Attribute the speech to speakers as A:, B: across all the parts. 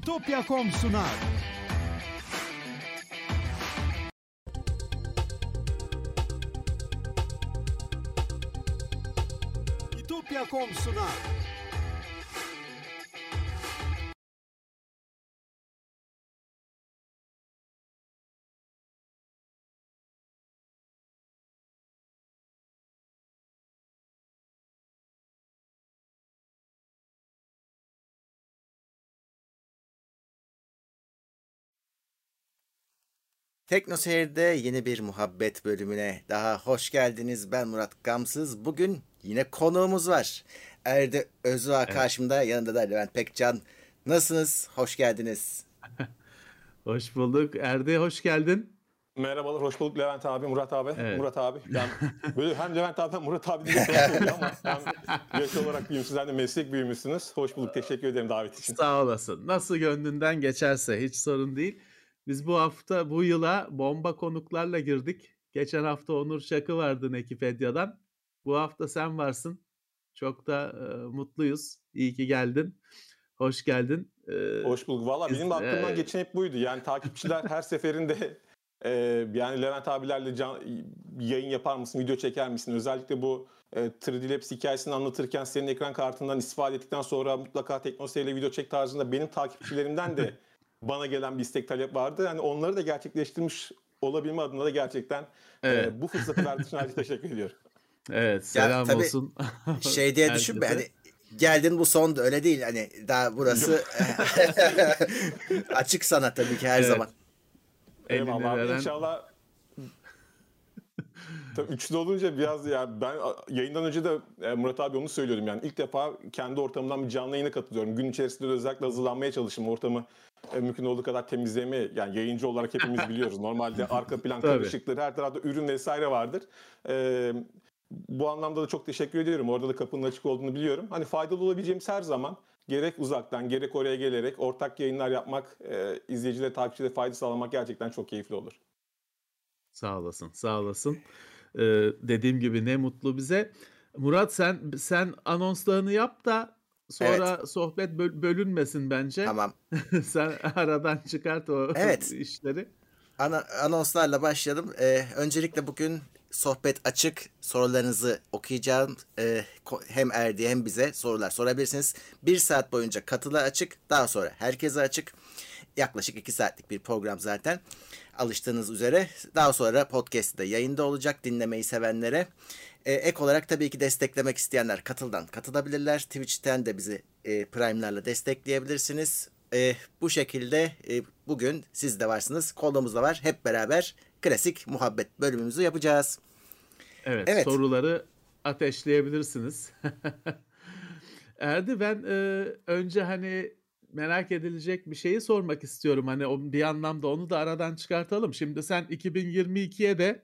A: İtopya.com sunar. İtopya.com sunar.
B: Tekno Seyir'de yeni bir muhabbet bölümüne daha hoş geldiniz. Ben Murat Gamsız. Bugün yine konuğumuz var. Erde Özdoğa karşımda, yanında da Levent Pekcan. Nasılsınız? Hoş geldiniz.
C: Hoş bulduk. Erde hoş geldin.
D: Merhabalar, hoş bulduk Levent abi, Murat abi.
C: Evet.
D: Murat abi. Yani böyle hem Levent abi hem Murat abi diye konuşuyor ama hem yaş olarak büyüğüm, sizler de meslek büyüğümüzsünüz. Hoş bulduk, teşekkür ederim davet için.
C: Sağ olasın. Nasıl gönlünden geçerse hiç sorun değil. Biz bu hafta bu yıla bomba konuklarla girdik. Geçen hafta Onur Şakı vardı Nekipedia'dan. Bu hafta sen varsın. Çok da e, mutluyuz. İyi ki geldin. Hoş geldin. E,
D: Hoş bulduk. Valla benim de aklımdan
C: e-
D: geçen hep buydu. Yani takipçiler her seferinde e, yani Levent abilerle can, yayın yapar mısın, video çeker misin? Özellikle bu e, 3D Labs hikayesini anlatırken senin ekran kartından istifade ettikten sonra mutlaka Teknoseyir ile video çek tarzında benim takipçilerimden de bana gelen bir istek talep vardı. Yani onları da gerçekleştirmiş olabilme adına da gerçekten
C: Evet.
D: e, bu fırsatı verdiğin için ayrıca teşekkür ediyorum.
C: evet selam
B: tabii
C: olsun.
B: Şey diye düşünme hani geldin bu son öyle değil. Hani daha burası açık sana tabii ki her
C: Evet.
B: zaman.
D: Eyvallah abi.
C: veren-
D: İnşallah Tabii üçlü olunca biraz yani ben yayından önce de e, Murat abi onu söylüyorum yani ilk defa kendi ortamımdan bir canlı yayına katılıyorum. Gün içerisinde de özellikle hazırlanmaya çalıştım. Ortamı e, mümkün olduğu kadar temizlemeye yani yayıncı olarak hepimiz biliyoruz. Normalde arka plan karışıkları her tarafta ürün vesaire vardır. E, bu anlamda da çok teşekkür ediyorum. Orada da kapının açık olduğunu biliyorum. Hani faydalı olabileceğimiz her zaman gerek uzaktan gerek oraya gelerek ortak yayınlar yapmak, e, izleyicilere, takipçilere fayda sağlamak gerçekten çok keyifli olur.
C: Sağ olasın, sağ olasın. Ee, dediğim gibi ne mutlu bize. Murat sen sen anonslarını yap da sonra sohbet böl- bölünmesin bence.
B: Tamam.
C: sen aradan çıkart o
B: Evet.
C: işleri.
B: Ana, anonslarla başlayalım. Ee, öncelikle bugün sohbet açık. Sorularınızı okuyacağım. Ee, hem Erdi hem bize sorular sorabilirsiniz. Bir saat boyunca katıla açık. Daha sonra herkese açık. Yaklaşık iki saatlik bir program zaten. Alıştığınız üzere. Daha sonra podcast'te de yayında olacak dinlemeyi sevenlere. Ee, ek olarak tabii ki desteklemek isteyenler katıldan katılabilirler. Twitch'ten de bizi e, Prime'larla destekleyebilirsiniz. E, bu şekilde e, bugün siz de varsınız. Kolumuz da var. Hep beraber klasik muhabbet bölümümüzü yapacağız.
C: Evet,
B: Evet.
C: soruları ateşleyebilirsiniz. Erdi ben e, önce hani merak edilecek bir şeyi sormak istiyorum. Hani o, bir anlamda onu da aradan çıkartalım. Şimdi sen 2022'ye de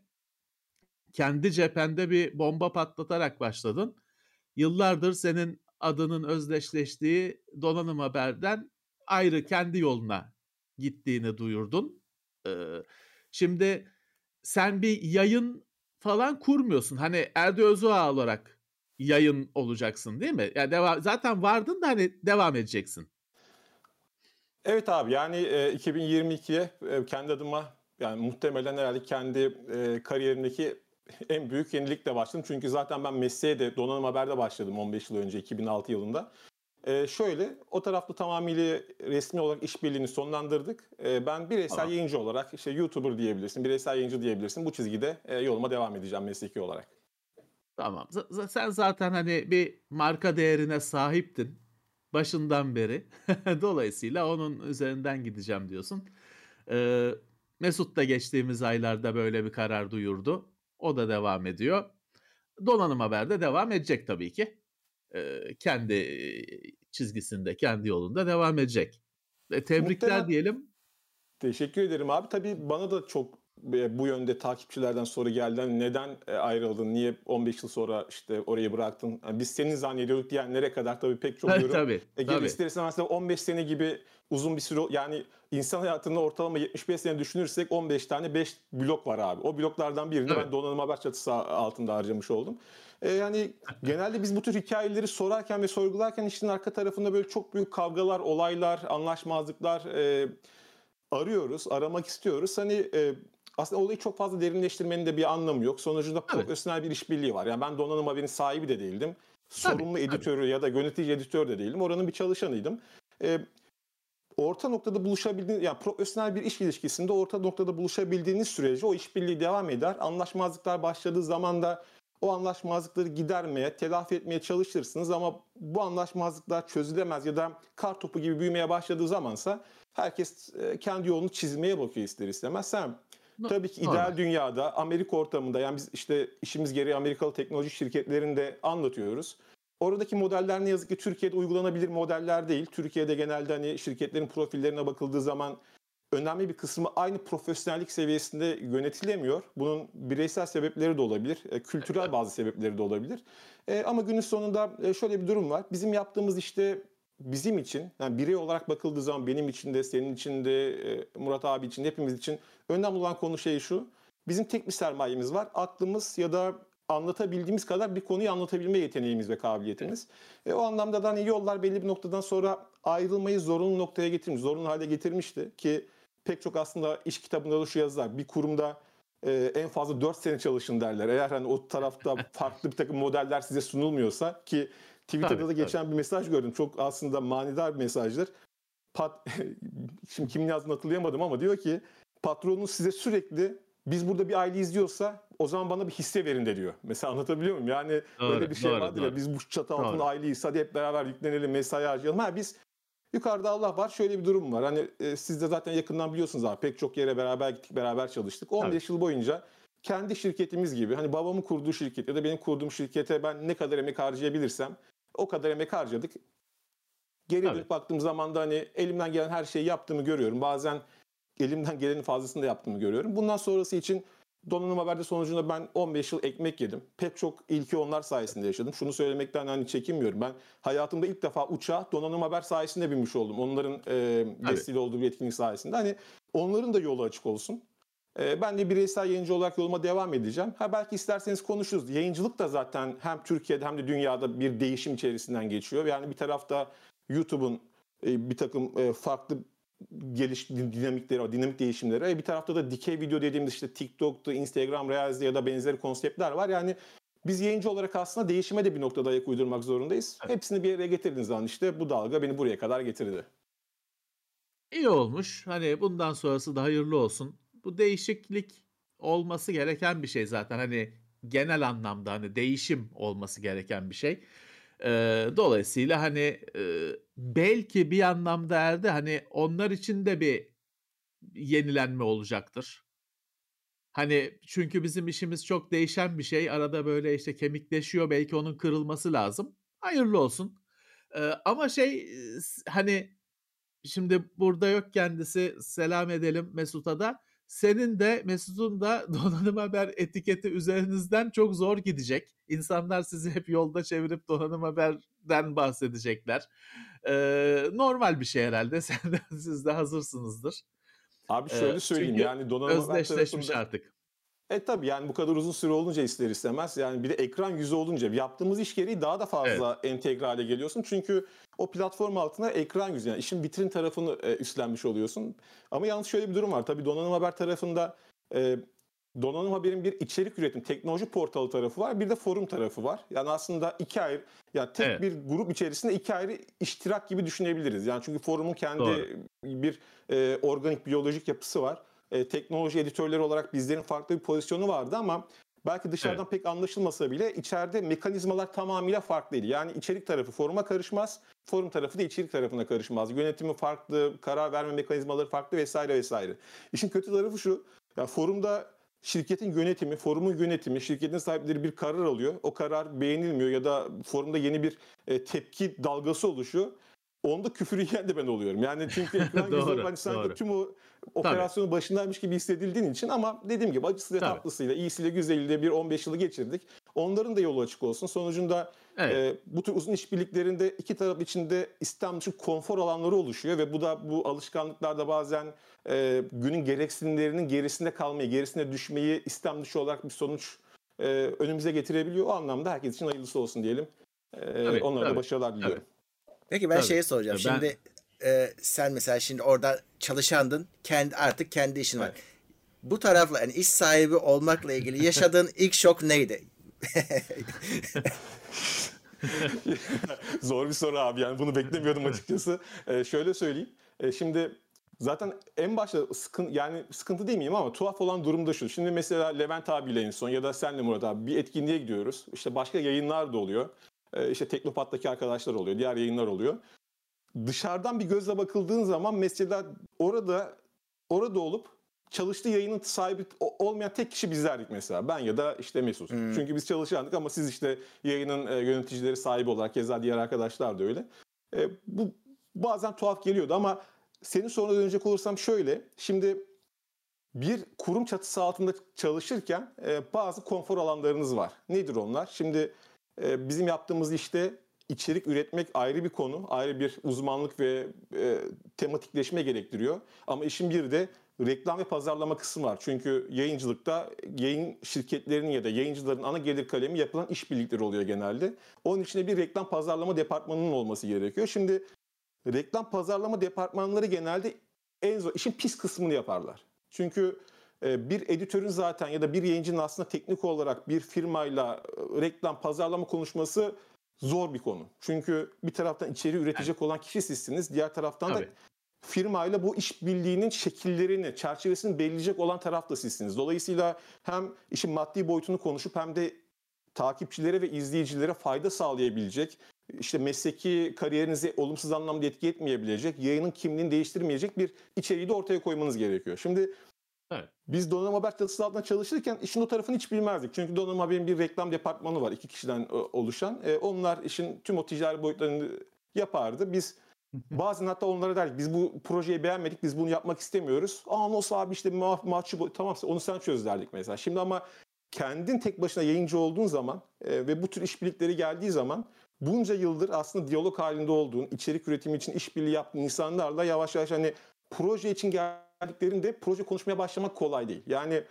C: kendi cephende bir bomba patlatarak başladın. Yıllardır senin adının özdeşleştiği donanım haberden ayrı kendi yoluna gittiğini duyurdun. Ee, şimdi sen bir yayın falan kurmuyorsun. Hani Erdi Özdoğa olarak yayın olacaksın değil mi? Yani devam, zaten vardın da hani devam edeceksin.
D: Evet abi yani e, 2022'ye e, kendi adıma yani muhtemelen herhalde kendi e, kariyerimdeki en büyük yenilikle başladım. Çünkü zaten ben mesleğe de donanım haberde başladım 15 yıl önce 2006 yılında. E, şöyle o tarafta tamamıyla resmi olarak işbirliğini sonlandırdık. E, ben bireysel
C: Tamam.
D: yayıncı olarak işte YouTuber diyebilirsin, bireysel yayıncı diyebilirsin. Bu çizgide e, yoluma devam edeceğim mesleki olarak.
C: Tamam. Z- sen zaten hani bir marka değerine sahiptin başından beri. Dolayısıyla onun üzerinden gideceğim diyorsun. Ee, Mesut da geçtiğimiz aylarda böyle bir karar duyurdu. O da devam ediyor. Donanım Haber'de devam edecek tabii ki. Ee, kendi e, çizgisinde, kendi yolunda devam edecek. E, tebrikler
D: Muhtemelen-
C: diyelim.
D: Teşekkür ederim abi. Tabii bana da çok e, bu yönde takipçilerden soru geldi. Neden e, ayrıldın? Niye 15 yıl sonra işte orayı bıraktın? Yani biz senin zannediyorduk diyenlere kadar tabii pek çok yorum.
C: tabii,
D: E,
C: tabii.
D: ister istemez de 15 sene gibi uzun bir süre yani insan hayatında ortalama 75 sene düşünürsek 15 tane 5 blok var abi. O bloklardan birini
C: Evet.
D: ben donanım haber çatısı altında harcamış oldum. E, yani genelde biz bu tür hikayeleri sorarken ve sorgularken işin arka tarafında böyle çok büyük kavgalar, olaylar, anlaşmazlıklar e, arıyoruz, aramak istiyoruz. Hani e, aslında olayı çok fazla derinleştirmenin de bir anlamı yok. Sonucunda
C: Tabii.
D: profesyonel bir işbirliği var. Yani ben donanım haberinin sahibi de değildim.
C: Tabii,
D: Sorumlu
C: tabii.
D: editörü ya da yönetici editör de değildim. Oranın bir çalışanıydım. E, orta noktada buluşabildiğiniz, yani profesyonel bir iş ilişkisinde orta noktada buluşabildiğiniz sürece o işbirliği devam eder. Anlaşmazlıklar başladığı zaman da o anlaşmazlıkları gidermeye, telafi etmeye çalışırsınız ama bu anlaşmazlıklar çözülemez ya da kar topu gibi büyümeye başladığı zamansa herkes e, kendi yolunu çizmeye bakıyor ister istemez. Sen
C: No-
D: tabii ki
C: normal.
D: ideal dünyada Amerika ortamında yani biz işte işimiz gereği Amerikalı teknoloji şirketlerinde anlatıyoruz. Oradaki modeller ne yazık ki Türkiye'de uygulanabilir modeller değil. Türkiye'de genelde hani şirketlerin profillerine bakıldığı zaman önemli bir kısmı aynı profesyonellik seviyesinde yönetilemiyor. Bunun bireysel sebepleri de olabilir, e, kültürel bazı sebepleri de olabilir. E, ama günün sonunda e, şöyle bir durum var. Bizim yaptığımız işte bizim için, yani birey olarak bakıldığı zaman benim için de, senin için de, e, Murat abi için de, hepimiz için önemli olan konu şey şu. Bizim tek bir sermayemiz var. Aklımız ya da anlatabildiğimiz kadar bir konuyu anlatabilme yeteneğimiz ve kabiliyetimiz. E, o anlamda da hani yollar belli bir noktadan sonra ayrılmayı zorunlu noktaya getirmiş, zorunlu hale getirmişti ki pek çok aslında iş kitabında da şu yazar. Bir kurumda e, en fazla 4 sene çalışın derler. Eğer hani o tarafta farklı bir takım modeller size sunulmuyorsa ki Twitter'da
C: Tabii,
D: da geçen bir mesaj gördüm. Çok aslında manidar bir mesajdır. Pat, şimdi kimin yazdığını hatırlayamadım ama diyor ki patronunuz size sürekli biz burada bir aile izliyorsa o zaman bana bir hisse verin de diyor. Mesela anlatabiliyor muyum? Yani
C: Doğru,
D: öyle bir şey
C: doğru,
D: vardır ya
C: doğru.
D: biz bu çatı altında aileyiz hadi hep beraber yüklenelim mesai harcayalım. Ha biz yukarıda Allah var şöyle bir durum var. Hani e, siz de zaten yakından biliyorsunuz abi pek çok yere beraber gittik beraber çalıştık. 15 yıl boyunca kendi şirketimiz gibi hani babamın kurduğu şirket ya da benim kurduğum şirkete ben ne kadar emek harcayabilirsem o kadar emek harcadık. Geri dönüp baktığım zaman da hani elimden gelen her şeyi yaptığımı görüyorum. Bazen elimden gelenin fazlasını da yaptığımı görüyorum. Bundan sonrası için Donanım Haber'de sonucunda ben 15 yıl ekmek yedim. Pek çok ilki onlar sayesinde yaşadım. Şunu söylemekten hani çekinmiyorum. Ben hayatımda ilk defa uçağa Donanım Haber sayesinde binmiş oldum. Onların e, vesile olduğu bir etkinlik sayesinde. Hani onların da yolu açık olsun. E, ben de bireysel yayıncı olarak yoluma devam edeceğim. Ha belki isterseniz konuşuruz. Yayıncılık da zaten hem Türkiye'de hem de dünyada bir değişim içerisinden geçiyor. Yani bir tarafta YouTube'un e, bir takım e, farklı geliş dinamikleri, var, dinamik değişimleri. Bir tarafta da dikey video dediğimiz işte TikTok'ta, Instagram Reels'de ya da benzeri konseptler var. Yani biz yayıncı olarak aslında değişime de bir noktada ayak uydurmak zorundayız. Hepsini bir araya getirdiğiniz zaman işte bu dalga beni buraya kadar getirdi.
C: İyi olmuş. Hani bundan sonrası da hayırlı olsun. Bu değişiklik olması gereken bir şey zaten. Hani genel anlamda hani değişim olması gereken bir şey. Ee, dolayısıyla hani e, belki bir anlamda erde hani onlar için de bir yenilenme olacaktır. Hani çünkü bizim işimiz çok değişen bir şey. Arada böyle işte kemikleşiyor. Belki onun kırılması lazım. Hayırlı olsun. Ee, ama şey e, hani Şimdi burada yok kendisi. Selam edelim Mesut'a da. Senin de Mesut'un da donanım haber etiketi üzerinizden çok zor gidecek. İnsanlar sizi hep yolda çevirip donanım haberden bahsedecekler. Ee, normal bir şey herhalde. Sen de, siz de hazırsınızdır.
D: Abi
C: Ee,
D: şöyle söyleyeyim
C: çünkü
D: yani donanım haber tarafında-
C: artık.
D: E tabii yani bu kadar uzun süre olunca ister istemez yani bir de ekran yüzü olunca yaptığımız iş gereği daha da fazla entegre hale geliyorsun. Çünkü o platform altına ekran yüzü yani işin vitrin tarafını e, üstlenmiş oluyorsun. Ama yalnız şöyle bir durum var. Tabii donanım haber tarafında e, donanım haberin bir içerik üretim teknoloji portalı tarafı var. Bir de forum tarafı var. Yani aslında iki ayrı yani tek
C: Evet.
D: bir grup içerisinde iki ayrı iştirak gibi düşünebiliriz. Yani çünkü forumun kendi
C: Doğru.
D: bir e, organik biyolojik yapısı var. E, teknoloji editörleri olarak bizlerin farklı bir pozisyonu vardı ama belki dışarıdan pek anlaşılmasa bile içeride mekanizmalar tamamıyla farklıydı. Yani içerik tarafı foruma karışmaz, forum tarafı da içerik tarafına karışmaz. Yönetimi farklı, karar verme mekanizmaları farklı vesaire vesaire. İşin kötü tarafı şu, ya forumda şirketin yönetimi, forumun yönetimi, şirketin sahipleri bir karar alıyor. O karar beğenilmiyor ya da forumda yeni bir e, tepki dalgası oluşuyor. onda küfür yiyen de ben oluyorum. Yani çünkü ekran
C: Doğru,
D: yüzü hani sanki
C: doğru.
D: tüm o operasyonun başındaymış gibi hissedildiğin için ama dediğim gibi acısıyla
C: Tabii.
D: tatlısıyla, iyisiyle güzeliyle bir 15 yılı geçirdik. Onların da yolu açık olsun. Sonucunda
C: Evet.
D: e, bu tür uzun işbirliklerinde iki taraf içinde istem dışı konfor alanları oluşuyor ve bu da bu alışkanlıklarda bazen e, günün gereksinimlerinin gerisinde kalmayı, gerisine düşmeyi istem dışı olarak bir sonuç e, önümüze getirebiliyor. O anlamda herkes için hayırlısı olsun diyelim. E,
C: Tabii,
D: onlara da
C: tabii,
D: başarılar diliyorum.
B: Peki ben
C: Tabii.
B: şeyi soracağım.
C: Ben-
B: Şimdi e, sen mesela şimdi orada çalışandın. Kendi artık kendi işin var.
D: Evet.
B: Bu tarafla yani iş sahibi olmakla ilgili yaşadığın ilk şok neydi?
D: Zor bir soru abi yani bunu beklemiyordum açıkçası. Ee, şöyle söyleyeyim. Ee, şimdi zaten en başta sıkıntı yani sıkıntı demeyeyim ama tuhaf olan durum da şu. Şimdi mesela Levent abiyle en son ya da senle Murat abi bir etkinliğe gidiyoruz. İşte başka yayınlar da oluyor. Ee, işte Teknopat'taki arkadaşlar oluyor. Diğer yayınlar oluyor. Dışarıdan bir gözle bakıldığın zaman mesela orada orada olup çalıştığı yayının sahibi olmayan tek kişi bizlerdik mesela. Ben ya da işte Mesut. Çünkü biz çalışandık ama siz işte yayının e, yöneticileri sahibi olarak keza diğer arkadaşlar da öyle. E, bu bazen tuhaf geliyordu ama senin soruna dönecek olursam şöyle. Şimdi bir kurum çatısı altında çalışırken e, bazı konfor alanlarınız var. Nedir onlar? Şimdi e, bizim yaptığımız işte içerik üretmek ayrı bir konu, ayrı bir uzmanlık ve e, tematikleşme gerektiriyor. Ama işin bir de reklam ve pazarlama kısmı var. Çünkü yayıncılıkta yayın şirketlerinin ya da yayıncıların ana gelir kalemi yapılan işbirlikleri oluyor genelde. Onun içinde bir reklam pazarlama departmanının olması gerekiyor. Şimdi reklam pazarlama departmanları genelde en zor, işin pis kısmını yaparlar. Çünkü e, bir editörün zaten ya da bir yayıncının aslında teknik olarak bir firmayla e, reklam pazarlama konuşması zor bir konu. Çünkü bir taraftan içeriği üretecek olan kişi sizsiniz, diğer taraftan da
C: Tabii.
D: firmayla bu işbirliğinin şekillerini, çerçevesini belirleyecek olan taraf da sizsiniz. Dolayısıyla hem işin maddi boyutunu konuşup hem de takipçilere ve izleyicilere fayda sağlayabilecek, işte mesleki kariyerinizi olumsuz anlamda etki etmeyebilecek, yayının kimliğini değiştirmeyecek bir içeriği de ortaya koymanız gerekiyor. Şimdi
C: Evet.
D: biz Donanım Haber çatısı altında çalışırken işin o tarafını hiç bilmezdik. Çünkü Donanım Haber'in bir reklam departmanı var iki kişiden e, oluşan. E, onlar işin tüm o ticari boyutlarını yapardı. Biz bazen hatta onlara derdik biz bu projeyi beğenmedik biz bunu yapmak istemiyoruz. Aa nasıl abi işte ma mahcup tamam onu sen çöz derdik mesela. Şimdi ama kendin tek başına yayıncı olduğun zaman e, ve bu tür işbirlikleri geldiği zaman bunca yıldır aslında diyalog halinde olduğun, içerik üretimi için işbirliği yaptığın insanlarla yavaş yavaş hani proje için geldiklerinde proje konuşmaya başlamak kolay değil. Yani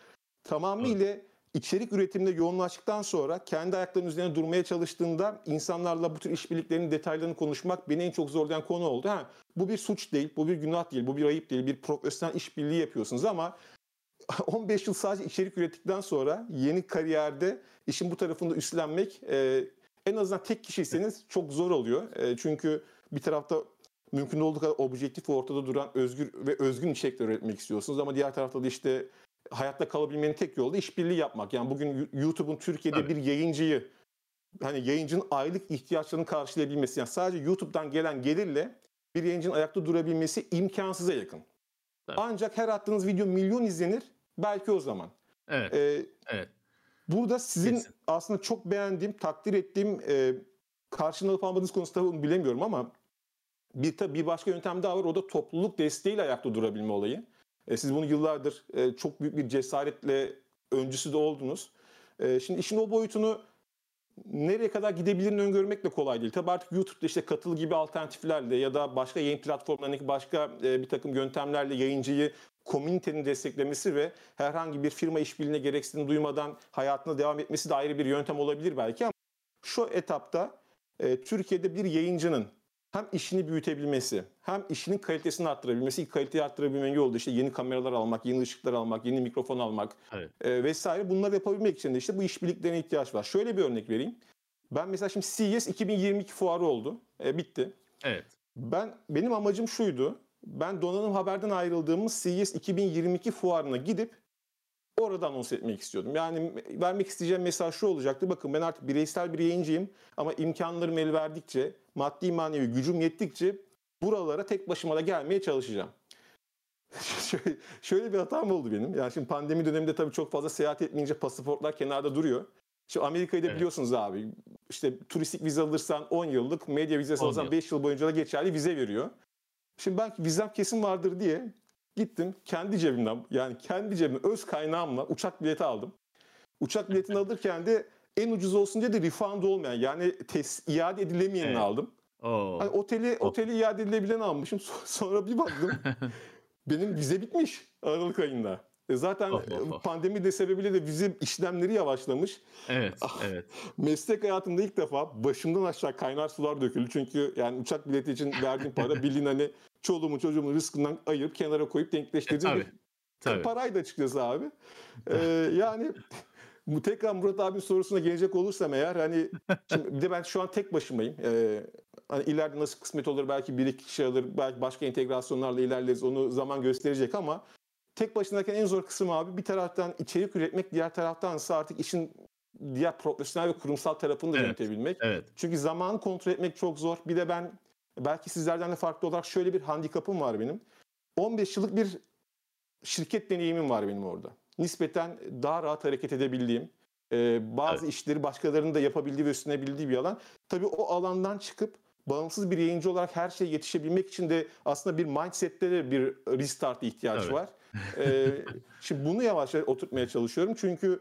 D: tamamıyla içerik üretiminde yoğunlaştıktan sonra kendi ayaklarının üzerine durmaya çalıştığında insanlarla bu tür işbirliklerinin detaylarını konuşmak beni en çok zorlayan konu oldu. Ha, bu bir suç değil, bu bir günah değil, bu bir ayıp değil, bir profesyonel işbirliği yapıyorsunuz ama 15 yıl sadece içerik ürettikten sonra yeni kariyerde işin bu tarafında üstlenmek e, en azından tek kişiyseniz çok zor oluyor. E, çünkü bir tarafta mümkün olduğu kadar objektif ve ortada duran özgür ve özgün içerikler üretmek istiyorsunuz ama diğer tarafta da işte hayatta kalabilmenin tek yolu da işbirliği yapmak. Yani bugün YouTube'un Türkiye'de
C: Tabii.
D: bir yayıncıyı hani yayıncının aylık ihtiyaçlarını karşılayabilmesi yani sadece YouTube'dan gelen gelirle bir yayıncının ayakta durabilmesi imkansıza yakın.
C: Tabii.
D: Ancak her attığınız video milyon izlenir belki o zaman.
C: Evet.
D: Ee,
C: Evet.
D: burada sizin
C: Kesin.
D: aslında çok beğendiğim, takdir ettiğim e, karşılığını alıp almadığınız konusunda bilemiyorum ama bir, tabii bir başka yöntem daha var. O da topluluk desteğiyle ayakta durabilme olayı. E, siz bunu yıllardır e, çok büyük bir cesaretle öncüsü de oldunuz. E, şimdi işin o boyutunu nereye kadar gidebilirini öngörmek de kolay değil. Tabii artık YouTube'da işte katıl gibi alternatiflerle ya da başka yayın platformlarındaki başka e, bir takım yöntemlerle yayıncıyı komünitenin desteklemesi ve herhangi bir firma işbirliğine gereksinim duymadan hayatına devam etmesi de ayrı bir yöntem olabilir belki ama şu etapta e, Türkiye'de bir yayıncının hem işini büyütebilmesi, hem işinin kalitesini arttırabilmesi, kaliteyi arttırabilmenin yolu da işte yeni kameralar almak, yeni ışıklar almak, yeni mikrofon almak
C: Evet.
D: e, vesaire. Bunları yapabilmek için de işte bu işbirliklerine ihtiyaç var. Şöyle bir örnek vereyim. Ben mesela şimdi CES 2022 fuarı oldu. E, bitti.
C: Evet.
D: Ben benim amacım şuydu. Ben donanım haberden ayrıldığımız CES 2022 fuarına gidip orada anons etmek istiyordum. Yani vermek isteyeceğim mesaj şu olacaktı. Bakın ben artık bireysel bir yayıncıyım ama imkanlarım el verdikçe, maddi manevi gücüm yettikçe buralara tek başıma da gelmeye çalışacağım. şöyle, şöyle bir hatam oldu benim. Yani şimdi pandemi döneminde tabii çok fazla seyahat etmeyince pasaportlar kenarda duruyor. Şimdi Amerika'yı da
C: Evet.
D: biliyorsunuz abi. İşte turistik vize alırsan 10 yıllık, medya vizesi
C: 10
D: alırsan
C: yıl.
D: 5 yıl boyunca da geçerli vize veriyor. Şimdi ben vizem kesin vardır diye gittim kendi cebimden yani kendi cebimden öz kaynağımla uçak bileti aldım. Uçak biletini alırken de en ucuz olsun diye de refund olmayan yani tes, iade edilemeyenini
C: Evet.
D: aldım.
C: Oo.
D: Hani oteli oteli iade edilebilen almışım. So- Sonra bir baktım benim vize bitmiş Aralık ayında. E zaten
C: Of, of, of.
D: pandemi de sebebiyle de vize işlemleri yavaşlamış.
C: Evet,
D: Ah.
C: evet.
D: Meslek hayatımda ilk defa başımdan aşağı kaynar sular döküldü. Çünkü yani uçak bileti için verdiğim para bildiğin hani çoluğumun çocuğumun rızkından ayırıp kenara koyup denkleştirdiğim
C: tabii,
D: bir
C: Tabii.
D: paraydı açıkçası abi. Ee, yani bu tekrar Murat abinin sorusuna gelecek olursam eğer hani şimdi bir de ben şu an tek başımayım. Ee, hani ileride nasıl kısmet olur belki bir iki kişi alır belki başka integrasyonlarla ilerleriz onu zaman gösterecek ama tek başınayken en zor kısım abi bir taraftan içerik üretmek diğer taraftan ise artık işin diğer profesyonel ve kurumsal tarafını da
C: Evet.
D: yönetebilmek.
C: Evet.
D: Çünkü zamanı kontrol etmek çok zor. Bir de ben belki sizlerden de farklı olarak şöyle bir handikapım var benim. 15 yıllık bir şirket deneyimim var benim orada. Nispeten daha rahat hareket edebildiğim, e, bazı işleri başkalarının da yapabildiği ve üstüne bildiği bir alan. Tabii o alandan çıkıp bağımsız bir yayıncı olarak her şeye yetişebilmek için de aslında bir mindsette de bir restart ihtiyaç
C: Tabii.
D: var. E, şimdi bunu yavaş yavaş oturtmaya çalışıyorum. Çünkü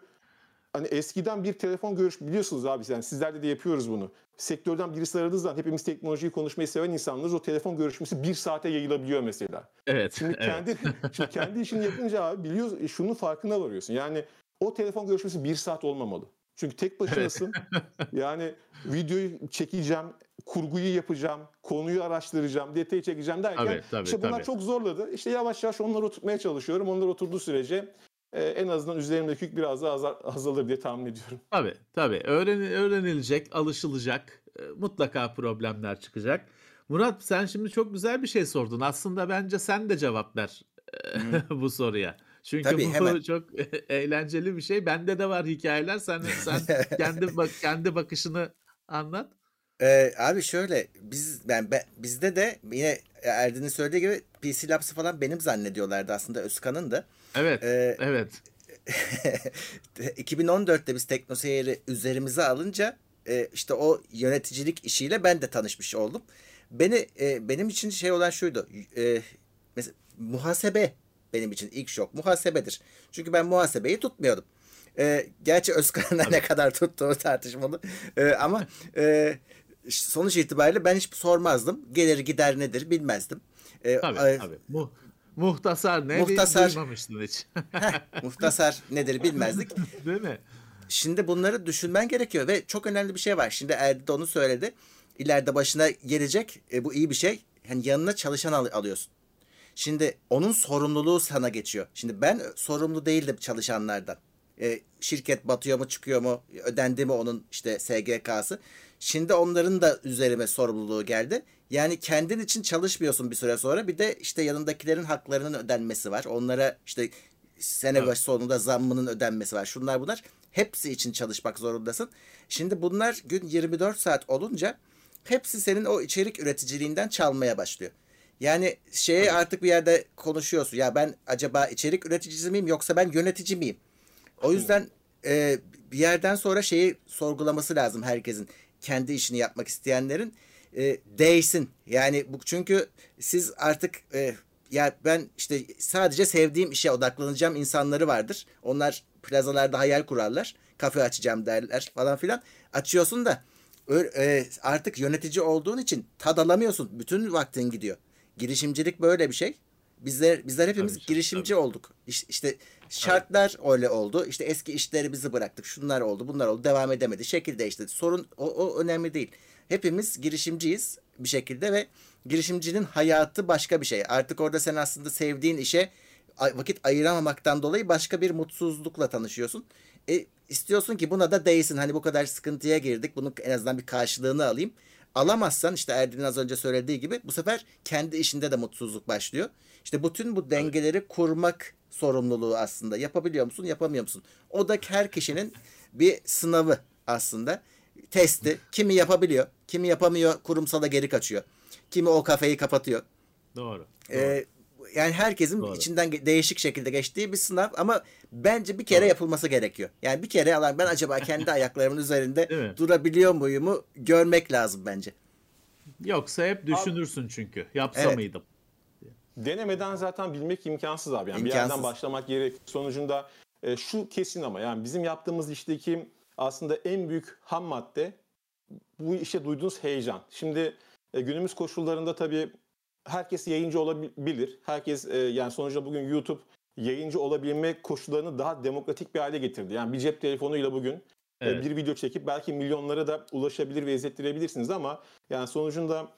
D: hani eskiden bir telefon görüş biliyorsunuz abi yani sizlerle de yapıyoruz bunu. Sektörden birisi aradığı zaman hepimiz teknolojiyi konuşmayı seven insanlarız. O telefon görüşmesi bir saate yayılabiliyor mesela.
C: Evet.
D: Şimdi
C: evet.
D: kendi şimdi kendi işini yapınca abi biliyorsun şunun farkına varıyorsun. Yani o telefon görüşmesi bir saat olmamalı. Çünkü tek başınasın. yani videoyu çekeceğim, kurguyu yapacağım, konuyu araştıracağım, detayı çekeceğim derken
C: Tabii, tabii,
D: işte bunlar
C: tabii.
D: çok zorladı. İşte yavaş yavaş onları oturtmaya çalışıyorum. Onlar oturduğu sürece e, en azından üzerimdeki yük biraz daha azar- azalır diye tahmin ediyorum.
C: Tabii tabii. Öğren, öğrenilecek, alışılacak. e, Mutlaka problemler çıkacak. Murat sen şimdi çok güzel bir şey sordun. Aslında bence sen de cevap ver e, bu soruya. Çünkü
B: Tabii,
C: bu
B: hemen.
C: çok eğlenceli bir şey. Bende de var hikayeler. Sen sen kendi bak kendi bakışını anlat.
B: Ee, abi şöyle biz ben, ben bizde de yine Erdin'in söylediği gibi PC Labs'ı falan benim zannediyorlardı aslında Özkan'ın da.
C: Evet.
B: Ee,
C: Evet.
B: 2014'te biz TeknoSeyir'i üzerimize alınca e, işte o yöneticilik işiyle ben de tanışmış oldum. Beni e, benim için şey olan şuydu. E, mesela muhasebe benim için ilk şok muhasebedir. Çünkü ben muhasebeyi tutmuyordum. E, gerçi Özkan'ın ne kadar tuttuğu tartışmalı. E, ama e, sonuç itibariyle ben hiç sormazdım. Gelir gider nedir bilmezdim. E,
C: Tabii
B: e,
C: tabii. Mu, muhtasar ne?
B: Muhtasar.
C: Duymamıştın hiç.
B: muhtasar nedir bilmezdik.
C: Değil mi?
B: Şimdi bunları düşünmen gerekiyor ve çok önemli bir şey var. Şimdi Erdi de onu söyledi. İleride başına gelecek. E, bu iyi bir şey. Hani yanına çalışan al- alıyorsun. Şimdi onun sorumluluğu sana geçiyor. Şimdi ben sorumlu değildim çalışanlardan. E, şirket batıyor mu çıkıyor mu ödendi mi onun işte SGK'sı. Şimdi onların da üzerime sorumluluğu geldi. Yani kendin için çalışmıyorsun bir süre sonra. Bir de işte yanındakilerin haklarının ödenmesi var. Onlara işte sene
C: Evet.
B: başı sonunda zammının ödenmesi var. Şunlar bunlar. Hepsi için çalışmak zorundasın. Şimdi bunlar gün 24 saat olunca hepsi senin o içerik üreticiliğinden çalmaya başlıyor. Yani şeye artık bir yerde konuşuyorsun. Ya ben acaba içerik üreticisi miyim yoksa ben yönetici miyim? O yüzden e, bir yerden sonra şeyi sorgulaması lazım herkesin. Kendi işini yapmak isteyenlerin e, değsin. Yani bu çünkü siz artık e, ya ben işte sadece sevdiğim işe odaklanacağım insanları vardır. Onlar plazalarda hayal kurarlar. Kafe açacağım derler falan filan. Açıyorsun da e, artık yönetici olduğun için tad alamıyorsun. Bütün vaktin gidiyor. Girişimcilik böyle bir şey. Bizler bizler hepimiz
C: Tabii
B: girişimci olduk. İş- İşte şartlar öyle oldu. İşte eski işlerimizi bıraktık. Şunlar oldu, bunlar oldu. Devam edemedi. Şekil değişti. Sorun o, o önemli değil. Hepimiz girişimciyiz bir şekilde ve girişimcinin hayatı başka bir şey. Artık orada sen aslında sevdiğin işe vakit ayıramamaktan dolayı başka bir mutsuzlukla tanışıyorsun. E, istiyorsun ki buna da değsin. Hani bu kadar sıkıntıya girdik. Bunun en azından bir karşılığını alayım. Alamazsan işte Erdin'in az önce söylediği gibi bu sefer kendi işinde de mutsuzluk başlıyor. İşte bütün bu dengeleri kurmak sorumluluğu aslında. Yapabiliyor musun, yapamıyor musun? O da her kişinin bir sınavı aslında. Testi. Kimi yapabiliyor, kimi yapamıyor, kurumsala geri kaçıyor. Kimi o kafeyi kapatıyor.
C: Doğru. doğru.
B: Ee, yani herkesin
C: Doğru.
B: içinden değişik şekilde geçtiği bir sınav ama bence bir kere
C: Doğru.
B: yapılması gerekiyor. Yani bir kere alan ben acaba kendi ayaklarımın üzerinde durabiliyor muyumu görmek lazım bence.
C: Yoksa hep düşünürsün çünkü. Yapsa
B: Evet.
C: mıydım?
D: Denemeden zaten bilmek imkansız abi. Yani bir
B: İmkansız.
D: yerden başlamak gerek. Sonucunda e, şu kesin ama yani bizim yaptığımız işteki aslında en büyük ham madde bu işe duyduğunuz heyecan. Şimdi e, günümüz koşullarında tabii herkes yayıncı olabilir. Herkes e, yani sonuçta bugün YouTube yayıncı olabilme koşullarını daha demokratik bir hale getirdi. Yani bir cep telefonuyla bugün e,
C: Evet.
D: bir video çekip belki milyonlara da ulaşabilir ve izlettirebilirsiniz ama yani sonucunda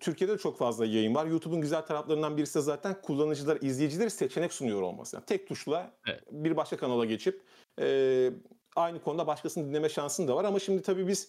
D: Türkiye'de de çok fazla yayın var. YouTube'un güzel taraflarından birisi de zaten kullanıcılar, izleyicileri seçenek sunuyor olması. Yani tek tuşla
C: Evet.
D: bir başka kanala geçip e, aynı konuda başkasını dinleme şansın da var. Ama şimdi tabii biz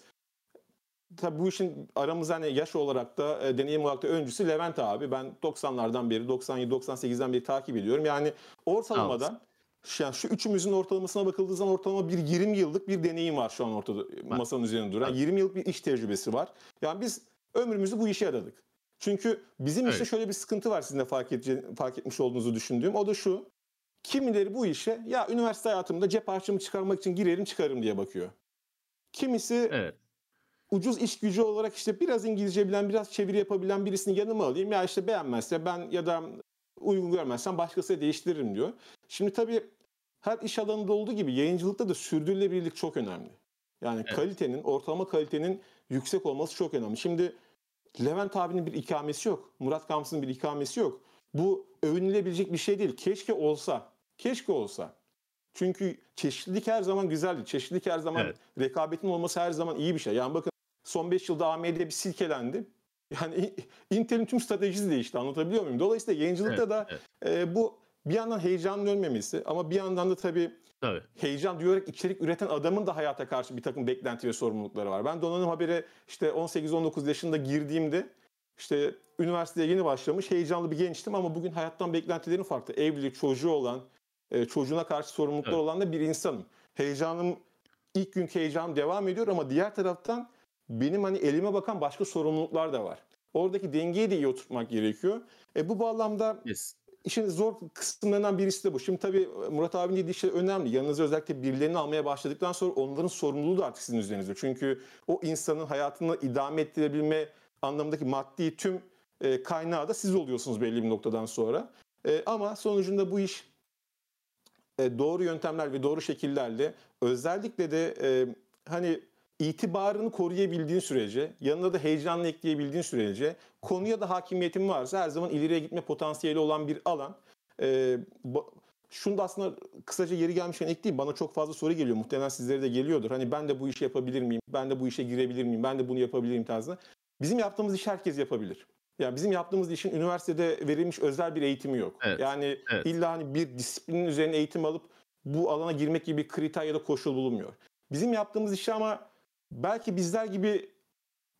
D: tabii bu işin aramızda hani yaş olarak da e, deneyim olarak da öncüsü Levent abi. Ben 90'lardan beri 97-98'den beri takip ediyorum. Yani ortalamada şu, yani şu üçümüzün ortalamasına bakıldığı zaman ortalama bir 20 yıllık bir deneyim var şu an ortada masanın üzerinde duran.
C: Var.
D: 20 yıllık bir iş tecrübesi var. Yani biz ömrümüzü bu işe adadık. Çünkü bizim işte
C: Evet.
D: şöyle bir sıkıntı var sizin de fark, edece- fark etmiş olduğunuzu düşündüğüm. O da şu. Kimileri bu işe ya üniversite hayatımda cep harçlığımı çıkarmak için girerim çıkarım diye bakıyor. Kimisi
C: Evet.
D: ucuz iş gücü olarak işte biraz İngilizce bilen, biraz çeviri yapabilen birisini yanıma alayım. Ya işte beğenmezse ben ya da uygun görmezsem başkasıyla değiştiririm diyor. Şimdi tabii her iş alanında olduğu gibi yayıncılıkta da sürdürülebilirlik çok önemli. Yani
C: Evet.
D: kalitenin, ortalama kalitenin yüksek olması çok önemli. Şimdi Levent abinin bir ikamesi yok. Murat Kamsız'ın bir ikamesi yok. Bu övünülebilecek bir şey değil. Keşke olsa. Keşke olsa. Çünkü çeşitlilik her zaman güzeldir. Çeşitlilik her zaman
C: Evet.
D: rekabetin olması her zaman iyi bir şey. Yani bakın son 5 yılda AMD bir silkelendi. Yani Intel'in tüm stratejisi değişti anlatabiliyor muyum? Dolayısıyla yayıncılıkta
C: Evet,
D: da
C: evet.
D: e, bu bir yandan heyecanın ölmemesi ama bir yandan da tabii
C: Tabii.
D: heyecan duyarak içerik üreten adamın da hayata karşı bir takım beklenti ve sorumlulukları var. Ben donanım habere işte 18-19 yaşında girdiğimde işte üniversiteye yeni başlamış heyecanlı bir gençtim ama bugün hayattan beklentilerim farklı. Evli, çocuğu olan, e, çocuğuna karşı sorumlulukları
C: Evet.
D: olan da bir insanım. Heyecanım ilk günkü heyecanım devam ediyor ama diğer taraftan benim hani elime bakan başka sorumluluklar da var. Oradaki dengeyi de iyi oturtmak gerekiyor. E, bu bağlamda
C: Yes.
D: İşin zor kısımlarından birisi de bu. Şimdi tabii Murat abinin dediği şey önemli. Yanınıza özellikle birilerini almaya başladıktan sonra onların sorumluluğu da artık sizin üzerinizde. Çünkü o insanın hayatını idame ettirebilme anlamındaki maddi tüm e, kaynağı da siz oluyorsunuz belli bir noktadan sonra. E, ama sonucunda bu iş e, doğru yöntemler ve doğru şekillerle özellikle de e, hani itibarını koruyabildiğin sürece, yanına da heyecanla ekleyebildiğin sürece, konuya da hakimiyetin varsa her zaman ileriye gitme potansiyeli olan bir alan. E, şunu da aslında kısaca yeri gelmişken ekleyeyim. Bana çok fazla soru geliyor. Muhtemelen sizlere de geliyordur. Hani ben de bu işi yapabilir miyim? Ben de bu işe girebilir miyim? Ben de bunu yapabilir miyim tarzında. Bizim yaptığımız işi herkes yapabilir. Yani bizim yaptığımız işin üniversitede verilmiş özel bir eğitimi yok.
C: Evet,
D: Yani
C: evet.
D: illa hani bir disiplinin üzerine eğitim alıp bu alana girmek gibi bir kriter ya da koşul bulunmuyor. Bizim yaptığımız işi ama belki bizler gibi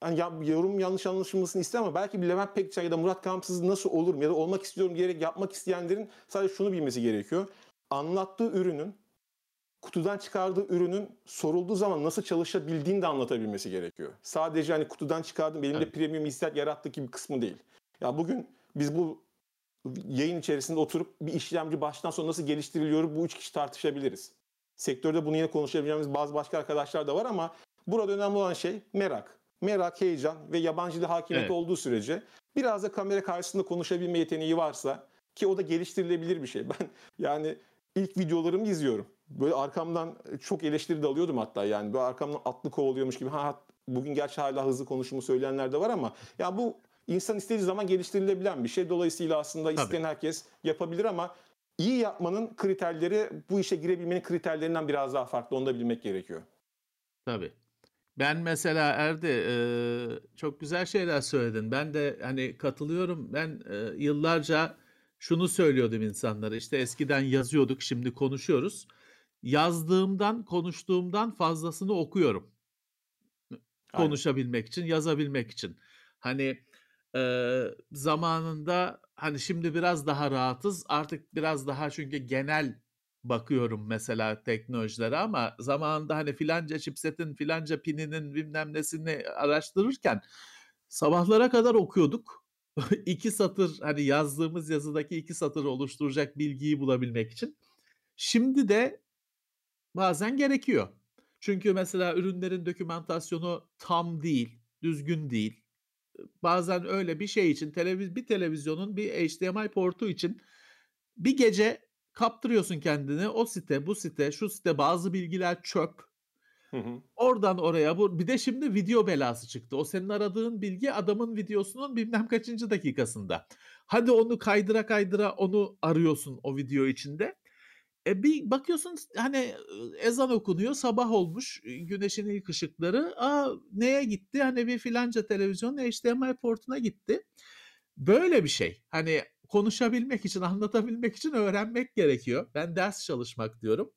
D: hani yorum yanlış anlaşılmasını istemem ama belki bir Levent Pekcan ya da Murat Kamsız nasıl olurum ya da olmak istiyorum diyerek yapmak isteyenlerin sadece şunu bilmesi gerekiyor. Anlattığı ürünün kutudan çıkardığı ürünün sorulduğu zaman nasıl çalışabildiğini de anlatabilmesi gerekiyor. Sadece hani kutudan çıkardım benim de
C: Evet.
D: premium hissiyat yarattığı gibi kısmı değil. Ya bugün biz bu yayın içerisinde oturup bir işlemci baştan sona nasıl geliştiriliyor bu üç kişi tartışabiliriz. Sektörde bunu yine konuşabileceğimiz bazı başka arkadaşlar da var ama burada önemli olan şey merak. Merak, heyecan ve yabancı dil hakimiyeti
C: Evet.
D: olduğu sürece biraz da kamera karşısında konuşabilme yeteneği varsa ki o da geliştirilebilir bir şey. Ben yani ilk videolarımı izliyorum. Böyle arkamdan çok eleştiri de alıyordum hatta yani. Böyle arkamdan atlı kovalıyormuş gibi. Ha bugün gerçi hala hızlı konuşumu söyleyenler de var ama ya bu insan istediği zaman geliştirilebilen bir şey. Dolayısıyla aslında isteyen herkes yapabilir ama iyi yapmanın kriterleri bu işe girebilmenin kriterlerinden biraz daha farklı. Onu da bilmek gerekiyor.
C: Tabii. Ben mesela Erdi eee, çok güzel şeyler söyledin. Ben de hani katılıyorum. Ben eee, yıllarca şunu söylüyordum insanlara. İşte eskiden yazıyorduk, şimdi konuşuyoruz. Yazdığımdan, konuştuğumdan fazlasını okuyorum.
D: Aynen.
C: konuşabilmek için, yazabilmek için. Hani eee, zamanında hani şimdi biraz daha rahatız. Artık biraz daha çünkü genel bakıyorum mesela teknolojilere ama zamanında hani filanca chipsetin, filanca pininin bilmem nesini araştırırken sabahlara kadar okuyorduk. iki satır hani yazdığımız yazıdaki iki satır oluşturacak bilgiyi bulabilmek için. Şimdi de bazen gerekiyor. Çünkü mesela ürünlerin dokümantasyonu tam değil, düzgün değil. Bazen öyle bir şey için televiz bir televizyonun bir HDMI portu için bir gece kaptırıyorsun kendini. O site, bu site, şu site bazı bilgiler çöp.
D: Hı hı.
C: Oradan oraya bu bir de şimdi video belası çıktı. O senin aradığın bilgi adamın videosunun bilmem kaçıncı dakikasında. Hadi onu kaydıra kaydıra onu arıyorsun o video içinde. E bir bakıyorsun hani ezan okunuyor sabah olmuş güneşin ilk ışıkları. Aa neye gitti? Hani bir filanca televizyonun HDMI portuna gitti. Böyle bir şey. Hani konuşabilmek için, anlatabilmek için öğrenmek gerekiyor. Ben ders çalışmak diyorum.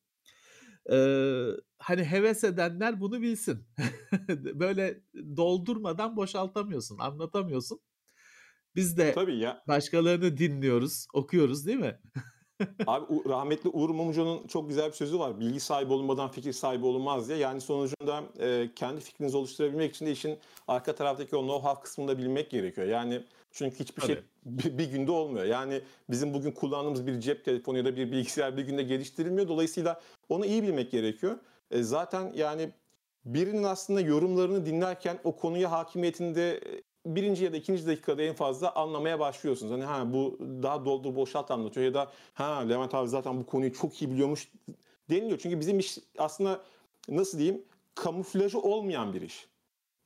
C: Ee, hani heves edenler bunu bilsin. Böyle doldurmadan boşaltamıyorsun, anlatamıyorsun. Biz de
D: Tabii ya.
C: başkalarını dinliyoruz, okuyoruz değil mi?
D: Abi rahmetli Uğur Mumcu'nun çok güzel bir sözü var. Bilgi sahibi olmadan fikir sahibi olunmaz diye. Yani sonucunda e, kendi fikrinizi oluşturabilmek için de işin arka taraftaki o know-how kısmını da bilmek gerekiyor. Yani çünkü hiçbir şey bir, bir günde olmuyor. Yani bizim bugün kullandığımız bir cep telefonu ya da bir bilgisayar bir günde geliştirilmiyor. Dolayısıyla onu iyi bilmek gerekiyor. E, zaten yani birinin aslında yorumlarını dinlerken o konuya hakimiyetinde e, birinci ya da ikinci dakikada en fazla anlamaya başlıyorsunuz. Hani ha bu daha doldur boşalt anlatıyor ya da ha Levent abi zaten bu konuyu çok iyi biliyormuş deniliyor. Çünkü bizim iş aslında nasıl diyeyim kamuflajı olmayan bir iş.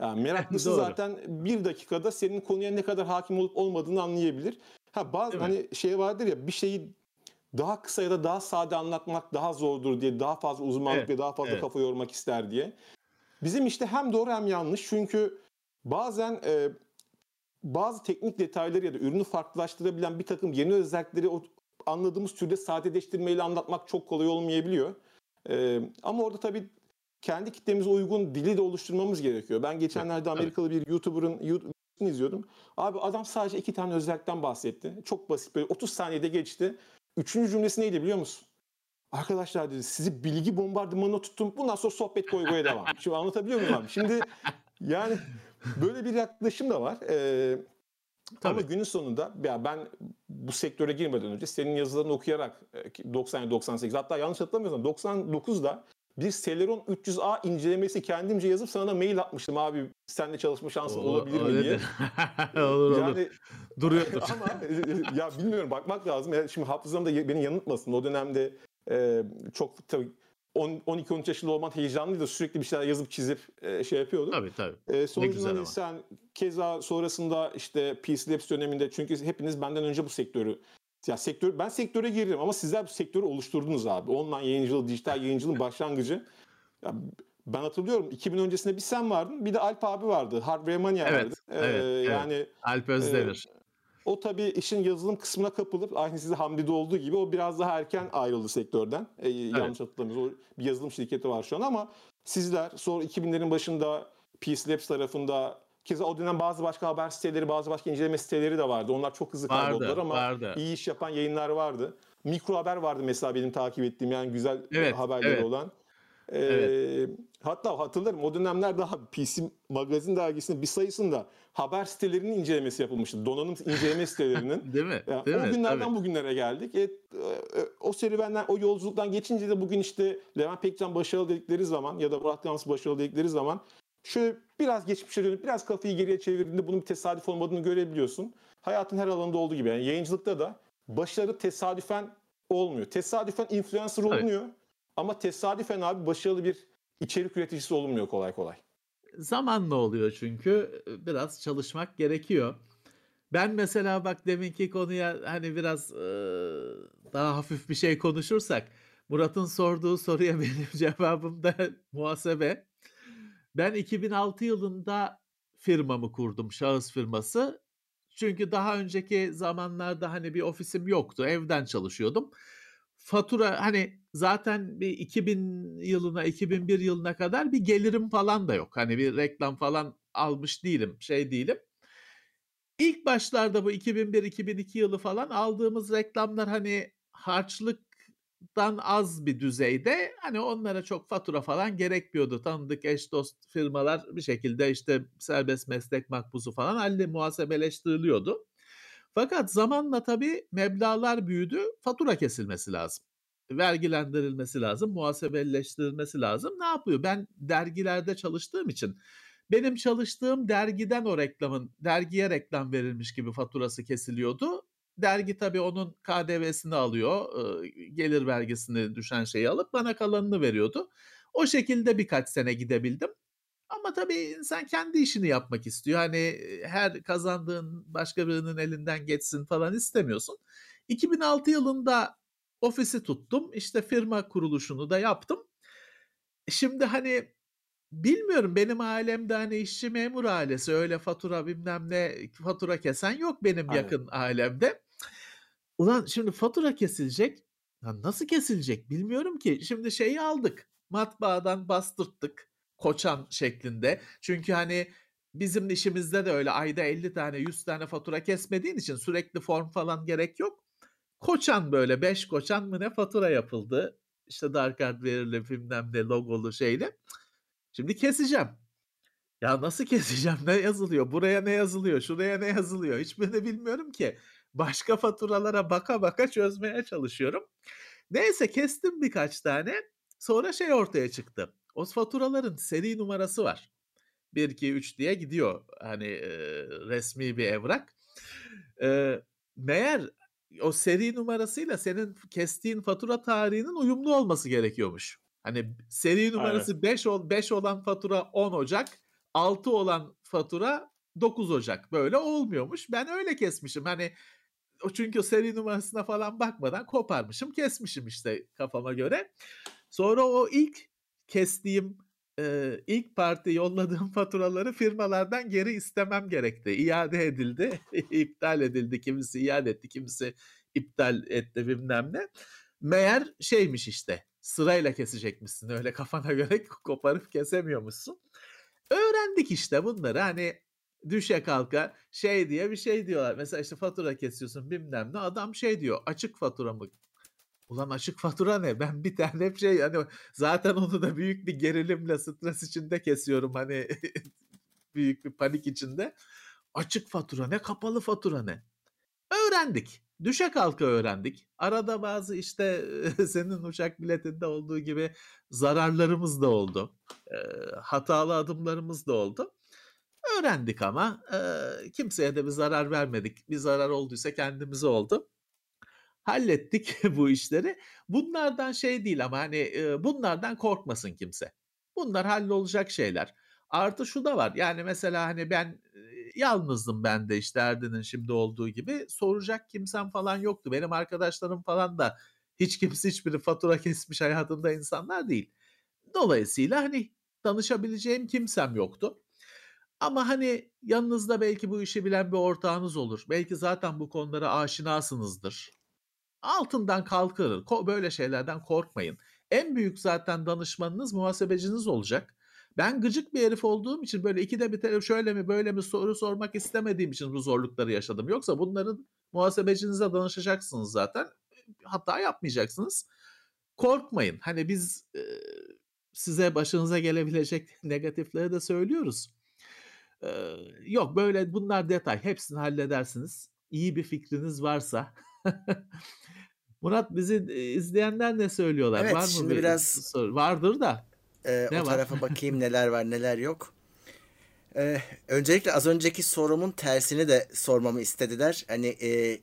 D: Yani meraklısı zaten bir dakikada senin konuya ne kadar hakim olup olmadığını anlayabilir. Ha bazı hani şey vardır ya bir şeyi daha kısa ya da daha sade anlatmak daha zordur diye daha fazla uzmanlık
C: Evet,
D: ve daha fazla
C: evet.
D: kafa yormak ister diye. Bizim işte hem doğru hem yanlış çünkü bazen e, bazı teknik detayları ya da ürünü farklılaştırabilen bir takım yeni özellikleri o anladığımız türde sadeleştirmeyle anlatmak çok kolay olmayabiliyor. E, ama orada tabii kendi kitlemize uygun dili de oluşturmamız gerekiyor. Ben geçenlerde. Amerikalı bir YouTuber'ın YouTube'unu izliyordum. Abi adam sadece iki tane özellikten bahsetti. Çok basit böyle 30 saniyede geçti. Üçüncü cümlesi neydi biliyor musun? Arkadaşlar dedi sizi bilgi bombardımanına tuttum. Bundan sonra sohbet koy koya devam. Şimdi anlatabiliyor muyum abi? Şimdi yani böyle bir yaklaşım da var. Ee, ama
C: Tabii.
D: günün sonunda ya ben bu sektöre girmeden önce senin yazılarını okuyarak e, 90 98 hatta yanlış hatırlamıyorsam 99'da bir Celeron 300A incelemesi kendimce yazıp sana da mail atmıştım abi seninle çalışma şansın olabilir mi diye.
C: olur olur.
D: Yani
C: Duruyordur.
D: ama e, ya bilmiyorum bakmak lazım. Yani şimdi hafızam da beni yanıltmasın. O dönemde e, çok tabii 12-13 yaşında olman heyecanlıydı. Sürekli bir şeyler yazıp çizip e, şey yapıyordum.
C: tabii tabii.
D: E, sonucunda hani
C: ama.
D: sen keza sonrasında işte PC Labs döneminde çünkü hepiniz benden önce bu sektörü ya sektör ben sektöre girdim ama sizler bu sektörü oluşturdunuz abi. Online yayıncılık, dijital yayıncılığın başlangıcı. Ya ben hatırlıyorum 2000 öncesinde bir sen vardın, bir de Alp abi vardı. Hardware Mania
C: Evet,
D: vardı. E,
C: evet, evet.
D: yani
C: Alp Özdemir.
D: O tabii işin yazılım kısmına kapılıp aynı sizde Hamdi'de olduğu gibi o biraz daha erken ayrıldı sektörden. E, Yanlış hatırlamıyorsam o bir yazılım şirketi var şu an ama sizler sonra 2000'lerin başında PC Labs tarafında keza o dönem bazı başka haber siteleri, bazı başka inceleme siteleri de vardı. Onlar çok hızlı kayboldular ama
C: vardı.
D: iyi iş yapan yayınlar vardı. Mikro haber vardı mesela benim takip ettiğim yani güzel
C: Evet,
D: haberleri
C: evet.
D: olan. Ee,
C: Evet.
D: Hatta hatırlarım o dönemler daha PC Magazin dergisinin bir sayısında haber sitelerinin incelemesi yapılmıştı. Donanım inceleme sitelerinin.
C: Değil mi?
D: Ya,
C: Değil
D: o
C: mi?
D: günlerden
C: Tabii.
D: bugünlere geldik. E, e, o serüvenden, o yolculuktan geçince de bugün işte Levent Pekcan başarılı dedikleri zaman ya da Murat Yalnız başarılı dedikleri zaman şöyle biraz geçmişe dönüp biraz kafayı geriye çevirdiğinde bunun bir tesadüf olmadığını görebiliyorsun. Hayatın her alanında olduğu gibi yani yayıncılıkta da başarı tesadüfen olmuyor. Tesadüfen influencer
C: Evet.
D: Ama tesadüfen abi başarılı bir içerik üreticisi olunmuyor kolay kolay.
C: Zamanla oluyor çünkü biraz çalışmak gerekiyor. Ben mesela bak deminki konuya hani biraz e, daha hafif bir şey konuşursak Murat'ın sorduğu soruya benim cevabım da muhasebe. Ben 2006 yılında firmamı kurdum, şahıs firması. Çünkü daha önceki zamanlarda hani bir ofisim yoktu, evden çalışıyordum. Fatura hani zaten bir 2000 yılına, 2001 yılına kadar bir gelirim falan da yok. Hani bir reklam falan almış değilim, şey değilim. İlk başlarda bu 2001-2002 yılı falan aldığımız reklamlar hani harçlıktan az bir düzeyde hani onlara çok fatura falan gerekmiyordu. Tanıdık eş dost firmalar bir şekilde işte serbest meslek makbuzu falan halde muhasebeleştiriliyordu. Fakat zamanla tabii meblağlar büyüdü, fatura kesilmesi lazım. Vergilendirilmesi lazım, muhasebeleştirilmesi lazım. Ne yapıyor? Ben dergilerde çalıştığım için benim çalıştığım dergiden o reklamın, dergiye reklam verilmiş gibi faturası kesiliyordu. Dergi tabii onun KDV'sini alıyor, gelir vergisini düşen şeyi alıp bana kalanını veriyordu. O şekilde birkaç sene gidebildim. Ama tabii insan kendi işini yapmak istiyor. Hani her kazandığın başka birinin elinden geçsin falan istemiyorsun. 2006 yılında ofisi tuttum. İşte firma kuruluşunu da yaptım. Şimdi hani bilmiyorum benim ailemde hani işçi memur ailesi öyle fatura bilmem ne fatura kesen yok benim
D: Aynen.
C: yakın ailemde. Ulan şimdi fatura kesilecek. Ya nasıl kesilecek bilmiyorum ki. Şimdi şeyi aldık. Matbaadan bastırttık. Koçan şeklinde. Çünkü hani bizim işimizde de öyle ayda 50 tane 100 tane fatura kesmediğin için sürekli form falan gerek yok. Koçan böyle 5 koçan mı ne fatura yapıldı. İşte dark art verirli bilmem ne logolu şeyle. Şimdi keseceğim. Ya nasıl keseceğim? Ne yazılıyor? Buraya ne yazılıyor? Şuraya ne yazılıyor? Hiçbirini bilmiyorum ki. Başka faturalara baka baka çözmeye çalışıyorum. Neyse kestim birkaç tane. Sonra şey ortaya çıktı. O faturaların seri numarası var. 1, 2, 3 diye gidiyor. Hani e, resmi bir evrak. E, meğer o seri numarasıyla senin kestiğin fatura tarihinin uyumlu olması gerekiyormuş. Hani seri numarası 5 ol 5 olan fatura 10 Ocak, 6 olan fatura 9 Ocak. Böyle olmuyormuş. Ben öyle kesmişim. Hani o çünkü o seri numarasına falan bakmadan koparmışım, kesmişim işte kafama göre. Sonra o ilk kestiğim e, ilk parti yolladığım faturaları firmalardan geri istemem gerekti. İade edildi, iptal edildi. Kimisi iade etti, kimisi iptal etti bilmem ne. Meğer şeymiş işte sırayla kesecekmişsin öyle kafana göre koparıp kesemiyormuşsun. Öğrendik işte bunları hani düşe kalka şey diye bir şey diyorlar. Mesela işte fatura kesiyorsun bilmem ne adam şey diyor açık fatura mı? Ulan açık fatura ne? Ben bir tane hep şey hani zaten onu da büyük bir gerilimle stres içinde kesiyorum hani büyük bir panik içinde. Açık fatura ne kapalı fatura ne? Öğrendik. Düşe kalka öğrendik. Arada bazı işte senin uçak biletinde olduğu gibi zararlarımız da oldu. Hatalı adımlarımız da oldu. Öğrendik ama kimseye de bir zarar vermedik. Bir zarar olduysa kendimize oldu. Hallettik bu işleri. Bunlardan şey değil ama hani e, bunlardan korkmasın kimse. Bunlar hallolacak şeyler. Artı şu da var. Yani mesela hani ben yalnızdım ben de işte Erdin'in şimdi olduğu gibi. Soracak kimsem falan yoktu. Benim arkadaşlarım falan da hiç kimse hiçbiri fatura kesmiş hayatında insanlar değil. Dolayısıyla hani danışabileceğim kimsem yoktu. Ama hani yanınızda belki bu işi bilen bir ortağınız olur. Belki zaten bu konulara aşinasınızdır. Altından kalkır. Böyle şeylerden korkmayın. En büyük zaten danışmanınız muhasebeciniz olacak. Ben gıcık bir herif olduğum için böyle ikide bir telefon şöyle mi böyle mi soru sormak istemediğim için bu zorlukları yaşadım. Yoksa bunların muhasebecinize danışacaksınız zaten. Hata yapmayacaksınız. Korkmayın. Hani biz e, size başınıza gelebilecek negatifleri de söylüyoruz. Ee, yok böyle bunlar detay. Hepsini halledersiniz. İyi bir fikriniz varsa. Murat bizi izleyenler ne söylüyorlar?
B: Evet,
C: var mı
B: şimdi
C: bir
B: biraz
C: soru? Vardır da.
B: Ee,
C: Ne
B: o
C: var?
B: tarafa bakayım neler var neler yok. Ee, öncelikle az önceki sorumun tersini de sormamı istediler. Hani e,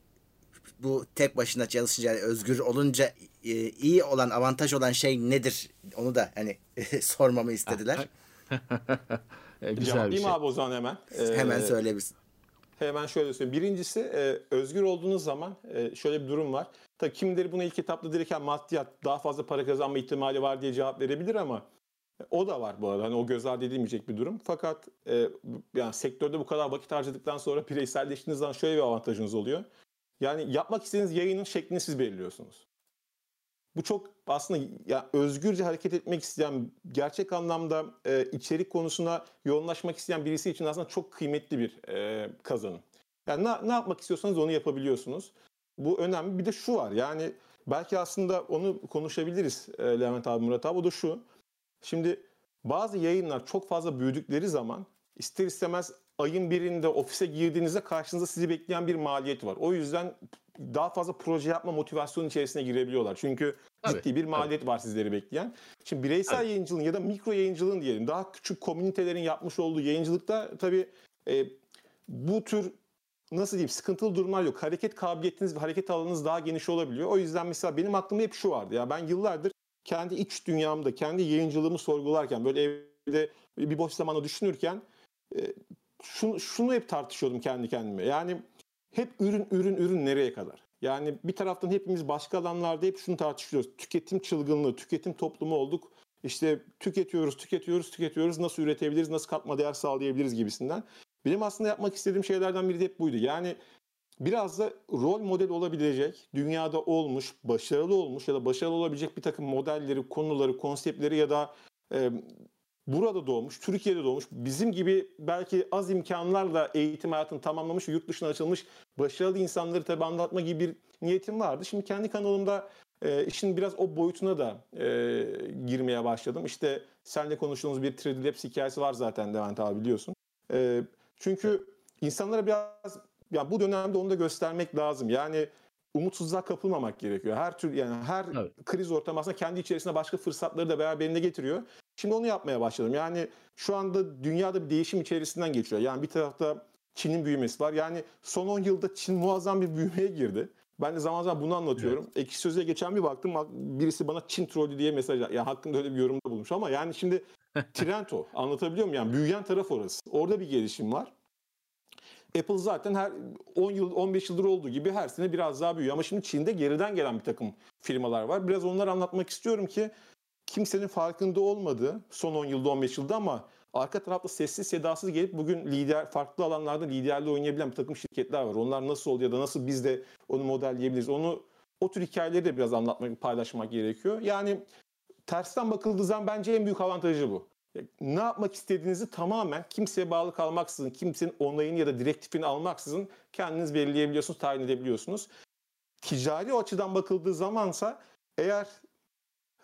B: bu tek başına çalışınca yani özgür olunca e, iyi olan avantaj olan şey nedir? Onu da hani sormamı istediler.
C: E, Güzel bir
D: Cevaplayayım
C: şey.
D: abi o zaman hemen.
B: Hemen
D: Ee,
B: söyle biz.
D: Hemen şöyle söyleyeyim. Birincisi e, özgür olduğunuz zaman e, şöyle bir durum var. Tabii kimileri buna ilk etapta direkt maddiyat daha fazla para kazanma ihtimali var diye cevap verebilir ama e, o da var bu arada. Hani o göz ardı edilmeyecek bir durum. Fakat e, yani sektörde bu kadar vakit harcadıktan sonra bireyselleştiğiniz zaman şöyle bir avantajınız oluyor. Yani yapmak istediğiniz yayının şeklini siz belirliyorsunuz. Bu çok aslında ya özgürce hareket etmek isteyen, gerçek anlamda e, içerik konusuna yoğunlaşmak isteyen birisi için aslında çok kıymetli bir e, kazanım. Yani ne, ne yapmak istiyorsanız onu yapabiliyorsunuz. Bu önemli. Bir de şu var yani belki aslında onu konuşabiliriz e, Levent abi, Murat abi. O da şu. Şimdi bazı yayınlar çok fazla büyüdükleri zaman ister istemez ayın birinde ofise girdiğinizde karşınızda sizi bekleyen bir maliyet var. O yüzden daha fazla proje yapma motivasyonu içerisine girebiliyorlar. Çünkü
C: Tabii,
D: ciddi bir maliyet var sizleri bekleyen. Şimdi bireysel
C: Tabii.
D: yayıncılığın ya da mikro yayıncılığın diyelim daha küçük komünitelerin yapmış olduğu yayıncılıkta tabii e, bu tür nasıl diyeyim sıkıntılı durumlar yok. Hareket kabiliyetiniz ve hareket alanınız daha geniş olabiliyor. O yüzden mesela benim aklımda hep şu vardı. Ya ben yıllardır kendi iç dünyamda, kendi yayıncılığımı sorgularken böyle evde bir boş zamanda düşünürken e, şunu, şunu hep tartışıyordum kendi kendime. Yani hep ürün ürün ürün nereye kadar? Yani bir taraftan hepimiz başka alanlarda hep şunu tartışıyoruz. Tüketim çılgınlığı, tüketim toplumu olduk. İşte tüketiyoruz, tüketiyoruz, tüketiyoruz. Nasıl üretebiliriz, nasıl katma değer sağlayabiliriz gibisinden. Benim aslında yapmak istediğim şeylerden biri de hep buydu. Yani biraz da rol model olabilecek, dünyada olmuş, başarılı olmuş ya da başarılı olabilecek bir takım modelleri, konuları, konseptleri ya da e, burada doğmuş, Türkiye'de doğmuş, bizim gibi belki az imkanlarla eğitim hayatını tamamlamış, yurt dışına açılmış başarılı insanları tabii anlatma gibi bir niyetim vardı. Şimdi kendi kanalımda e, işin biraz o boyutuna da e, girmeye başladım. İşte seninle konuştuğumuz bir 3D Labs hikayesi var zaten Levent abi biliyorsun. E, çünkü insanlara biraz ya bu dönemde onu da göstermek lazım. Yani umutsuzluğa kapılmamak gerekiyor. Her tür yani her
C: Evet.
D: kriz ortamı aslında kendi içerisinde başka fırsatları da beraberinde getiriyor. Şimdi onu yapmaya başladım. Yani şu anda dünyada bir değişim içerisinden geçiyor. Yani bir tarafta Çin'in büyümesi var. Yani son 10 yılda Çin muazzam bir büyümeye girdi. Ben de zaman zaman bunu anlatıyorum. Ekşi Sözlüğe geçen bir baktım birisi bana Çin trollü diye mesaj ya hakkında öyle bir yorumda bulmuş ama yani şimdi trend o. Anlatabiliyor muyum? Yani büyüyen taraf orası. Orada bir gelişim var. Apple zaten her 10 yıl 15 yıldır olduğu gibi her sene biraz daha büyüyor ama şimdi Çin'de geriden gelen bir takım firmalar var. Biraz onları anlatmak istiyorum ki kimsenin farkında olmadığı son 10 yılda 15 yılda ama arka tarafta sessiz sedasız gelip bugün lider farklı alanlarda liderliği oynayabilen bir takım şirketler var. Onlar nasıl oluyor ya da nasıl biz de onu modelleyebiliriz? Onu o tür hikayeleri de biraz anlatmak, paylaşmak gerekiyor. Yani tersten bakıldığı zaman bence en büyük avantajı bu. Ne yapmak istediğinizi tamamen kimseye bağlı kalmaksızın, kimsenin onayını ya da direktifini almaksızın kendiniz belirleyebiliyorsunuz, tayin edebiliyorsunuz. Ticari o açıdan bakıldığı zamansa eğer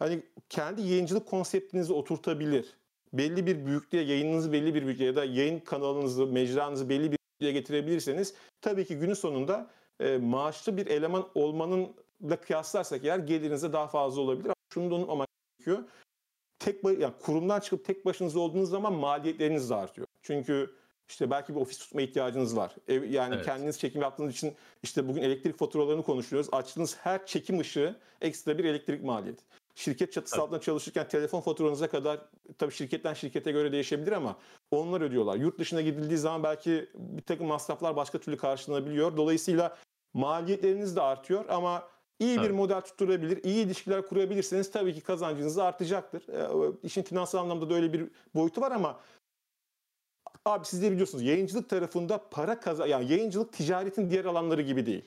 D: hani kendi yayıncılık konseptinizi oturtabilir, belli bir büyüklüğe, yayınınızı belli bir büyüklüğe ya da yayın kanalınızı, mecranızı belli bir büyüklüğe getirebilirseniz tabii ki günün sonunda e, maaşlı bir eleman olmanın da kıyaslarsak eğer gelirinize daha fazla olabilir. Ama şunu da unutmamak gerekiyor. Tek yani kurumdan çıkıp tek başınıza olduğunuz zaman maliyetleriniz de artıyor. Çünkü işte belki bir ofis tutma ihtiyacınız var. Ev, yani
C: Evet.
D: kendiniz çekim yaptığınız için işte bugün elektrik faturalarını konuşuyoruz. Açtığınız her çekim ışığı ekstra bir elektrik maliyeti. Şirket çatısı
C: Tabii.
D: altında çalışırken telefon faturanıza kadar tabii şirketten şirkete göre değişebilir ama onlar ödüyorlar. Yurt dışına gidildiği zaman belki bir takım masraflar başka türlü karşılanabiliyor. Dolayısıyla maliyetleriniz de artıyor ama iyi bir
C: Evet.
D: model tutturabilir, iyi ilişkiler kurabilirseniz tabii ki kazancınız artacaktır. Ee, işin finansal anlamda da öyle bir boyutu var ama abi siz de biliyorsunuz yayıncılık tarafında para kazan yani yayıncılık ticaretin diğer alanları gibi değil.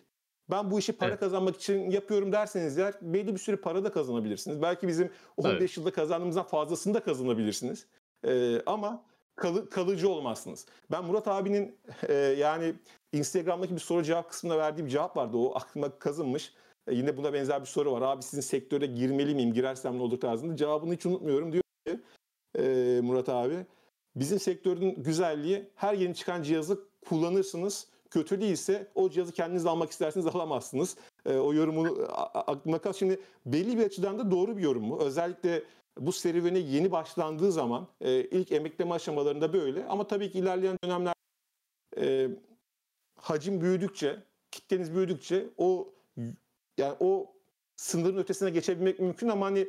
D: Ben bu işi para
C: Evet.
D: kazanmak için yapıyorum derseniz eğer belli bir süre para da kazanabilirsiniz. Belki bizim 15
C: Evet.
D: yılda kazandığımızdan fazlasını da kazanabilirsiniz. Ee, ama kalı- kalıcı olmazsınız. Ben Murat abinin e, yani Instagram'daki bir soru cevap kısmında verdiği bir cevap vardı. O aklıma kazınmış. E, yine buna benzer bir soru var. Abi sizin sektöre girmeli miyim? Girersem ne olur tarzında. Cevabını hiç unutmuyorum diyor ki e, Murat abi. Bizim sektörün güzelliği her yeni çıkan cihazı kullanırsınız. Kötü değilse o cihazı kendiniz almak isterseniz alamazsınız. E, o yorumunu aklıma kal. Şimdi belli bir açıdan da doğru bir yorum bu. Özellikle bu serüvene yeni başlandığı zaman e, ilk emekleme aşamalarında böyle. Ama tabii ki ilerleyen dönemler e, hacim büyüdükçe, kitleniz büyüdükçe o yani o sınırın ötesine geçebilmek mümkün ama hani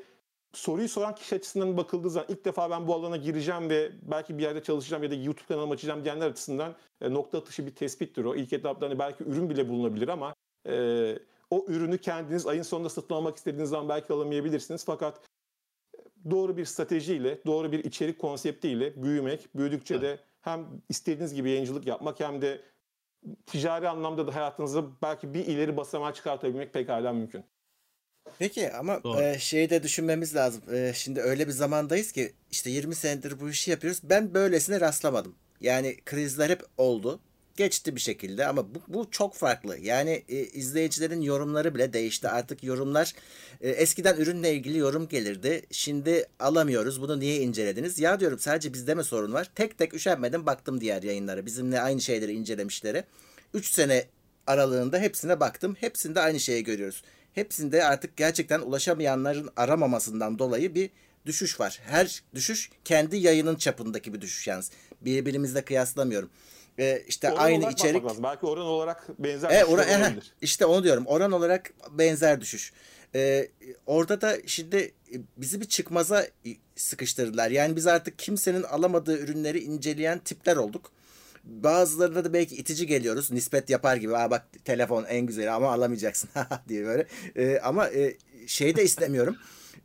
D: soruyu soran kişi açısından bakıldığı zaman ilk defa ben bu alana gireceğim ve belki bir yerde çalışacağım ya da YouTube kanalımı açacağım diyenler açısından e, nokta atışı bir tespittir o. İlk etapta hani belki ürün bile bulunabilir ama e, o ürünü kendiniz ayın sonunda satın almak istediğiniz zaman belki alamayabilirsiniz. Fakat doğru bir stratejiyle, doğru bir içerik konseptiyle büyümek, büyüdükçe de hem istediğiniz gibi yayıncılık yapmak hem de ticari anlamda da hayatınızı belki bir ileri basamağa çıkartabilmek pekala mümkün.
B: Peki ama
C: Doğru.
B: e, şeyi de düşünmemiz lazım. E, şimdi öyle bir zamandayız ki işte 20 senedir bu işi yapıyoruz. Ben böylesine rastlamadım. Yani krizler hep oldu. geçti bir şekilde ama bu, bu çok farklı. Yani e, izleyicilerin yorumları bile değişti. Artık yorumlar e, eskiden ürünle ilgili yorum gelirdi. Şimdi alamıyoruz. Bunu niye incelediniz? Ya diyorum sadece bizde mi sorun var? Tek tek üşenmedim baktım diğer yayınlara. Bizimle aynı şeyleri incelemişlere. 3 sene aralığında hepsine baktım. Hepsinde aynı şeyi görüyoruz. Hepsinde artık gerçekten ulaşamayanların aramamasından dolayı bir düşüş var. Her düşüş kendi yayının çapındaki bir düşüş yalnız. Birbirimizle kıyaslamıyorum. Ee, işte
D: Oran
B: aynı içerik.
D: lazım. Belki oran olarak benzer
B: E,
D: bir
B: ora, ehe,
D: olabilir.
B: işte onu diyorum. Oran olarak benzer düşüş. Ee, orada da şimdi e, bizi bir çıkmaza e, sıkıştırdılar. Yani biz artık kimsenin alamadığı ürünleri inceleyen tipler olduk. Bazılarına da belki itici geliyoruz. Nispet yapar gibi. Aa bak telefon en güzeli ama alamayacaksın diye böyle. Ee, ama e, şey de istemiyorum.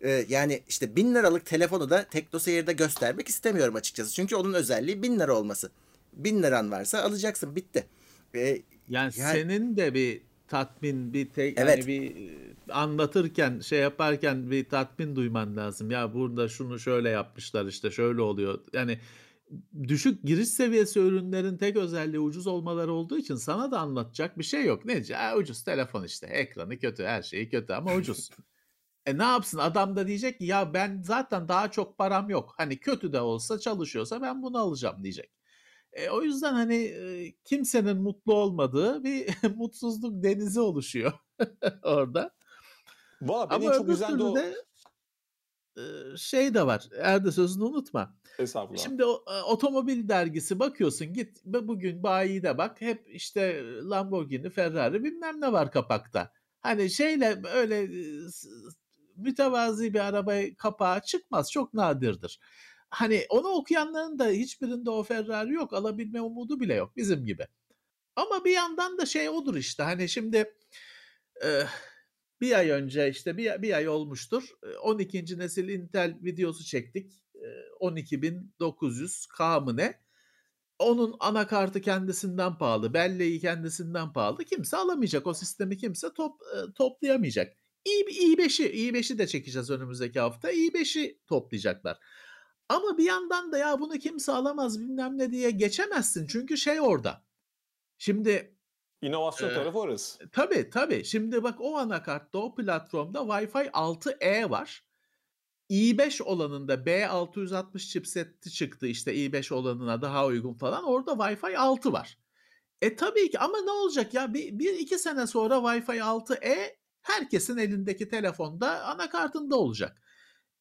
B: Ee, yani işte bin liralık telefonu da TeknoSeyir'de göstermek istemiyorum açıkçası. Çünkü onun özelliği bin lira olması. Bin liran varsa alacaksın bitti. Ee,
C: Yani,
B: Yani-
C: senin de bir tatmin, bir te,
B: Evet.
C: yani bir e, anlatırken, şey yaparken bir tatmin duyman lazım. Ya burada şunu şöyle yapmışlar işte şöyle oluyor. Yani düşük giriş seviyesi ürünlerin tek özelliği ucuz olmaları olduğu için sana da anlatacak bir şey yok. Nece? Ha, ucuz telefon işte. Ekranı kötü, her şeyi kötü ama ucuz. E ne yapsın? Adam da diyecek ki ya ben zaten daha çok param yok. Hani kötü de olsa çalışıyorsa ben bunu alacağım diyecek. E, o yüzden hani e, kimsenin mutlu olmadığı bir mutsuzluk denizi oluşuyor orada.
D: Valla beni
C: Ama
D: çok üzen de o...
C: de e, şey de var. Erde sözünü unutma.
D: Estağfurullah.
C: Şimdi o, e, otomobil dergisi bakıyorsun git bu- bugün bayide bak hep işte Lamborghini, Ferrari bilmem ne var kapakta. Hani şeyle öyle e, mütevazi bir araba kapağı çıkmaz çok nadirdir. Hani onu okuyanların da hiçbirinde o Ferrari yok alabilme umudu bile yok bizim gibi. Ama bir yandan da şey odur işte hani şimdi e, bir ay önce işte bir, bir ay olmuştur. e, 12. nesil Intel videosu çektik. E, 12900K mı ne? Onun anakartı kendisinden pahalı, belleği kendisinden pahalı. Kimse alamayacak. O sistemi kimse top, toplayamayacak. i, i5'i, i5'i de çekeceğiz önümüzdeki hafta. i5'i toplayacaklar. Ama bir yandan da ya bunu kimse alamaz bilmem ne diye geçemezsin. Çünkü şey orada. Şimdi
D: İnovasyon
C: Ee,
D: tarafı orası.
C: Tabii tabii. Şimdi bak o anakartta o platformda Wi-Fi 6E var. İ5 olanında B660 chipseti çıktı işte i5 olanına daha uygun falan. Orada Wi-Fi 6 var. E tabii ki ama ne olacak ya bir, bir iki sene sonra Wi-Fi 6E herkesin elindeki telefonda anakartında olacak.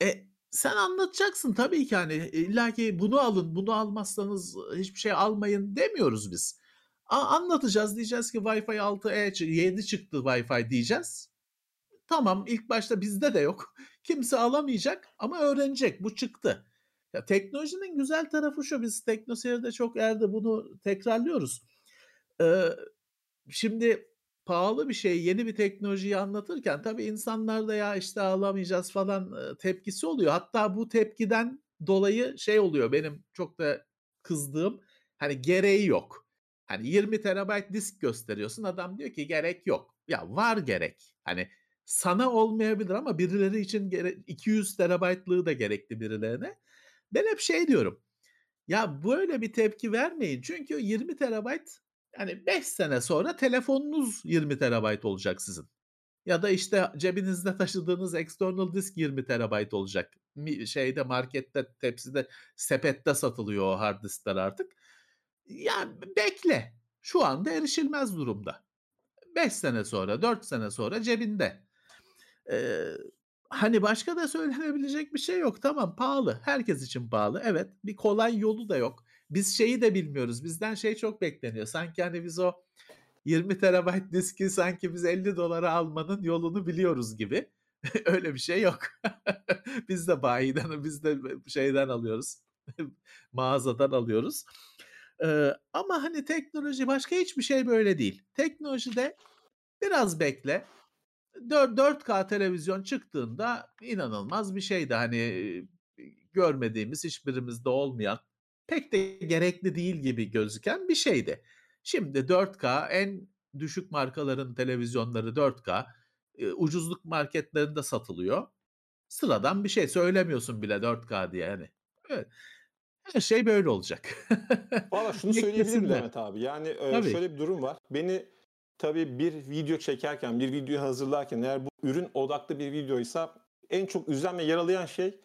C: E sen anlatacaksın tabii ki hani illa ki bunu alın bunu almazsanız hiçbir şey almayın demiyoruz biz. A- anlatacağız diyeceğiz ki Wi-Fi 6E çı- 7 çıktı Wi-Fi diyeceğiz. Tamam ilk başta bizde de yok. Kimse alamayacak ama öğrenecek bu çıktı. Ya teknolojinin güzel tarafı şu biz teknoseyirde çok yerde bunu tekrarlıyoruz. Ee, şimdi pahalı bir şey yeni bir teknolojiyi anlatırken tabii insanlarda ya işte alamayacağız falan tepkisi oluyor. Hatta bu tepkiden dolayı şey oluyor benim çok da kızdığım hani gereği yok. Hani 20 terabayt disk gösteriyorsun adam diyor ki gerek yok. Ya var gerek. Hani sana olmayabilir ama birileri için gere- 200 terabaytlığı da gerekli birilerine. Ben hep şey diyorum. Ya böyle bir tepki vermeyin. Çünkü 20 terabayt yani 5 sene sonra telefonunuz 20 terabayt olacak sizin. Ya da işte cebinizde taşıdığınız external disk 20 terabayt olacak. Şeyde markette, tepside, sepette satılıyor o hard diskler artık. Ya bekle. Şu anda erişilmez durumda. 5 sene sonra, 4 sene sonra cebinde. Ee, hani başka da söylenebilecek bir şey yok. Tamam pahalı. Herkes için pahalı. Evet bir kolay yolu da yok. Biz şeyi de bilmiyoruz. Bizden şey çok bekleniyor. Sanki hani biz o 20 terabayt diski sanki biz 50 dolara almanın yolunu biliyoruz gibi. Öyle bir şey yok. biz de bayiden, biz de şeyden alıyoruz. Mağazadan alıyoruz. Ee, ama hani teknoloji başka hiçbir şey böyle değil. Teknolojide biraz bekle. 4, 4K televizyon çıktığında inanılmaz bir şeydi. Hani görmediğimiz hiçbirimizde olmayan pek de gerekli değil gibi gözüken bir şeydi. Şimdi 4K en düşük markaların televizyonları 4K e, ucuzluk marketlerinde satılıyor. Sıradan bir şey söylemiyorsun bile 4K diye yani. Evet. Her şey böyle olacak.
D: Valla şunu söyleyebilirim. Levent abi. Yani e, şöyle bir durum var. Beni tabii bir video çekerken, bir videoyu hazırlarken eğer bu ürün odaklı bir videoysa en çok üzen ve yaralayan şey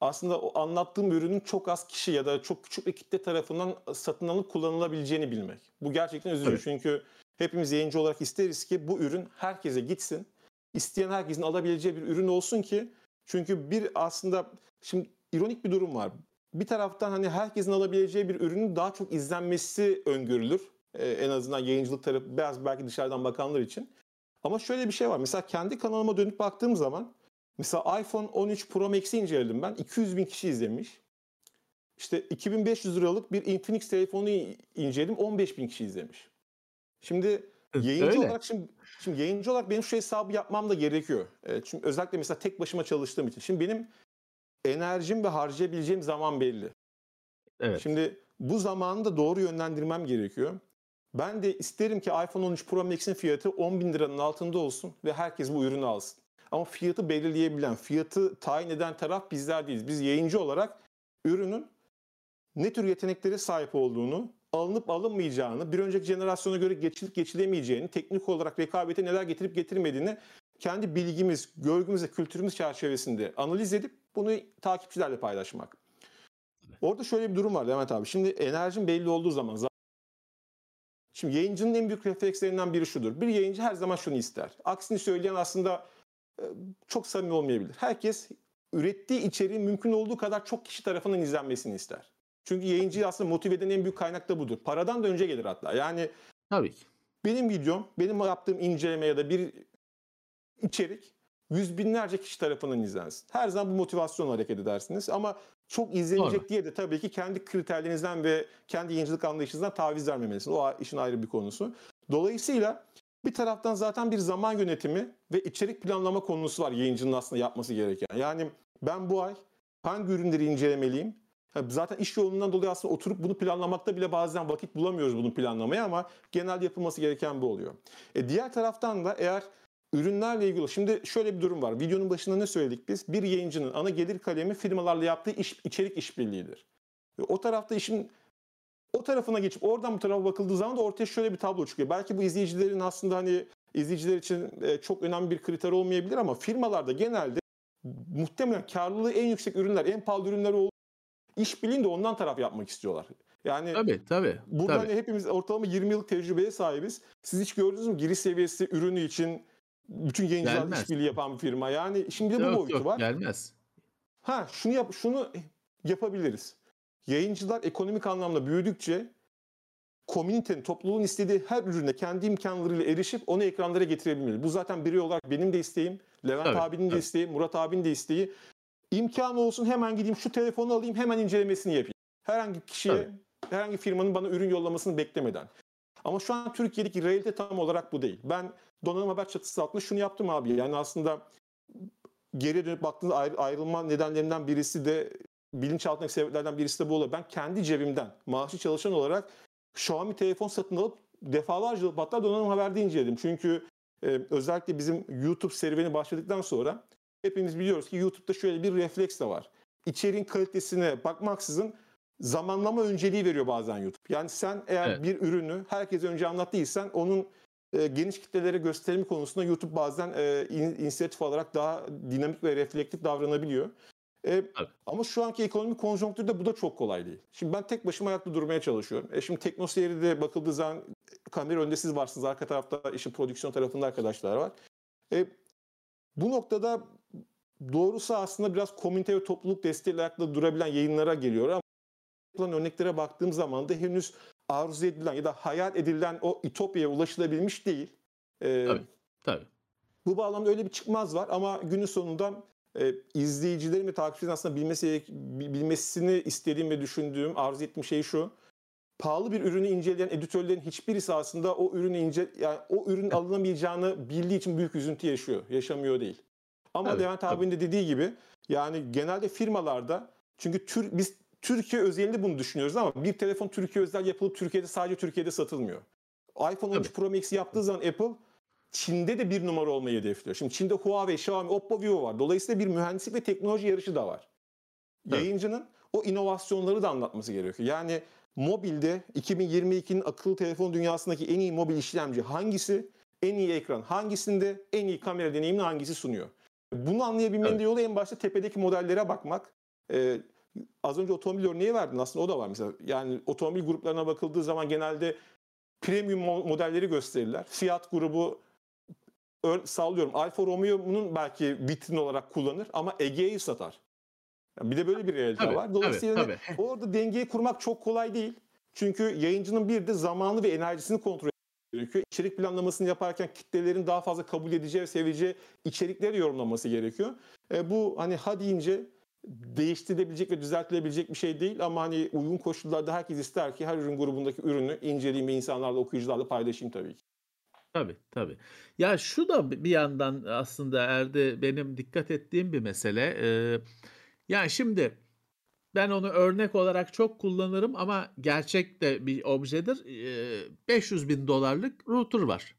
D: aslında o anlattığım ürünün çok az kişi ya da çok küçük bir kitle tarafından satın alınıp kullanılabileceğini bilmek. Bu gerçekten üzücü.
C: Evet.
D: Çünkü hepimiz yayıncı olarak isteriz ki bu ürün herkese gitsin. İsteyen herkesin alabileceği bir ürün olsun ki çünkü bir aslında şimdi ironik bir durum var. Bir taraftan hani herkesin alabileceği bir ürünün daha çok izlenmesi öngörülür. Ee, en azından yayıncılık tarafı biraz belki dışarıdan bakanlar için. Ama şöyle bir şey var. Mesela kendi kanalıma dönüp baktığım zaman mesela iPhone 13 Pro Max'i inceledim ben. 200 bin kişi izlemiş. İşte 2500 liralık bir Infinix telefonu inceledim. 15 bin kişi izlemiş. Şimdi Yayıncı
C: Öyle.
D: olarak şimdi, şimdi yayıncı olarak benim şu hesabı yapmam da gerekiyor. E, çünkü özellikle mesela tek başıma çalıştığım için. Şimdi benim enerjim ve harcayabileceğim zaman belli.
C: Evet.
D: Şimdi bu zamanı da doğru yönlendirmem gerekiyor. Ben de isterim ki iPhone 13 Pro Max'in fiyatı 10 bin liranın altında olsun ve herkes bu ürünü alsın. Ama fiyatı belirleyebilen, fiyatı tayin eden taraf bizler değiliz. Biz yayıncı olarak ürünün ne tür yeteneklere sahip olduğunu, alınıp alınmayacağını, bir önceki jenerasyona göre geçilip geçilemeyeceğini, teknik olarak rekabete neler getirip getirmediğini kendi bilgimiz, görgümüz ve kültürümüz çerçevesinde analiz edip bunu takipçilerle paylaşmak. Orada şöyle bir durum var Levent abi. Şimdi enerjin belli olduğu zaman Şimdi yayıncının en büyük reflekslerinden biri şudur. Bir yayıncı her zaman şunu ister. Aksini söyleyen aslında e, çok samimi olmayabilir. Herkes ürettiği içeriğin mümkün olduğu kadar çok kişi tarafından izlenmesini ister. Çünkü yayıncıyı aslında motive eden en büyük kaynak da budur. Paradan da önce gelir hatta. Yani
C: Tabii ki.
D: benim videom, benim yaptığım inceleme ya da bir içerik yüz binlerce kişi tarafından izlensin. Her zaman bu motivasyonla hareket edersiniz. Ama çok izlenecek
C: Doğru.
D: diye de tabii ki kendi kriterlerinizden ve kendi yayıncılık anlayışınızdan taviz vermemelisiniz. O işin ayrı bir konusu. Dolayısıyla bir taraftan zaten bir zaman yönetimi ve içerik planlama konusu var yayıncının aslında yapması gereken. Yani ben bu ay hangi ürünleri incelemeliyim? Zaten iş yoğunluğundan dolayı aslında oturup bunu planlamakta bile bazen vakit bulamıyoruz bunu planlamaya ama genelde yapılması gereken bu oluyor. E diğer taraftan da eğer ürünlerle ilgili şimdi şöyle bir durum var. Videonun başında ne söyledik biz? Bir yayıncının ana gelir kalemi firmalarla yaptığı iş, içerik işbirliğidir. Ve o tarafta işin o tarafına geçip oradan bu tarafa bakıldığı zaman da ortaya şöyle bir tablo çıkıyor. Belki bu izleyicilerin aslında hani izleyiciler için e, çok önemli bir kriter olmayabilir ama firmalarda genelde muhtemelen karlılığı en yüksek ürünler, en pahalı ürünler olduğu işbirliğini de ondan taraf yapmak istiyorlar. Yani
C: Tabii tabii.
D: Burada
C: tabii.
D: hani hepimiz ortalama 20 yıllık tecrübeye sahibiz. Siz hiç gördünüz mü giriş seviyesi ürünü için bütün yayıncılar
C: Gelmez.
D: işbirliği yapan bir firma. Yani şimdi bu
C: Yok,
D: boyutu
C: yok,
D: var.
C: Gelmez.
D: Ha şunu yap şunu yapabiliriz. Yayıncılar ekonomik anlamda büyüdükçe komünitenin, topluluğun istediği her ürüne kendi imkanlarıyla erişip onu ekranlara getirebilmeli. Bu zaten birey olarak benim de isteğim, Levent
C: Tabii,
D: abinin de
C: tabii.
D: isteği, Murat abinin de isteği. İmkanı olsun hemen gideyim şu telefonu alayım hemen incelemesini yapayım. Herhangi kişiye,
C: Tabii.
D: herhangi firmanın bana ürün yollamasını beklemeden. Ama şu an Türkiye'deki realite tam olarak bu değil. Ben donanım haber çatısı altında şunu yaptım abi. Yani aslında geriye dönüp baktığınızda ayrı- ayrılma nedenlerinden birisi de bilinçaltındaki sebeplerden birisi de bu olabilir. Ben kendi cebimden maaşlı çalışan olarak Xiaomi telefon satın alıp defalarca hatta donanım haberde inceledim. Çünkü e, özellikle bizim YouTube serüveni başladıktan sonra hepimiz biliyoruz ki YouTube'da şöyle bir refleks de var. İçeriğin kalitesine bakmaksızın zamanlama önceliği veriyor bazen YouTube. Yani sen eğer
C: Evet.
D: bir ürünü herkese önce anlattıysan onun e, geniş kitlelere gösterimi konusunda YouTube bazen e, in- inisiyatif olarak daha dinamik ve reflektif davranabiliyor. E, ama şu anki ekonomik konjonktürde bu da çok kolay değil. Şimdi ben tek başıma ayakta durmaya çalışıyorum. E şimdi Teknoseyir'de bakıldığı zaman kamera önünde siz varsınız. Arka tarafta işin prodüksiyon tarafında arkadaşlar var. E, bu noktada doğrusu aslında biraz komünite ve topluluk desteğiyle ayakta durabilen yayınlara geliyor ama yapılan örneklere baktığım zaman da henüz arzu edilen ya da hayal edilen o ütopyaya ulaşılabilmiş değil. E,
C: Tabii. Tabii.
D: bu bağlamda öyle bir çıkmaz var ama günün sonunda e, izleyicilerin ve takipçilerin aslında bilmesi, bilmesini istediğim ve düşündüğüm, arzu ettiğim şey şu. Pahalı bir ürünü inceleyen editörlerin hiçbirisi aslında o ürünü ince yani o ürün alınamayacağını bildiği için büyük üzüntü yaşıyor. Yaşamıyor değil. Ama
C: Tabii,
D: Levent abinin de dediği gibi yani genelde firmalarda çünkü tür, biz Türkiye özelinde bunu düşünüyoruz ama bir telefon Türkiye özel yapılıp Türkiye'de sadece Türkiye'de satılmıyor. iPhone 13 Pro Max yaptığı zaman Apple Çin'de de bir numara olmayı hedefliyor. Şimdi Çin'de Huawei, Xiaomi, Oppo, Vivo var. Dolayısıyla bir mühendislik ve teknoloji yarışı da var. Yayıncının o inovasyonları da anlatması gerekiyor. Yani mobilde 2022'nin akıllı telefon dünyasındaki en iyi mobil işlemci hangisi? En iyi ekran hangisinde? En iyi kamera deneyimini hangisi sunuyor? Bunu anlayabilmenin
C: Evet.
D: de yolu en başta tepedeki modellere bakmak. Ee, az önce otomobil örneği verdin aslında o da var mesela. Yani otomobil gruplarına bakıldığı zaman genelde premium mo- modelleri gösterirler. Fiat grubu sallıyorum Alfa Romeo'nun belki vitrin olarak kullanır ama Ege'yi satar. Yani bir de böyle bir realite
C: Tabii,
D: var. Dolayısıyla
C: tabii,
D: hani orada dengeyi kurmak çok kolay değil. Çünkü yayıncının bir de zamanı ve enerjisini kontrol etmesi gerekiyor. İçerik planlamasını yaparken kitlelerin daha fazla kabul edeceği ve seveceği içerikleri yorumlaması gerekiyor. E, bu hani ha deyince değiştirilebilecek ve düzeltilebilecek bir şey değil ama hani uygun koşullarda herkes ister ki her ürün grubundaki ürünü inceleyeyim ve insanlarla, okuyucularla paylaşayım tabii ki.
C: Tabii tabii. Ya şu da bir yandan aslında Erdi benim dikkat ettiğim bir mesele. Ee, yani şimdi ben onu örnek olarak çok kullanırım ama gerçek de bir objedir. Ee, 500 bin dolarlık router var.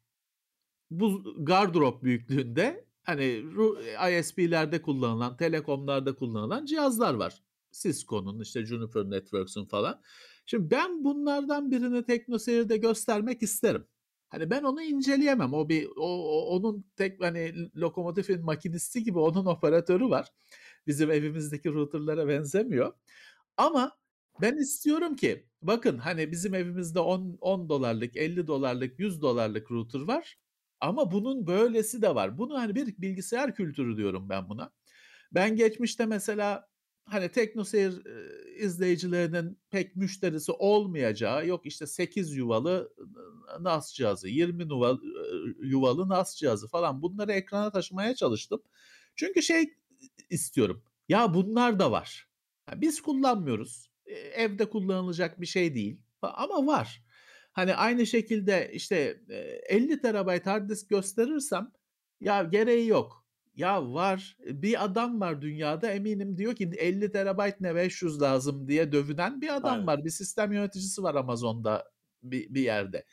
C: Bu gardırop büyüklüğünde hani ru- ISP'lerde kullanılan, telekomlarda kullanılan cihazlar var. Cisco'nun işte Juniper Networks'un falan. Şimdi ben bunlardan birini TeknoSeyir'de göstermek isterim. Hani ben onu inceleyemem. O bir o, o- onun tek hani lokomotifin makinisti gibi onun operatörü var. Bizim evimizdeki routerlara benzemiyor. Ama ben istiyorum ki bakın hani bizim evimizde 10 10 dolarlık, 50 dolarlık, 100 dolarlık router var. Ama bunun böylesi de var. Bunu hani bir bilgisayar kültürü diyorum ben buna. Ben geçmişte mesela hani TeknoSeyir izleyicilerinin pek müşterisi olmayacağı yok işte 8 yuvalı NAS cihazı, 20 yuvalı, NAS cihazı falan bunları ekrana taşımaya çalıştım. Çünkü şey istiyorum. Ya bunlar da var. Biz kullanmıyoruz. Evde kullanılacak bir şey değil. Ama var. Hani aynı şekilde işte e, 50 terabayt hard disk gösterirsem ya gereği yok. Ya var bir adam var dünyada eminim diyor ki 50 terabayt ne 500 lazım diye dövünen bir adam
D: Aynen.
C: var. Bir sistem yöneticisi var Amazon'da bir, bir yerde.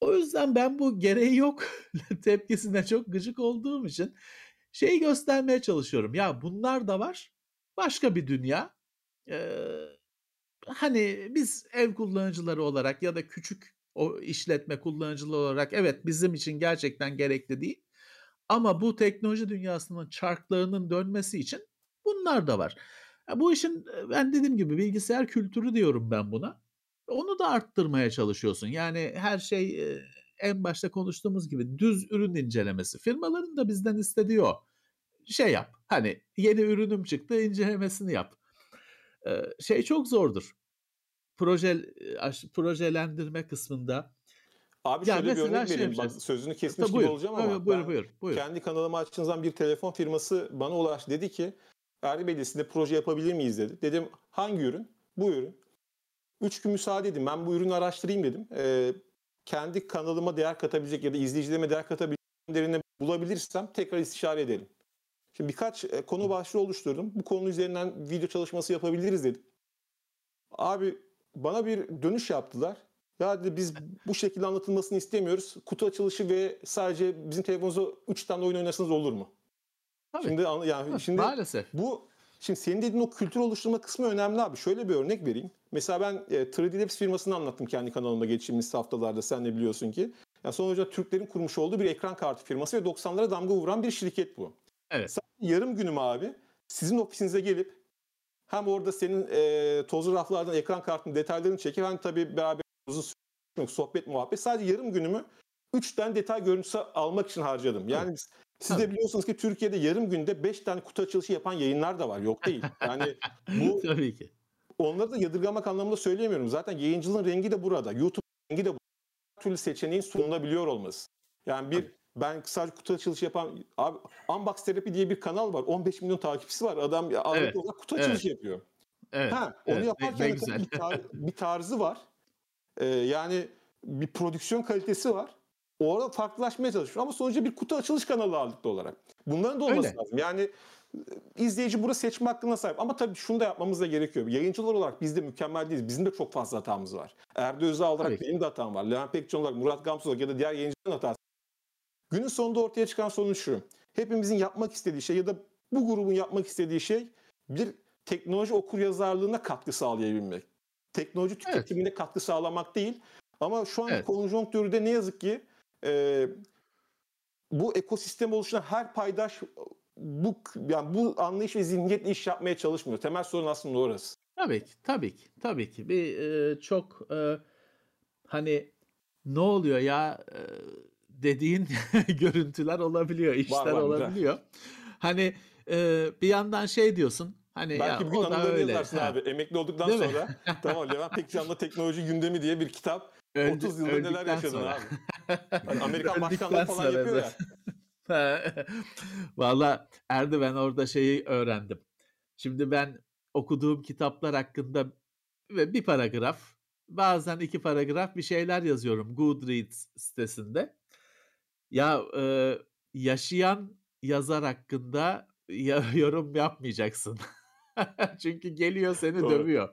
C: O yüzden ben bu gereği yok tepkisine çok gıcık olduğum için şeyi göstermeye çalışıyorum. Ya bunlar da var. Başka bir dünya. Ee, hani biz ev kullanıcıları olarak ya da küçük o işletme kullanıcıları olarak evet bizim için gerçekten gerekli değil. Ama bu teknoloji dünyasının çarklarının dönmesi için bunlar da var. Bu işin ben dediğim gibi bilgisayar kültürü diyorum ben buna. Onu da arttırmaya çalışıyorsun. Yani her şey en başta konuştuğumuz gibi düz ürün incelemesi. Firmaların da bizden istediği o. Şey yap. Hani yeni ürünüm çıktı incelemesini yap. Şey çok zordur. Proje projelendirme kısmında.
D: Abi
C: Ya
D: şöyle bir örnek
C: şey
D: vereyim. Bak, sözünü kesmiş
C: Tabii
D: gibi
C: buyur.
D: olacağım ama
C: buyur, buyur, buyur.
D: kendi kanalıma açtığınızdan bir telefon firması bana ulaştı. Dedi ki de sizinle proje yapabilir miyiz dedi. Dedim hangi ürün? Bu ürün. Üç gün müsaade edin ben bu ürünü araştırayım dedim. Ee, kendi kanalıma değer katabilecek ya da izleyicilerime değer katabilecek ürünlerini bulabilirsem tekrar istişare edelim. Şimdi birkaç e, konu başlığı oluşturdum. Bu konu üzerinden video çalışması yapabiliriz dedim. Abi bana bir dönüş yaptılar. Ya dedi biz bu şekilde anlatılmasını istemiyoruz. Kutu açılışı ve sadece bizim telefonumuza 3 tane oyun oynasanız olur mu?
C: Tabii.
D: Şimdi an- yani şimdi
C: Maalesef.
D: bu şimdi senin dediğin o kültür oluşturma kısmı önemli abi. Şöyle bir örnek vereyim. Mesela ben e, 3D Labs firmasını anlattım kendi kanalımda geçtiğimiz haftalarda sen de biliyorsun ki. Yani sonuçta Türklerin kurmuş olduğu bir ekran kartı firması ve 90'lara damga vuran bir şirket bu.
C: Evet.
D: Yarım günüm abi sizin ofisinize gelip hem orada senin e, tozlu raflardan ekran kartının detaylarını çekip hem tabii beraber uzun süre sohbet muhabbet sadece yarım günümü 3 tane detay görüntüsü almak için harcadım. Yani siz de biliyorsunuz ki Türkiye'de yarım günde 5 tane kutu açılışı yapan yayınlar da var. Yok değil. Yani bu
C: Tabii ki.
D: onları da yadırgamak anlamında söylemiyorum. Zaten yayıncılığın rengi de burada. YouTube rengi de burada. Her türlü seçeneğin sunulabiliyor olması. Yani bir ben sadece kutu açılışı yapan abi Unbox Therapy diye bir kanal var. 15 milyon takipçisi var. Adam ya,
C: Evet,
D: olarak kutu
C: evet.
D: açılışı yapıyor.
C: Evet.
D: Ha, onu
C: evet. Ne-
D: yaparken
C: ne güzel.
D: bir, tar- bir tarzı var. Ee, yani bir prodüksiyon kalitesi var. Orada farklılaşmaya çalışıyor. Ama sonuçta bir kutu açılış kanalı ağırlıklı olarak. Bunların da olması
C: Öyle.
D: lazım. Yani e, izleyici burada seçme hakkına sahip. Ama tabii şunu da yapmamız da gerekiyor. Yayıncılar olarak biz de mükemmel değiliz. Bizim de çok fazla hatamız var. Erdi Özağ olarak
C: Tabii
D: benim de hatam var. Levent Pekcan olarak, Murat Gamsız olarak ya da diğer yayıncıların hatası. Günün sonunda ortaya çıkan sonuç şu. Hepimizin yapmak istediği şey ya da bu grubun yapmak istediği şey bir teknoloji okur yazarlığına katkı sağlayabilmek. Teknoloji tüketimine katkı sağlamak değil. Ama şu an
C: Evet.
D: konjonktürde ne yazık ki e, bu ekosistem oluşan her paydaş bu yani bu anlayış ve zihniyetle iş yapmaya çalışmıyor. Temel sorun aslında orası.
C: Tabii ki, tabii ki, tabii ki. Bir e, çok e, hani ne oluyor ya e, dediğin görüntüler olabiliyor, işler
D: var, güzel.
C: olabiliyor. Hani e, bir yandan şey diyorsun, hani
D: Belki
C: ya
D: bir gün
C: o da
D: anılarını
C: öyle.
D: yazarsın
C: Ha,
D: abi. Emekli olduktan
C: Değil
D: sonra tamam Levent Pekcan'la teknoloji gündemi diye bir kitap.
C: öldü-
D: 30 yılda neler yaşadın
C: sonra.
D: abi. Hani Amerikan başkanları falan
C: sonra
D: yapıyor ya.
C: Valla Erdi ben orada şeyi öğrendim. Şimdi ben okuduğum kitaplar hakkında ve bir paragraf, bazen iki paragraf bir şeyler yazıyorum Goodreads sitesinde. Ya e, yaşayan yazar hakkında ya- yorum yapmayacaksın. Çünkü geliyor seni
D: Doğru.
C: dövüyor.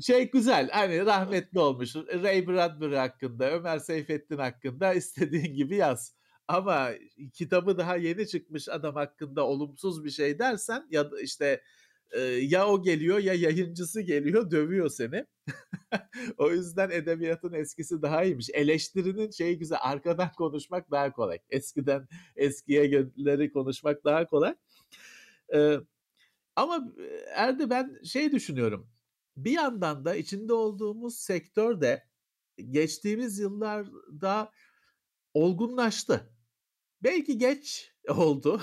C: Şey güzel hani rahmetli olmuş Ray Bradbury hakkında Ömer Seyfettin hakkında istediğin gibi yaz. Ama kitabı daha yeni çıkmış adam hakkında olumsuz bir şey dersen ya da işte e, ya o geliyor ya yayıncısı geliyor dövüyor seni. o yüzden edebiyatın eskisi daha iyiymiş. Eleştirinin şeyi güzel arkadan konuşmak daha kolay. Eskiden eskiye gönülleri konuşmak daha kolay. Ee, ama e, Erdi ben şey düşünüyorum. Bir yandan da içinde olduğumuz sektörde geçtiğimiz yıllarda olgunlaştı. Belki geç oldu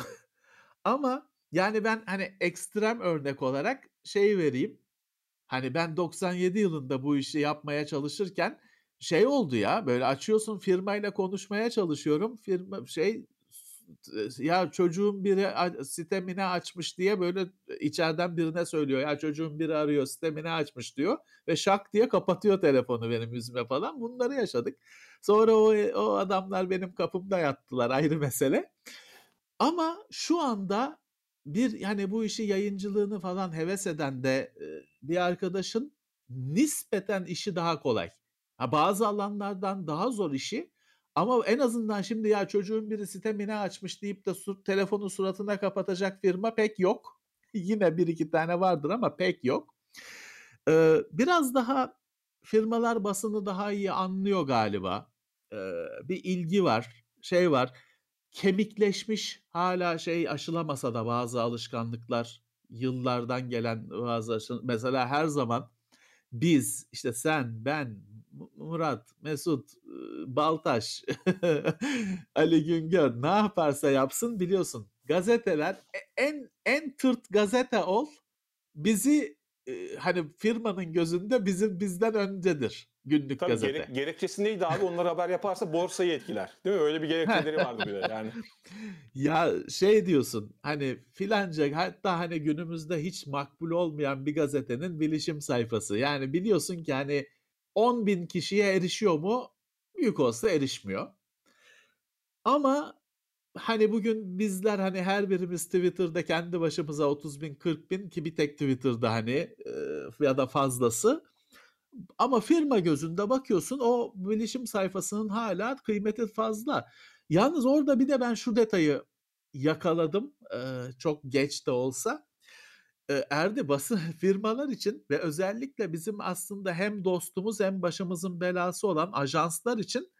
C: ama yani ben hani ekstrem örnek olarak şey vereyim. Hani ben 97 yılında bu işi yapmaya çalışırken şey oldu ya böyle açıyorsun firmayla konuşmaya çalışıyorum. Firma şey ya çocuğun biri sitemini açmış diye böyle içeriden birine söylüyor. Ya çocuğun biri arıyor sitemini açmış diyor ve şak diye kapatıyor telefonu benim yüzüme falan. Bunları yaşadık. Sonra o, o adamlar benim kapımda yattılar ayrı mesele. Ama şu anda bir yani bu işi yayıncılığını falan heves eden de bir arkadaşın nispeten işi daha kolay. Ha, bazı alanlardan daha zor işi ama en azından şimdi ya çocuğun biri sitemini açmış deyip de su, telefonu suratına kapatacak firma pek yok. Yine bir iki tane vardır ama pek yok. Ee, biraz daha firmalar basını daha iyi anlıyor galiba. Ee, bir ilgi var, şey var. Kemikleşmiş hala şey aşılamasa da bazı alışkanlıklar yıllardan gelen bazı aşı- mesela her zaman biz işte sen ben Mu- Murat Mesut Baltaş Ali Güngör ne yaparsa yapsın biliyorsun. Gazeteler e- en en tırt gazete ol bizi hani firmanın gözünde bizim bizden öncedir günlük
D: Tabii
C: gazete.
D: gerek, gerekçesi neydi abi? Onlar haber yaparsa borsayı etkiler. Değil mi? Öyle bir gerekçeleri vardı bir de yani.
C: Ya şey diyorsun hani filanca hatta hani günümüzde hiç makbul olmayan bir gazetenin bilişim sayfası. Yani biliyorsun ki hani 10 bin kişiye erişiyor mu? Büyük olsa erişmiyor. Ama hani bugün bizler hani her birimiz Twitter'da kendi başımıza 30 bin 40 bin ki bir tek Twitter'da hani ya da fazlası. Ama firma gözünde bakıyorsun o bilişim sayfasının hala kıymeti fazla. Yalnız orada bir de ben şu detayı yakaladım. e, çok geç de olsa. E, Erdi basın firmalar için ve özellikle bizim aslında hem dostumuz hem başımızın belası olan ajanslar için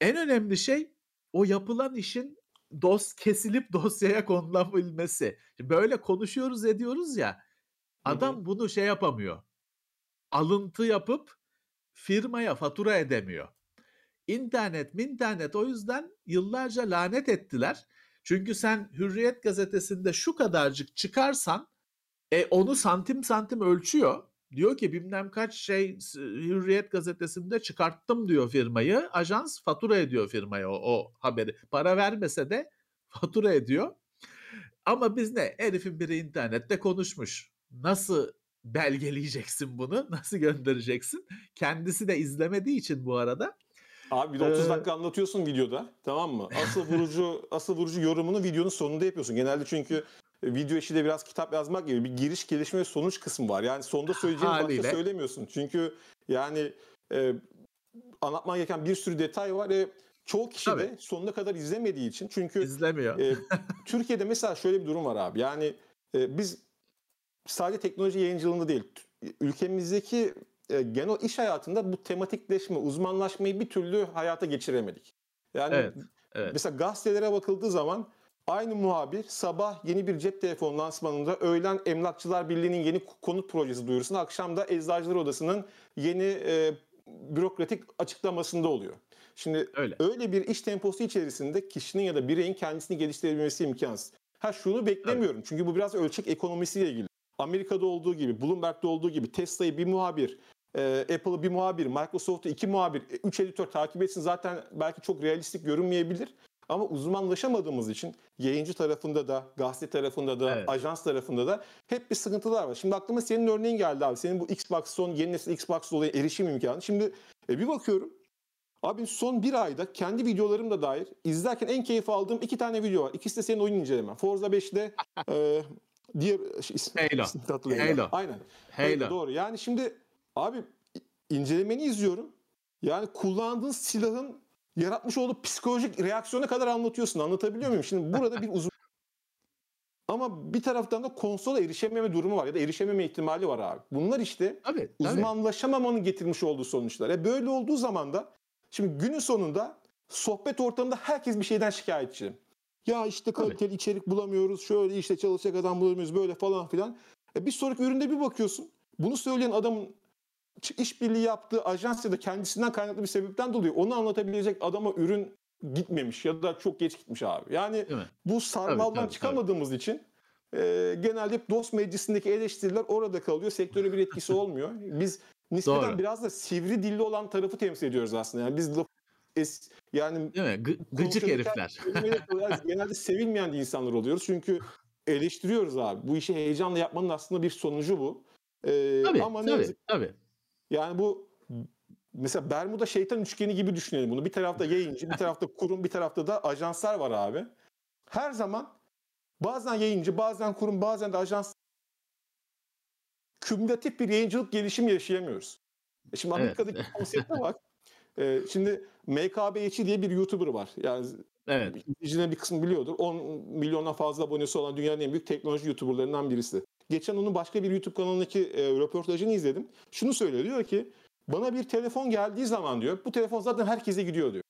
C: en önemli şey o yapılan işin dos kesilip dosyaya konulabilmesi. Şimdi Böyle konuşuyoruz ediyoruz ya. Adam bunu şey yapamıyor. Alıntı yapıp firmaya fatura edemiyor. İnternet, minternet o yüzden yıllarca lanet ettiler. Çünkü sen Hürriyet gazetesinde şu kadarcık çıkarsan e, onu santim santim ölçüyor. Diyor ki bilmem kaç şey Hürriyet gazetesinde çıkarttım diyor firmayı. Ajans fatura ediyor firmaya o, o haberi. Para vermese de fatura ediyor. Ama biz ne? Herifin biri internette konuşmuş. Nasıl belgeleyeceksin bunu? Nasıl göndereceksin? Kendisi de izlemediği için bu arada.
D: Abi bir de 30
C: Ee,
D: dakika anlatıyorsun videoda tamam mı? Asıl vurucu asıl vurucu yorumunu videonun sonunda yapıyorsun. Genelde çünkü video işi de biraz kitap yazmak gibi bir giriş, gelişme ve sonuç kısmı var. Yani sonda söyleyeceğin başta söylemiyorsun. Çünkü yani e, anlatman gereken bir sürü detay var ve çoğu kişi de
C: Tabii.
D: sonuna kadar izlemediği için çünkü
C: İzlemiyor.
D: e, Türkiye'de mesela şöyle bir durum var abi. Yani e, biz sadece teknoloji yayıncılığında değil, ülkemizdeki e, genel iş hayatında bu tematikleşme, uzmanlaşmayı bir türlü hayata geçiremedik. Yani
C: Evet, evet.
D: mesela gazetelere bakıldığı zaman aynı muhabir sabah yeni bir cep telefonu lansmanında öğlen Emlakçılar Birliği'nin yeni konut projesi duyurusunu akşam da Eczacılar Odası'nın yeni e, bürokratik açıklamasında oluyor. Şimdi
C: Öyle.
D: öyle bir iş temposu içerisinde kişinin ya da bireyin kendisini geliştirebilmesi imkansız. Ha şunu beklemiyorum çünkü bu biraz ölçek ekonomisiyle ilgili. Amerika'da olduğu gibi, Bloomberg'de olduğu gibi Tesla'yı bir muhabir, e, Apple'ı bir muhabir, Microsoft'u iki muhabir, e, üç editör takip etsin zaten belki çok realistik görünmeyebilir. Ama uzmanlaşamadığımız için yayıncı tarafında da, gazete tarafında da,
C: Evet.
D: ajans tarafında da hep bir sıkıntılar var. Şimdi aklıma senin örneğin geldi abi. Senin bu Xbox son yeni nesil Xbox dolayı erişim imkanı. Şimdi e, bir bakıyorum. Abi son bir ayda kendi videolarım da dair izlerken en keyif aldığım iki tane video var. İkisi de senin oyun incelemen. Forza 5'te e, diğer ismi,
C: Halo.
D: ismini hatırlayamadım.
C: Halo.
D: Aynen.
C: Halo.
D: Doğru. Yani şimdi abi incelemeni izliyorum. Yani kullandığın silahın yaratmış olduğu psikolojik reaksiyona kadar anlatıyorsun. Anlatabiliyor muyum? Şimdi burada bir uzun ama bir taraftan da konsola erişememe durumu var ya da erişememe ihtimali var abi. Bunlar işte
C: Tabii, tabii.
D: uzmanlaşamamanın getirmiş olduğu sonuçlar. E böyle olduğu zaman da şimdi günün sonunda sohbet ortamında herkes bir şeyden şikayetçi. Ya işte kaliteli içerik bulamıyoruz, şöyle işte çalışacak adam bulamıyoruz böyle falan filan. E bir sonraki üründe bir bakıyorsun. Bunu söyleyen adamın işbirliği yaptığı ajans ya da kendisinden kaynaklı bir sebepten dolayı onu anlatabilecek adama ürün gitmemiş ya da çok geç gitmiş abi. Yani bu sarmaldan
C: Tabii, tabii,
D: çıkamadığımız için e, genelde hep dost meclisindeki eleştiriler orada kalıyor. Sektöre bir etkisi olmuyor. Biz nispeten
C: Doğru.
D: biraz da sivri dilli olan tarafı temsil ediyoruz aslında. Yani biz laf- es, yani
C: Değil mi? Gı- gıcık herifler.
D: genelde sevilmeyen insanlar oluyoruz. Çünkü eleştiriyoruz abi. Bu işi heyecanla yapmanın aslında bir sonucu bu. E,
C: Tabii,
D: ama ne
C: tabii,
D: yazık
C: tabii.
D: yani bu mesela Bermuda şeytan üçgeni gibi düşünelim bunu. Bir tarafta yayıncı, bir tarafta kurum, bir tarafta da ajanslar var abi. Her zaman bazen yayıncı, bazen kurum, bazen de ajans kümülatif bir yayıncılık gelişimi yaşayamıyoruz. E Şimdi
C: Evet.
D: Amerika'daki konsepte bak. E, şimdi MKBH'i diye bir YouTuber var. Yani
C: Evet.
D: izleyicilerin bir kısmı biliyordur. 10 milyondan fazla abonesi olan dünyanın en büyük teknoloji YouTuber'larından birisi. Geçen onun başka bir YouTube kanalındaki e, röportajını izledim. Şunu söylüyor diyor ki bana bir telefon geldiği zaman diyor bu telefon zaten herkese gidiyor diyor.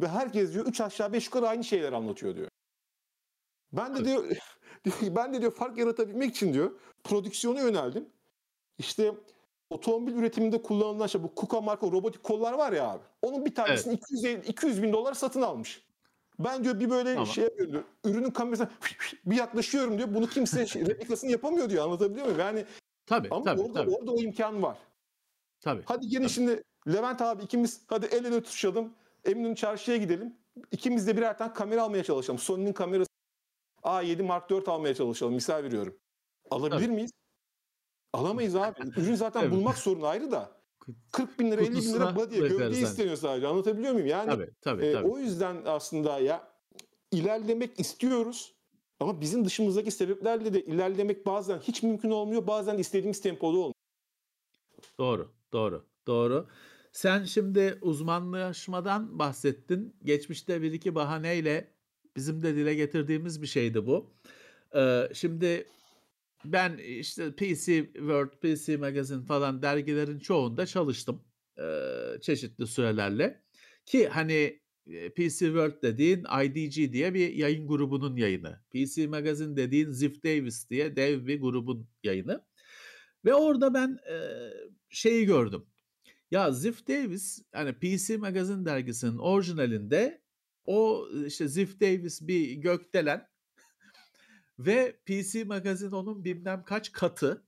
D: Ve herkes diyor 3 aşağı 5 yukarı aynı şeyler anlatıyor diyor. Ben de diyor, ben de diyor fark yaratabilmek için diyor prodüksiyona yöneldim. İşte otomobil üretiminde kullanılan şey bu KUKA marka robotik kollar var ya abi. Onun bir tanesini 200, 200 bin dolar satın almış. Ben diyor bir böyle
C: Tamam.
D: şey yapıyorum diyor. Ürünün kamerasına bir yaklaşıyorum diyor. Bunu kimse şey- replikasını yapamıyor diyor. Anlatabiliyor muyum? Yani
C: Tabii,
D: ama
C: tabii,
D: orada,
C: tabii,
D: orada o imkan var.
C: tabii.
D: Hadi gelin şimdi Levent abi ikimiz hadi el ele tutuşalım. Eminönü çarşıya gidelim. İkimiz de birer tane kamera almaya çalışalım. Sony'nin kamerası A7 Mark 4 almaya çalışalım. Misal veriyorum. Alabilir
C: Tabii.
D: miyiz? Alamayız abi. Ürün zaten
C: Tabii.
D: bulmak sorunu ayrı da. 40 bin lira 50 bin lira
C: Kutusuna
D: body'ye gövde
C: evet.
D: isteniyor sadece. Anlatabiliyor muyum? Yani
C: Tabii, tabii,
D: e,
C: tabii.
D: o yüzden aslında ya ilerlemek istiyoruz. Ama bizim dışımızdaki sebeplerle de ilerlemek bazen hiç mümkün olmuyor. Bazen istediğimiz tempoda olmuyor.
C: Doğru, doğru, doğru. Sen şimdi uzmanlaşmadan bahsettin. Geçmişte bir iki bahaneyle bizim de dile getirdiğimiz bir şeydi bu. Ee, şimdi ben işte PC World, PC Magazine falan dergilerin çoğunda çalıştım. ee, çeşitli sürelerle. Ki hani e, PC World dediğin IDG diye bir yayın grubunun yayını. PC Magazine dediğin Ziff Davis diye dev bir grubun yayını. Ve orada ben e, şeyi gördüm. Ya Ziff Davis hani PC Magazine dergisinin orijinalinde o işte Ziff Davis bir gökdelen ve PC Magazine onun bilmem kaç katı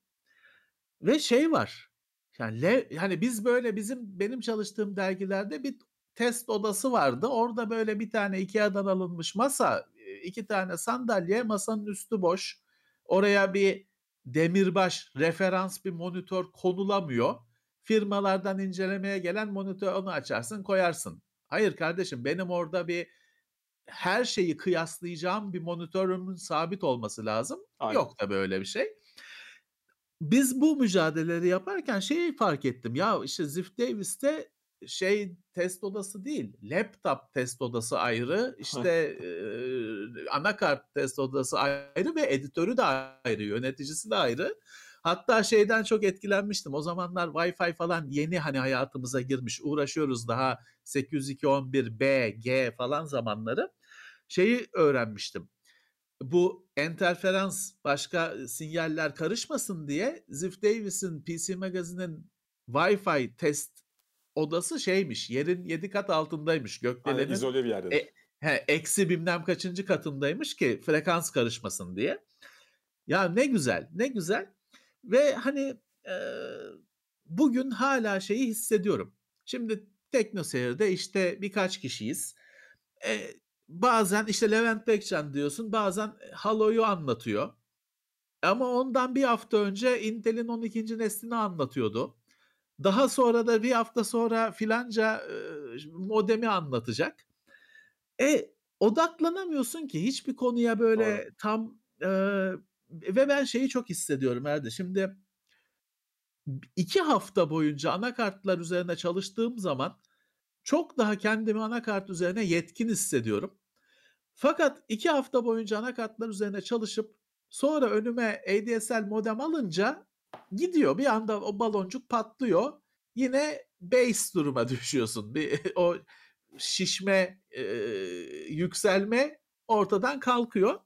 C: ve şey var. Yani le, hani biz böyle bizim benim çalıştığım dergilerde bir test odası vardı. Orada böyle bir tane Ikea'dan alınmış masa, e, iki tane sandalye, masanın üstü boş. Oraya bir demirbaş referans bir monitör konulamıyor. Firmalardan incelemeye gelen monitör onu açarsın koyarsın. Hayır kardeşim benim orada bir her şeyi kıyaslayacağım bir monitörümün sabit olması lazım.
D: Aynen.
C: Yok da böyle bir şey. Biz bu mücadeleleri yaparken şeyi fark ettim. Ya işte Ziff Davis'te şey test odası değil. Laptop test odası ayrı. işte e, anakart test odası ayrı ve editörü de ayrı. Yöneticisi de ayrı. Hatta şeyden çok etkilenmiştim. O zamanlar Wi-Fi falan yeni hani hayatımıza girmiş. Uğraşıyoruz daha 802.11b, G falan zamanları. Şeyi öğrenmiştim. Bu interferans başka sinyaller karışmasın diye Ziff Davis'in PC Magazine'in Wi-Fi test odası şeymiş. Yerin 7 kat altındaymış gökdelenin.
D: izole bir yerde.
C: E, he, eksi bilmem kaçıncı katındaymış ki frekans karışmasın diye. Ya ne güzel, ne güzel. Ve hani e, bugün hala şeyi hissediyorum. Şimdi TeknoSeyir'de işte birkaç kişiyiz. E, bazen işte Levent Bekcan diyorsun, bazen Halo'yu anlatıyor. Ama ondan bir hafta önce Intel'in 12. neslini anlatıyordu. Daha sonra da bir hafta sonra filanca e, modemi anlatacak. E odaklanamıyorsun ki hiçbir konuya böyle
D: Doğru.
C: tam e, ve ben şeyi çok hissediyorum Erdi. Şimdi iki hafta boyunca anakartlar üzerine çalıştığım zaman çok daha kendimi anakart üzerine yetkin hissediyorum. Fakat iki hafta boyunca anakartlar üzerine çalışıp sonra önüme ADSL modem alınca gidiyor. Bir anda o baloncuk patlıyor. Yine base duruma düşüyorsun. Bir, o şişme, e, yükselme ortadan kalkıyor.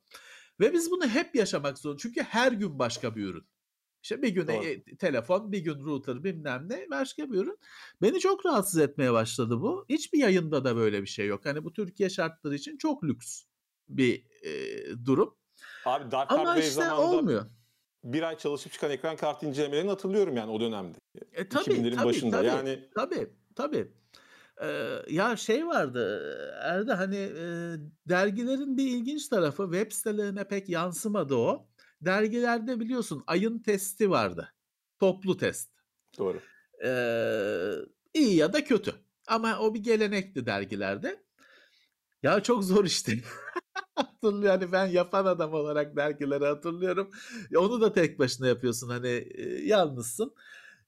C: Ve biz bunu hep yaşamak zorundayız. Çünkü her gün başka bir ürün. İşte bir gün e, telefon, bir gün router bilmem ne başka bir ürün. Beni çok rahatsız etmeye başladı bu. Hiçbir yayında da böyle bir şey yok. Hani bu Türkiye şartları için çok lüks bir e, durum.
D: Abi Dark
C: Ama işte
D: zamanında
C: olmuyor.
D: bir ay çalışıp çıkan ekran kartı incelemelerini hatırlıyorum yani o dönemde.
C: E, tabii,
D: 2000'lerin
C: tabii,
D: başında.
C: tabii,
D: Yani
C: Tabii, tabii. Ee, ya şey vardı Erdi hani e, dergilerin bir ilginç tarafı web sitelerine pek yansımadı o. Dergilerde biliyorsun ayın testi vardı. Toplu test.
D: doğru.
C: Ee, iyi ya da kötü. Ama o bir gelenekti dergilerde. Ya çok zor işte. Hatırlıyorum yani ben yapan adam olarak dergileri hatırlıyorum. Onu da tek başına yapıyorsun hani e, yalnızsın.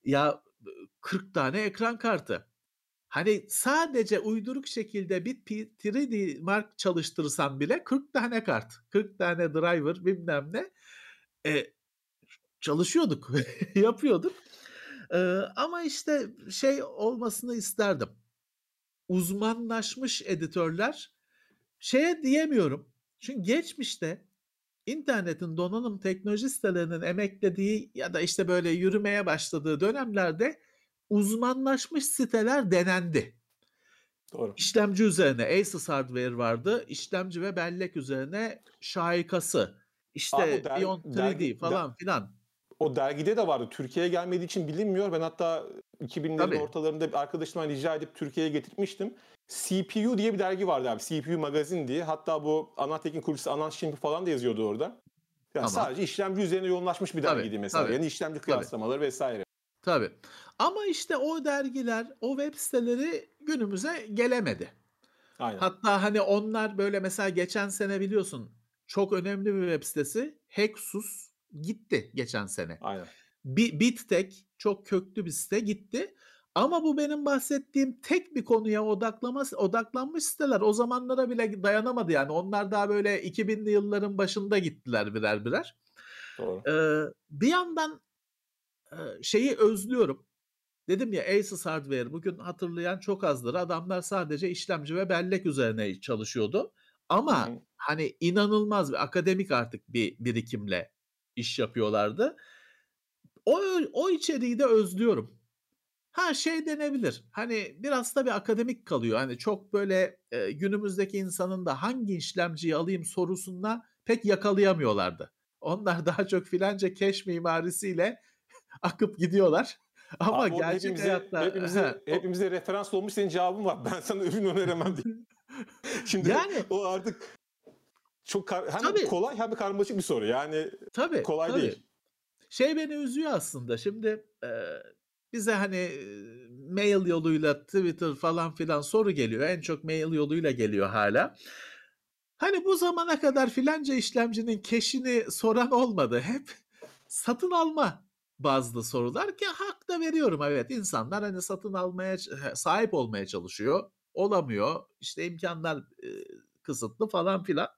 C: Ya 40 tane ekran kartı. Hani sadece uyduruk şekilde bir P- 3D Mark çalıştırsan bile 40 tane kart, 40 tane driver bilmem ne e, çalışıyorduk, yapıyorduk. E, ama işte şey olmasını isterdim. Uzmanlaşmış editörler şeye diyemiyorum. Çünkü geçmişte internetin donanım teknoloji sitelerinin emeklediği ya da işte böyle yürümeye başladığı dönemlerde uzmanlaşmış siteler denendi.
D: Doğru.
C: İşlemci üzerine Asus Hardware vardı. İşlemci ve bellek üzerine şahikası. İşte
D: o der-
C: Beyond 3D
D: dergi-
C: falan filan.
D: O dergide de vardı. Türkiye'ye gelmediği için bilinmiyor. Ben hatta 2000'lerin
C: Tabii.
D: ortalarında bir arkadaşımdan rica edip Türkiye'ye getirtmiştim. CPU diye bir dergi vardı abi. CPU Magazin diye. Hatta bu Anantekin kurucusu Anan Şimpi falan da yazıyordu orada. Yani
C: Tamam.
D: sadece işlemci üzerine yoğunlaşmış bir
C: Tabii,
D: dergiydi mesela.
C: tabii.
D: Yani işlemci kıyaslamaları vesaire.
C: Tabii. Ama işte o dergiler, o web siteleri günümüze gelemedi.
D: Aynen.
C: Hatta hani onlar böyle mesela geçen sene biliyorsun çok önemli bir web sitesi Hexus gitti geçen sene.
D: Aynen.
C: Bi- BitTech çok köklü bir site gitti. Ama bu benim bahsettiğim tek bir konuya odaklama, odaklanmış siteler o zamanlara bile dayanamadı yani. Onlar daha böyle 2000'li yılların başında gittiler birer birer.
D: Doğru.
C: Ee, bir yandan şeyi özlüyorum. Dedim ya Asus Hardware bugün hatırlayan çok azdır. Adamlar sadece işlemci ve bellek üzerine çalışıyordu. Ama
D: Hı
C: hani inanılmaz bir akademik artık bir birikimle iş yapıyorlardı. O o içeriği de özlüyorum. Ha şey denebilir. Hani biraz da bir akademik kalıyor. Hani çok böyle e, günümüzdeki insanın da hangi işlemciyi alayım sorusunda pek yakalayamıyorlardı. Onlar daha çok filanca keş mimarisiyle akıp gidiyorlar. Ama
D: Abi
C: gerçek
D: hepimize,
C: hayatta
D: hepimize, hepimize referans olmuş senin cevabın var. Ben sana ürün öneremem diye. Şimdi
C: Yani-
D: o artık çok kar- hem
C: Tabii.
D: kolay hem de karmaşık bir soru. Yani
C: tabii
D: kolay
C: tabii.
D: değil.
C: Şey beni üzüyor aslında. Şimdi e, bize hani e, mail yoluyla Twitter falan filan soru geliyor. En çok mail yoluyla geliyor hala. Hani bu zamana kadar filanca işlemcinin keşini soran olmadı. Hep satın alma bazlı sorular ki hak da veriyorum evet insanlar hani satın almaya sahip olmaya çalışıyor olamıyor işte imkanlar e, kısıtlı falan filan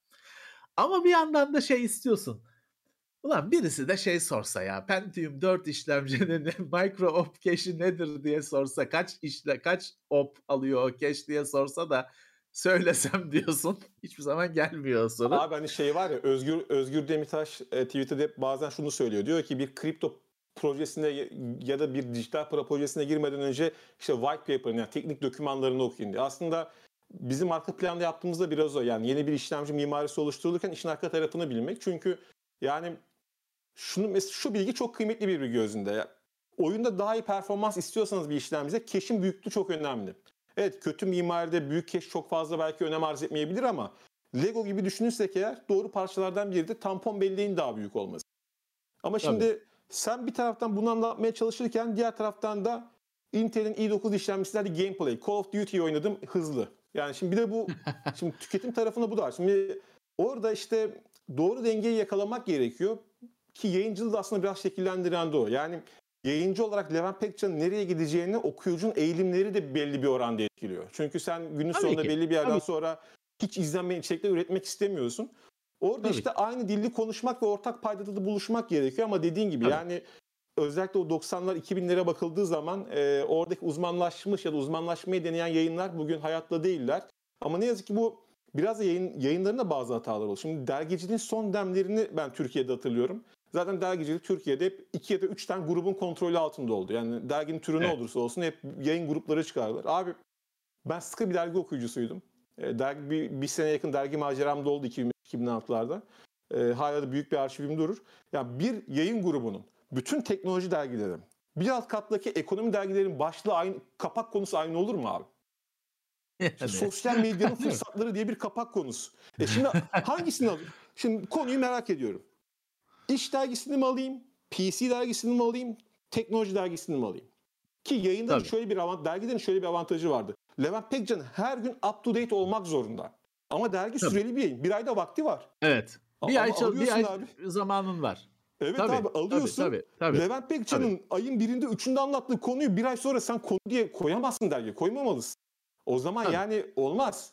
C: ama bir yandan da şey istiyorsun ulan birisi de şey sorsa ya Pentium 4 işlemcinin micro op cache'i nedir diye sorsa kaç işle kaç op alıyor o cache diye sorsa da söylesem diyorsun hiçbir zaman gelmiyor o soru.
D: Abi hani şey var ya Özgür Özgür Demirtaş e, Twitter'da bazen şunu söylüyor. Diyor ki bir kripto projesine ya- da bir dijital para projesine girmeden önce işte white paper'ını yani teknik dokümanlarını okuyun diye. Aslında bizim arka planda yaptığımızda biraz o. Yani yeni bir işlemci mimarisi oluşturulurken işin arka tarafını bilmek. Çünkü yani şunu şu bilgi çok kıymetli bir bilgi gözünde. Ya, oyunda daha iyi performans istiyorsanız bir işlemcide cache'in büyüklüğü çok önemli. Evet kötü mimaride büyük cache çok fazla belki önem arz etmeyebilir ama Lego gibi düşünürsek eğer doğru parçalardan biri de tampon belleğin daha büyük olması. Ama şimdi sen bir taraftan bunu anlatmaya çalışırken diğer taraftan da Intel'in i9 işlemcilerde gameplay, Call of Duty oynadım hızlı. Yani şimdi bir de bu şimdi tüketim tarafında bu da var. Şimdi orada işte doğru dengeyi yakalamak gerekiyor ki yayıncılığı da aslında biraz şekillendiren de o. Yani yayıncı olarak Levent Pekcan'ın nereye gideceğini okuyucunun eğilimleri de belli bir oranda etkiliyor. Çünkü sen günün
C: Tabii
D: sonunda
C: ki,
D: belli bir yerden
C: tabii.
D: sonra hiç izlenmeyen içerikler üretmek istemiyorsun. Orada
C: Tabii
D: işte aynı dilli konuşmak ve ortak paydada da buluşmak gerekiyor ama dediğin gibi
C: Tabii.
D: yani özellikle o 90'lar 2000'lere bakıldığı zaman e, oradaki uzmanlaşmış ya da uzmanlaşmayı deneyen yayınlar bugün hayatta değiller. Ama ne yazık ki bu biraz da yayın, yayınların da bazı hatalar oldu. Şimdi dergiciliğin son demlerini ben Türkiye'de hatırlıyorum. Zaten dergicilik Türkiye'de hep iki ya da üç tane grubun kontrolü altında oldu. Yani derginin türü ne
C: Evet.
D: olursa olsun hep yayın grupları çıkardılar. Abi ben sıkı bir dergi okuyucusuydum. E, dergi bir, bir sene yakın dergi maceram da oldu 2005-2006'larda. E, hala da büyük bir arşivim durur. Yani bir yayın grubunun bütün teknoloji dergilerin bir alt kattaki ekonomi dergilerin başlığı aynı, kapak konusu aynı olur mu abi? İşte
C: Yani.
D: sosyal medyanın fırsatları diye bir kapak konusu. E şimdi hangisini alayım? Şimdi konuyu merak ediyorum. İş dergisini mi alayım? PC dergisini mi alayım? Teknoloji dergisini mi alayım? Ki
C: Tabii.
D: şöyle bir avant dergilerin şöyle bir avantajı vardı. Levent Pekcan her gün up to date olmak zorunda. Ama dergi
C: Tabii.
D: süreli bir yayın. Bir ayda vakti var.
C: Evet. Bir
D: Ama
C: ay çal- bir ay
D: abi.
C: zamanın var.
D: Evet
C: Tabii,
D: abi alıyorsun.
C: Tabii, tabii, tabii.
D: Levent Pekcan'ın ayın birinde üçünde anlattığı konuyu bir ay sonra sen konu diye koyamazsın dergiye. Koymamalısın. O zaman
C: Tabii.
D: yani olmaz.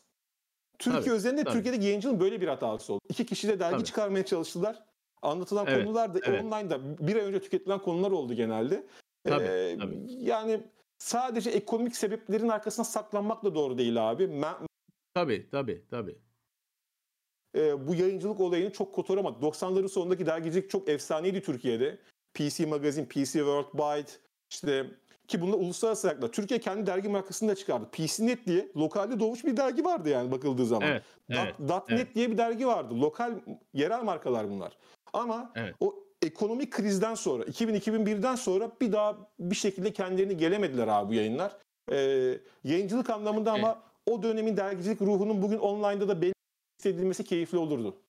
D: Türkiye
C: Tabii,
D: özelinde
C: tabii.
D: Türkiye'deki yayıncının böyle bir hatası oldu. İki kişi de dergi
C: Tabii.
D: çıkarmaya çalıştılar. Anlatılan
C: Evet,
D: konular da
C: evet.
D: online'da bir ay önce tüketilen konular oldu genelde.
C: Tabii,
D: Ee,
C: tabii.
D: Yani sadece ekonomik sebeplerin arkasına saklanmak da doğru değil abi. Me-
C: Tabii tabii tabii.
D: e, bu yayıncılık olayını çok kotaramadı. 90'ların sonundaki dergicilik çok efsaneydi Türkiye'de. PC Magazine, PC World Byte işte ki bunlar uluslararası ayaklar. Türkiye kendi dergi markasını da çıkardı. PCNet diye lokalde doğmuş bir dergi vardı yani bakıldığı zaman.
C: Evet. Evet.
D: Dot, Dot.net
C: evet.
D: diye bir dergi vardı. Lokal, yerel markalar bunlar. Ama
C: Evet.
D: o ekonomik krizden sonra, 2000-2001'den sonra bir daha bir şekilde kendilerini gelemediler abi bu yayınlar. Ee, yayıncılık anlamında ama o dönemin dergicilik ruhunun bugün online'da da belli hissedilmesi keyifli olurdu.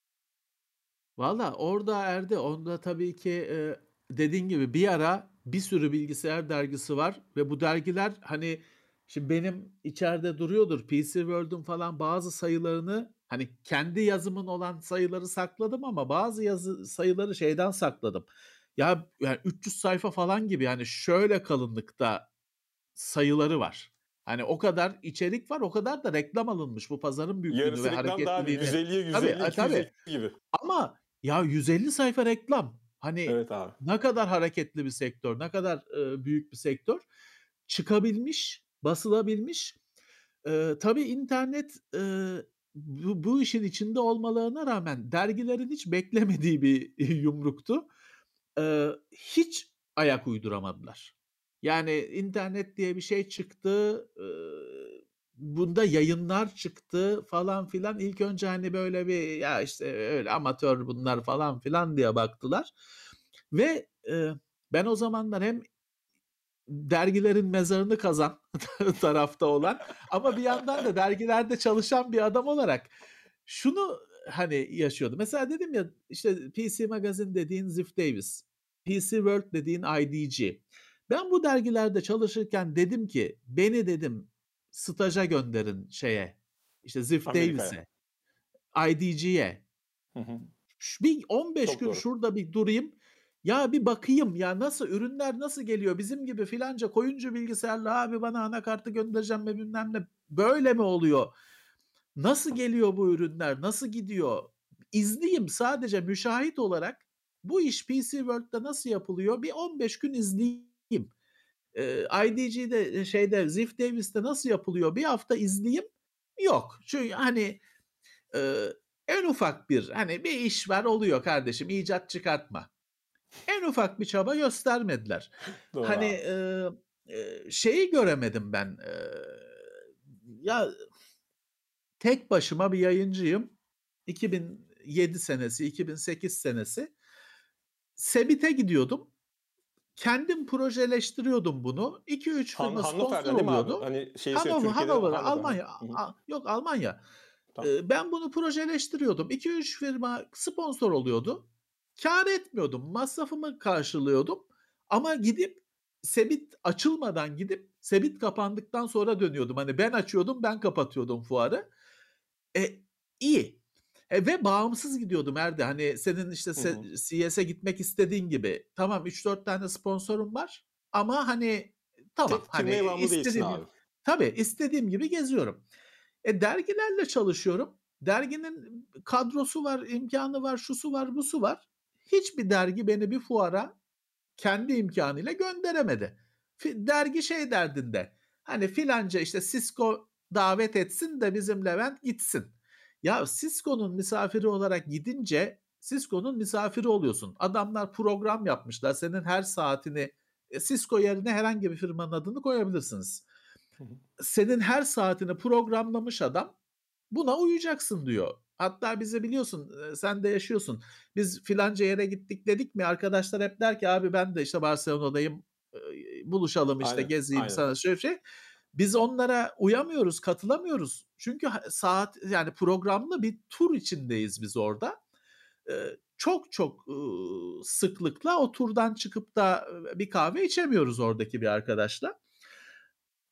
C: Valla orada Erdi onda tabii ki e, dediğin gibi bir ara bir sürü bilgisayar dergisi var ve bu dergiler hani şimdi benim içeride duruyordur PC World'un falan bazı sayılarını hani kendi yazımın olan sayıları sakladım ama bazı yazı sayıları şeyden sakladım. Ya yani 300 sayfa falan gibi yani şöyle kalınlıkta sayıları var. Hani o kadar içerik var, o kadar da reklam alınmış bu pazarın büyüklüğünü
D: Yarısı
C: ve
D: reklam daha bir
C: hareketliliğini.
D: 150'ye
C: Tabii,
D: 150,
C: e, tabii.
D: 250 gibi.
C: Ama ya 150 sayfa reklam. Hani
D: Evet abi.
C: ne kadar hareketli bir sektör, ne kadar e, büyük bir sektör. Çıkabilmiş, basılabilmiş. E, tabii internet e, bu, bu işin içinde olmalarına rağmen dergilerin hiç beklemediği bir yumruktu. E, hiç ayak uyduramadılar. Yani internet diye bir şey çıktı. e, bunda yayınlar çıktı falan filan. İlk önce hani böyle bir ya işte öyle amatör bunlar falan filan diye baktılar. Ve e, ben o zamanlar hem dergilerin mezarını kazan tarafta olan ama bir yandan da dergilerde çalışan bir adam olarak şunu hani yaşıyordu. Mesela dedim ya işte PC Magazine dediğin Ziff Davis, PC World dediğin IDG. Ben bu dergilerde çalışırken dedim ki beni dedim staja gönderin şeye işte Ziff. Davis'e, IDG'ye. Bir 15
D: Çok
C: gün
D: doğru.
C: şurada bir durayım. Ya bir bakayım ya nasıl ürünler nasıl geliyor? Bizim gibi filanca koyuncu bilgisayarla abi bana anakartı göndereceğim ve bilmem ne. Böyle mi oluyor? Nasıl geliyor bu ürünler? Nasıl gidiyor? İzleyeyim sadece müşahit olarak bu iş PC World'da nasıl yapılıyor? Bir 15 gün izleyeyim. Ee, IDG'de şeyde Ziff Davis'te nasıl yapılıyor? Bir hafta izleyeyim. Yok. Çünkü hani e, en ufak bir hani bir iş var oluyor kardeşim icat çıkartma. En ufak bir çaba göstermediler.
D: Doğru
C: Hani e, e, şeyi göremedim ben. E, ya tek başıma bir yayıncıyım. 2007 senesi, 2008 senesi. Sebit'e gidiyordum. Kendim projeleştiriyordum bunu. 2-3
D: Han,
C: firma sponsor oluyordu.
D: Hani şeyi
C: Hannover, Hannover. Almanya. A- Yok Almanya.
D: Tamam.
C: Ben bunu projeleştiriyordum. 2-3 firma sponsor oluyordu. Kar etmiyordum. Masrafımı karşılıyordum. Ama gidip Sebit açılmadan gidip Sebit kapandıktan sonra dönüyordum. Hani ben açıyordum, ben kapatıyordum fuarı. E, iyi. E, ve bağımsız gidiyordum Erde. Hani senin işte. CS'e gitmek istediğin gibi. Tamam 3-4 tane sponsorum var. Ama hani tamam
D: Tek
C: hani
D: değilsin
C: istediğim
D: abi.
C: Tabii istediğim gibi geziyorum. E dergilerle çalışıyorum. Derginin kadrosu var, imkanı var, şusu var, busu var. Hiçbir dergi beni bir fuara kendi imkanıyla gönderemedi. Dergi şey derdinde. Hani filanca işte Cisco davet etsin de bizim Levent gitsin. Ya Cisco'nun misafiri olarak gidince Cisco'nun misafiri oluyorsun. Adamlar program yapmışlar. Senin her saatini e, Cisco yerine herhangi bir firmanın adını koyabilirsiniz. Senin her saatini programlamış adam buna uyacaksın diyor. Hatta bize biliyorsun sen de yaşıyorsun. Biz filanca yere gittik dedik mi arkadaşlar hep der ki abi ben de işte Barcelona'dayım buluşalım işte
D: Aynen,
C: gezeyim
D: aynen.
C: sana şöyle şey. Biz onlara uyamıyoruz, katılamıyoruz. Çünkü saat yani programlı bir tur içindeyiz biz orada. Çok çok sıklıkla o turdan çıkıp da bir kahve içemiyoruz oradaki bir arkadaşla.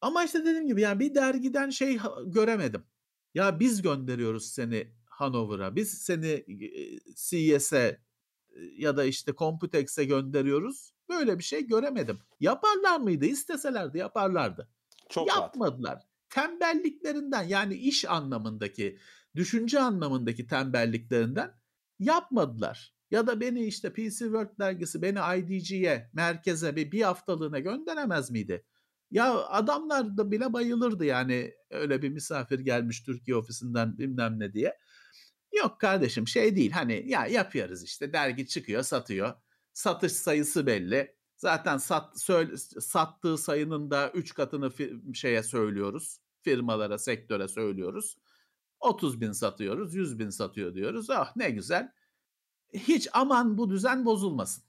C: Ama işte dediğim gibi yani bir dergiden şey göremedim. Ya biz gönderiyoruz seni Hanover'a, biz seni CES'e e, ya da işte Computex'e gönderiyoruz. Böyle bir şey göremedim. Yaparlar mıydı? İsteselerdi yaparlardı.
D: Çok rahat.
C: Yapmadılar. Tembelliklerinden yani iş anlamındaki, düşünce anlamındaki tembelliklerinden yapmadılar. Ya da beni işte PC World dergisi beni IDG'ye, merkeze bir, bir haftalığına gönderemez miydi? Ya adamlar da bile bayılırdı yani öyle bir misafir gelmiş Türkiye ofisinden bilmem ne diye. Yok kardeşim şey değil hani ya yapıyoruz işte dergi çıkıyor satıyor. Satış sayısı belli. Zaten sat, söyle, sattığı sayının da 3 katını fi- şeye söylüyoruz. Firmalara, sektöre söylüyoruz. 30 bin satıyoruz, 100 bin satıyor diyoruz. Ah ne güzel. Hiç aman bu düzen bozulmasın.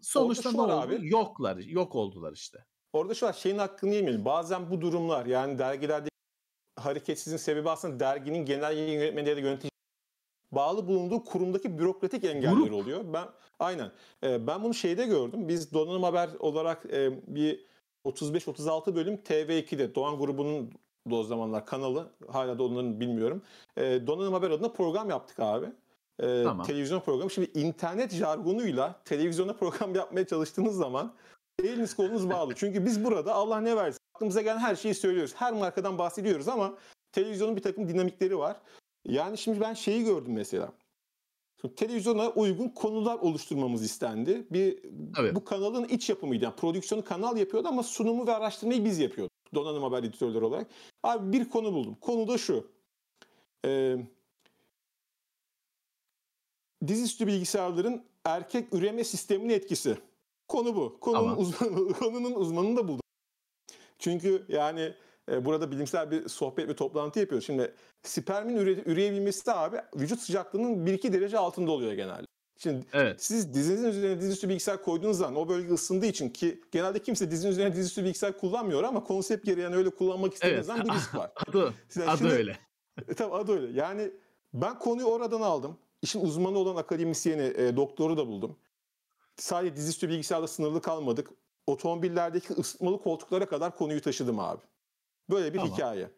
C: Sonuçta ne oldu?
D: abi.
C: Yoklar, yok oldular işte.
D: Orada şu var şeyin hakkını yemeyelim. Bazen bu durumlar yani dergilerde hareketsizliğin sebebi aslında derginin genel yayın yönetmeni ya da yönetici bağlı bulunduğu kurumdaki bürokratik engeller
C: Grup.
D: oluyor. Ben aynen. Ee, ben bunu şeyde gördüm. Biz Donanım Haber olarak e, bir 35-36 bölüm TV2'de Doğan grubunun da o zamanlar kanalı hala da onların bilmiyorum. E, Donanım Haber adına program yaptık abi. E,
C: Tamam.
D: Televizyon programı. Şimdi internet jargonuyla televizyona program yapmaya çalıştığınız zaman eliniz kolunuz bağlı. Çünkü biz burada Allah ne versin aklımıza gelen her şeyi söylüyoruz. Her markadan bahsediyoruz ama televizyonun bir takım dinamikleri var. Yani şimdi ben şeyi gördüm mesela. Şimdi televizyona uygun konular oluşturmamız istendi. Bir
C: Evet.
D: bu kanalın iç yapımıydı. Yani prodüksiyonu kanal yapıyordu ama sunumu ve araştırmayı biz yapıyorduk. Donanım haber editörleri olarak. Abi bir konu buldum. Konu da şu. Ee, dizüstü bilgisayarların erkek üreme sisteminin etkisi. Konu bu. Konunun,
C: Tamam.
D: uzmanı, konunun uzmanını da buldum. Çünkü yani e, burada bilimsel bir sohbet ve toplantı yapıyoruz. Şimdi spermin üre, üreyebilmesi de abi vücut sıcaklığının 1-2 derece altında oluyor genelde. Şimdi
C: Evet.
D: siz dizinizin üzerine dizüstü bilgisayar koyduğunuz zaman o bölge ısındığı için ki genelde kimse dizinin üzerine dizüstü bilgisayar kullanmıyor ama konsept gereği yani öyle kullanmak istediğiniz
C: Evet.
D: zaman bir risk var.
C: Adı,
D: Size
C: adı
D: şunu-
C: öyle.
D: E, tabii adı öyle. Yani ben konuyu oradan aldım. İşin uzmanı olan akademisyeni, e, doktoru da buldum. Sadece dizüstü bilgisayarla sınırlı kalmadık. Otomobillerdeki ısıtmalı koltuklara kadar konuyu taşıdım abi. Böyle bir
C: Tamam.
D: hikaye.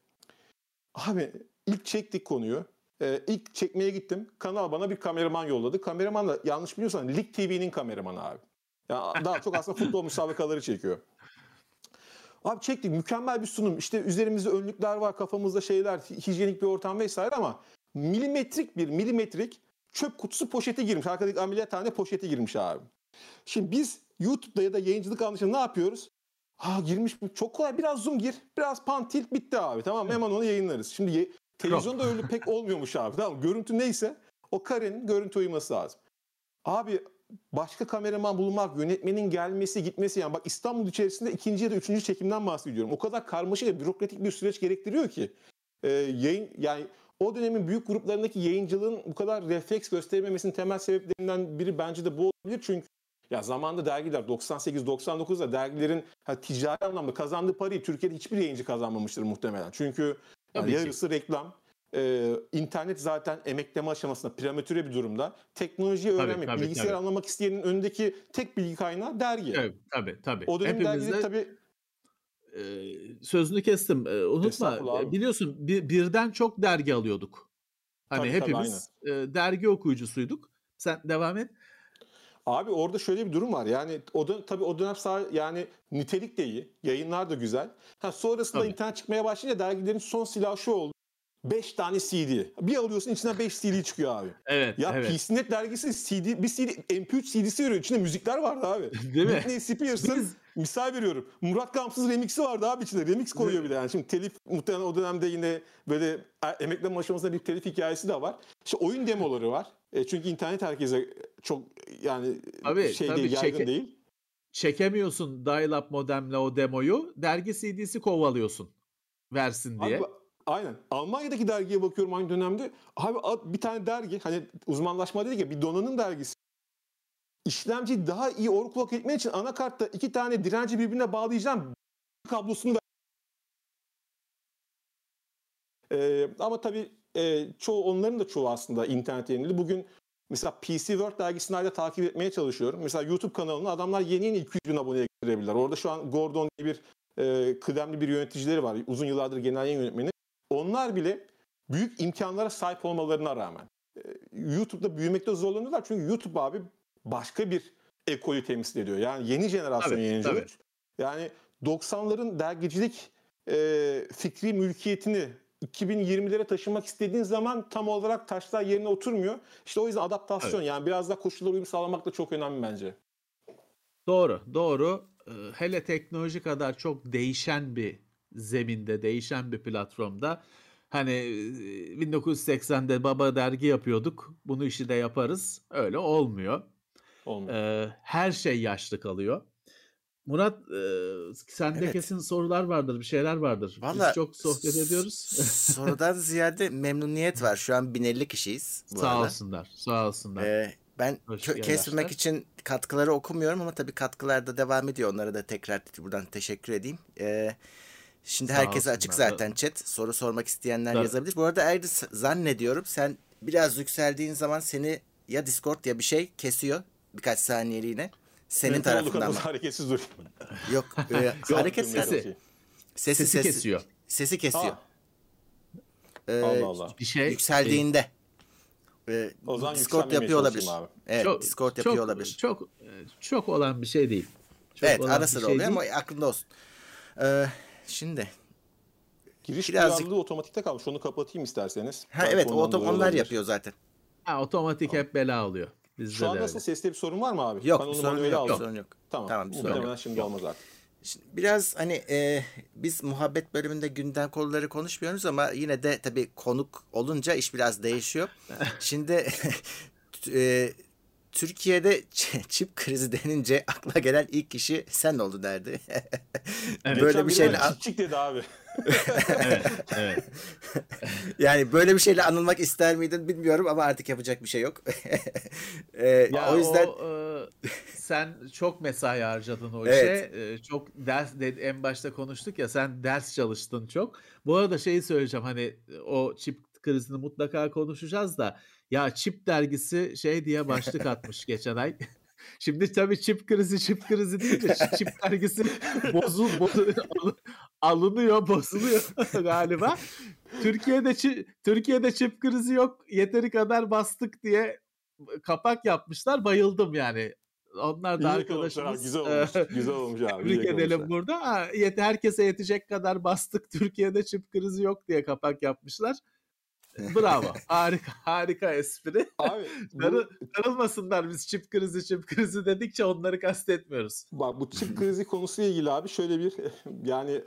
D: Abi ilk çektik konuyu. Ee, ilk çekmeye gittim. Kanal bana bir kameraman yolladı. Kameraman da yanlış biliyorsan Lig TV'nin kameramanı abi. Yani daha çok aslında futbol müsabakaları çekiyor. Abi çektik mükemmel bir sunum. İşte üzerimizde önlükler var, kafamızda şeyler, hijyenik bir ortam vesaire ama milimetrik bir milimetrik çöp kutusu poşeti girmiş. Arkadaki ameliyathane poşeti girmiş abi. Şimdi biz YouTube'da ya da yayıncılık anlayışında ne yapıyoruz? Ha girmiş bu çok kolay biraz zoom gir biraz pan tilt bitti abi tamam hemen onu yayınlarız. Şimdi ye- televizyonda öyle pek olmuyormuş abi tamam? Görüntü neyse o karenin görüntü uyması lazım. Abi başka kameraman bulmak, yönetmenin gelmesi, gitmesi yani bak İstanbul içerisinde ikinci ya da üçüncü çekimden bahsediyorum. O kadar karmaşık ve bürokratik bir süreç gerektiriyor ki. Ee, yayın yani o dönemin büyük gruplarındaki yayıncılığın bu kadar refleks göstermemesinin temel sebeplerinden biri bence de bu olabilir. Çünkü ya zamanında dergiler 98-99'da dergilerin ha, ticari anlamda kazandığı parayı Türkiye'de hiçbir yayıncı kazanmamıştır muhtemelen. Çünkü yani
C: Tabii
D: yarısı reklam, e, internet zaten emekleme aşamasında prematüre bir durumda. Teknolojiyi
C: Tabii,
D: öğrenmek,
C: tabii,
D: bilgisayar
C: tabii.
D: anlamak isteyenin önündeki tek bilgi kaynağı dergi.
C: Evet, tabii tabii.
D: O dönem
C: Hepimiz
D: dergileri
C: de
D: tabii
C: e, sözünü kestim. E, unutma e, biliyorsun bir, birden çok dergi alıyorduk. Hani
D: Tabii, tabii,
C: hepimiz e, dergi okuyucusuyduk. Sen devam et.
D: Abi orada şöyle bir durum var. Yani o dönem, tabii o dönem sağ, yani nitelik de iyi. Yayınlar da güzel. Ha, sonrasında
C: Tabii.
D: internet çıkmaya başlayınca dergilerin son silahı şu oldu. 5 tane CD. Bir alıyorsun içinden 5 CD çıkıyor abi.
C: Evet,
D: Ya
C: evet.
D: PCNet dergisi CD, bir CD, MP3 CD'si veriyor. İçinde müzikler vardı abi.
C: Değil mi?
D: Britney Spears'ın misal veriyorum. Murat Gamsız remix'i vardı abi içinde. Remix koyuyor bir de yani. Şimdi telif muhtemelen o dönemde yine böyle e, emekleme aşamasında bir telif hikayesi de var. İşte oyun demoları var. E, çünkü internet herkese çok yani
C: Tabii,
D: şey
C: tabii,
D: değil, yaygın
C: çeke-
D: değil.
C: Çekemiyorsun dial-up modemle o demoyu. Dergi CD'si kovalıyorsun. Versin diye.
D: Abi, aynen. Almanya'daki dergiye bakıyorum aynı dönemde. Abi bir tane dergi hani uzmanlaşma dedik ya bir donanım dergisi. İşlemci daha iyi overclock etmek için anakartta iki tane direnci birbirine bağlayacağım kablosunu ver- Ee, ama tabii e, çoğu onların da çoğu aslında internet yayınları. Bugün mesela PC World dergisini hala takip etmeye çalışıyorum. Mesela YouTube kanalını adamlar yeni yeni 200 bin aboneye getirebilirler. Orada şu an Gordon diye bir e, kıdemli bir yöneticileri var. Uzun yıllardır genel yayın yönetmeni. Onlar bile büyük imkanlara sahip olmalarına rağmen e, YouTube'da büyümekte zorlanıyorlar. Çünkü YouTube abi başka bir ekolü temsil ediyor. Yani yeni jenerasyon
C: Tabii,
D: yayıncılık.
C: tabii.
D: Yani 90'ların dergicilik e, fikri mülkiyetini 2020'lere taşımak istediğin zaman tam olarak taşlar yerine oturmuyor. İşte o yüzden adaptasyon yani biraz da koşullara uyum sağlamak da çok önemli bence.
C: Doğru, doğru. Ee, Hele teknoloji kadar çok değişen bir zeminde, değişen bir platformda hani e, 1980'de baba dergi yapıyorduk. Bunu işi de yaparız. Öyle olmuyor.
D: Olmuyor.
C: Ee, her şey yaşlı kalıyor. Murat, e, sende
B: Evet.
C: kesin sorular vardır, bir şeyler vardır.
B: Vallahi
C: Biz çok sohbet ediyoruz.
B: Sorudan ziyade memnuniyet var. Şu an 1050 kişiyiz. Bu
C: sağ
B: arada.
C: olsunlar, sağ olsunlar.
B: Ee, ben kö-
C: arkadaşlar.
B: için katkıları okumuyorum ama tabii katkılar da devam ediyor. Onlara da tekrar buradan teşekkür edeyim. Ee, şimdi
C: Sağ
B: herkese açık
C: olsunlar.
B: zaten chat. Soru sormak isteyenler
C: Tabii.
B: yazabilir. Bu arada Erdi zannediyorum sen biraz yükseldiğin zaman seni ya Discord ya bir şey kesiyor birkaç saniyeliğine. Senin
D: Mümkün
B: tarafından mı?
D: hareketsiz dur.
B: Yok. e, hareket sesi.
D: yok.
B: Sesi,
C: Sesi kesiyor.
B: Sesi kesiyor.
D: Ha,
B: Ee,
D: Allah Allah.
C: Bir şey
B: Yükseldiğinde. Ee,
D: O zaman
B: Discord yapıyor olabilir.
D: abi.
B: Evet,
C: çok,
B: Discord yapıyor
C: çok,
B: olabilir.
C: Çok e, çok olan bir şey değil. Çok
B: evet,
C: olan
B: ara
C: bir
B: sıra
C: şey
B: oluyor ama
C: değil.
B: aklında olsun. Ee, şimdi
D: Giriş
B: Birazcık-
D: duyarlılığı otomatikte kalmış. Onu kapatayım isterseniz.
B: ha evet o otom- onlar
D: olabilir.
B: yapıyor zaten.
C: Ha, otomatik hep bela oluyor. Bizde
D: Şu an nasıl sesli bir sorun var mı abi?
B: Yok
D: Ben onu
B: sorun yok,
D: aldım.
B: sorun yok.
D: Tamam.
B: Tamam, bir sorun yok.
D: şimdi olmaz artık.
B: Şimdi biraz hani e, biz muhabbet bölümünde gündem konuları konuşmuyoruz ama yine de tabii konuk olunca iş biraz değişiyor. Şimdi e, Türkiye'de çip krizi denince akla gelen ilk kişi sen oldu derdi.
C: Evet.
B: böyle
D: Geçen
B: bir şeyle
D: bana Çik dedi abi.
C: Evet, evet.
B: yani böyle bir şeyle anılmak ister miydin bilmiyorum ama artık yapacak bir şey yok. E,
C: Ya
B: o yüzden
C: o, e, sen çok mesai harcadın o
B: Evet.
C: işe. E, çok ders de, en başta konuştuk ya sen ders çalıştın çok. Bu arada şeyi söyleyeceğim hani o çip krizini mutlaka konuşacağız da ya çip dergisi şey diye başlık atmış geçen ay. Şimdi tabii çip krizi çip krizi değil de çip dergisi bozul, bozul alınıyor, bozuluyor galiba. Türkiye'de Türkiye'de çip krizi yok. Yeteri kadar bastık diye kapak yapmışlar. Bayıldım yani. Onlar da
D: İyi
C: arkadaşımız.
D: Güzel
C: e,
D: olmuş. güzel olmuş abi.
C: Tebrik edelim
D: yakalamışlar.
C: burada. Ha, yet- herkese yetecek kadar bastık. Türkiye'de çip krizi yok diye kapak yapmışlar. Bravo. harika harika espri.
D: Abi bu,
C: Darı, darılmasınlar biz çip krizi çip krizi dedikçe onları kastetmiyoruz.
D: bak bu çip krizi konusuyla ilgili abi şöyle bir yani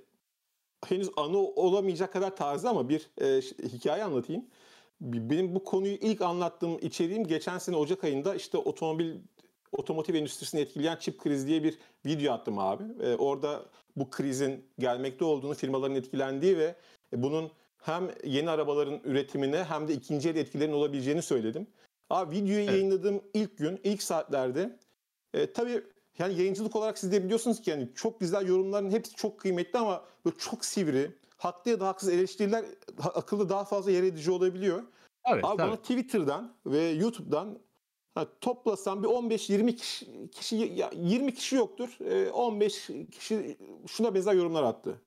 D: henüz anı olamayacak kadar taze ama bir e, hikaye anlatayım. Benim bu konuyu ilk anlattığım içeriğim geçen sene Ocak ayında işte otomobil otomotiv endüstrisini etkileyen çip krizi diye bir video attım abi. E, orada bu krizin gelmekte olduğunu, firmaların etkilendiği ve bunun hem yeni arabaların üretimine hem de ikinci el etkilerinin olabileceğini söyledim. Abi videoyu
C: Evet.
D: yayınladığım ilk gün, ilk saatlerde e, tabii yani yayıncılık olarak siz de biliyorsunuz ki yani çok güzel yorumların hepsi çok kıymetli ama böyle çok sivri, haklı ya da haksız eleştiriler akılda daha fazla yer edici olabiliyor.
C: Evet,
D: Abi
C: tabii.
D: bana Twitter'dan ve YouTube'dan ha, toplasam bir 15-20 kişi, kişi ya 20 kişi yoktur. E, 15 kişi şuna benzer yorumlar attı.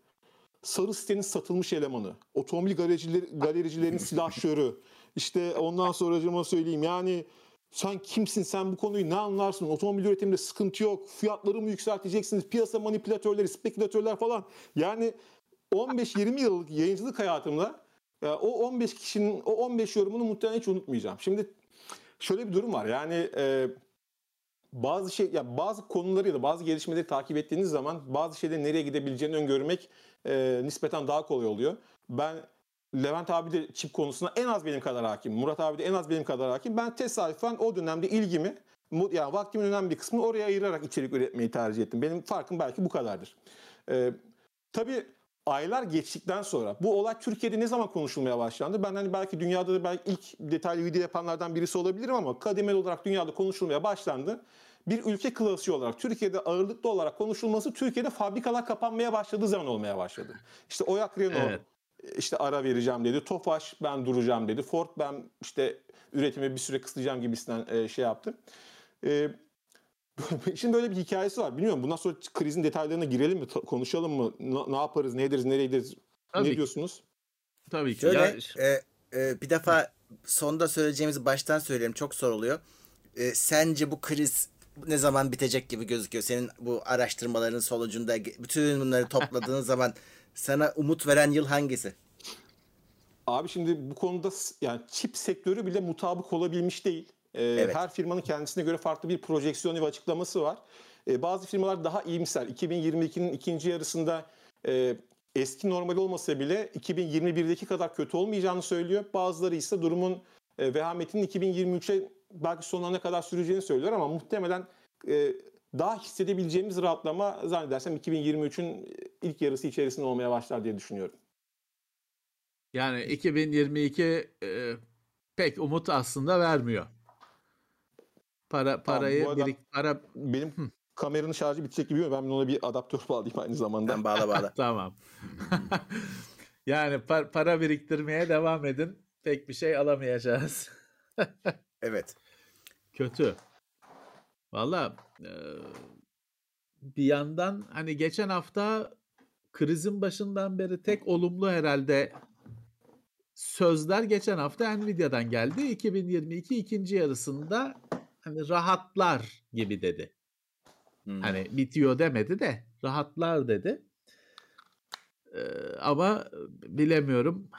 D: Sarı sitenin satılmış elemanı, otomobil galericileri, galericilerin silahşörü, işte ondan sonra acıma söyleyeyim yani sen kimsin? Sen bu konuyu ne anlarsın? Otomobil üretiminde sıkıntı yok. Fiyatları mı yükselteceksiniz? Piyasa manipülatörleri spekülatörler falan. Yani 15-20 yıllık yayıncılık hayatımda ya o 15 kişinin o 15 yorumunu muhtemelen hiç unutmayacağım. Şimdi şöyle bir durum var. Yani e, bazı şey ya bazı konuları ya da bazı gelişmeleri takip ettiğiniz zaman bazı şeylerin nereye gidebileceğini öngörmek e, nispeten daha kolay oluyor. Ben Levent abi de çip konusuna en az benim kadar hakim. Murat abi de en az benim kadar hakim. Ben tesadüfen o dönemde ilgimi yani vaktimin önemli bir kısmını oraya ayırarak içerik üretmeyi tercih ettim. Benim farkım belki bu kadardır. Ee, tabii aylar geçtikten sonra bu olay Türkiye'de ne zaman konuşulmaya başlandı? Ben hani belki dünyada da belki ilk detaylı video yapanlardan birisi olabilirim ama kademeli olarak dünyada konuşulmaya başlandı. Bir ülke klasiği olarak Türkiye'de ağırlıklı olarak konuşulması Türkiye'de fabrikalar kapanmaya başladığı zaman olmaya başladı. İşte Oyak Renault
C: Evet.
D: İşte ara vereceğim dedi. Tofaş ben duracağım dedi. Ford ben işte üretimi bir süre kısıtlayacağım gibisinden e, şey yaptı. E, şimdi böyle bir hikayesi var. Bilmiyorum bundan sonra krizin detaylarına girelim mi? Konuşalım mı? Ne, ne yaparız? Ne ederiz? Nereye gideriz?
C: Tabii
D: ne diyorsunuz?
C: Tabii ki.
B: Şöyle
C: Ya,
B: e, e, bir defa sonda söyleyeceğimizi baştan söyleyelim çok soruluyor. E, sence bu kriz ne zaman bitecek gibi gözüküyor? Senin bu araştırmaların sonucunda bütün bunları topladığın zaman sana umut veren yıl hangisi?
D: Abi şimdi bu konuda yani çip sektörü bile mutabık olabilmiş değil. Ee,
B: Evet.
D: Her firmanın kendisine göre farklı bir projeksiyonu ve açıklaması var. Ee, bazı firmalar daha iyimser. 2022'nin ikinci yarısında e, eski normal olmasa bile 2021'deki kadar kötü olmayacağını söylüyor. Bazıları ise durumun e, vehametinin 2023'e belki sonuna kadar süreceğini söylüyor ama muhtemelen e, daha hissedebileceğimiz rahatlama zannedersem 2023'ün ilk yarısı içerisinde olmaya başlar diye düşünüyorum.
C: yani 2022 e, pek umut aslında vermiyor. Para parayı
D: bu adam-
C: birik para
D: Benim kameranın şarjı bitecek gibi ben ona bir adaptör bağlayayım aynı zamanda.
B: Ben bağla bağla.
C: tamam. yani par- para biriktirmeye devam edin. Pek bir şey alamayacağız.
B: Evet.
C: Kötü. Valla e, bir yandan hani geçen hafta krizin başından beri tek olumlu herhalde sözler geçen hafta Nvidia'dan geldi. 2022 ikinci yarısında hani rahatlar gibi dedi.
B: Hmm.
C: Hani bitiyor demedi de rahatlar dedi. Ee, ama bilemiyorum.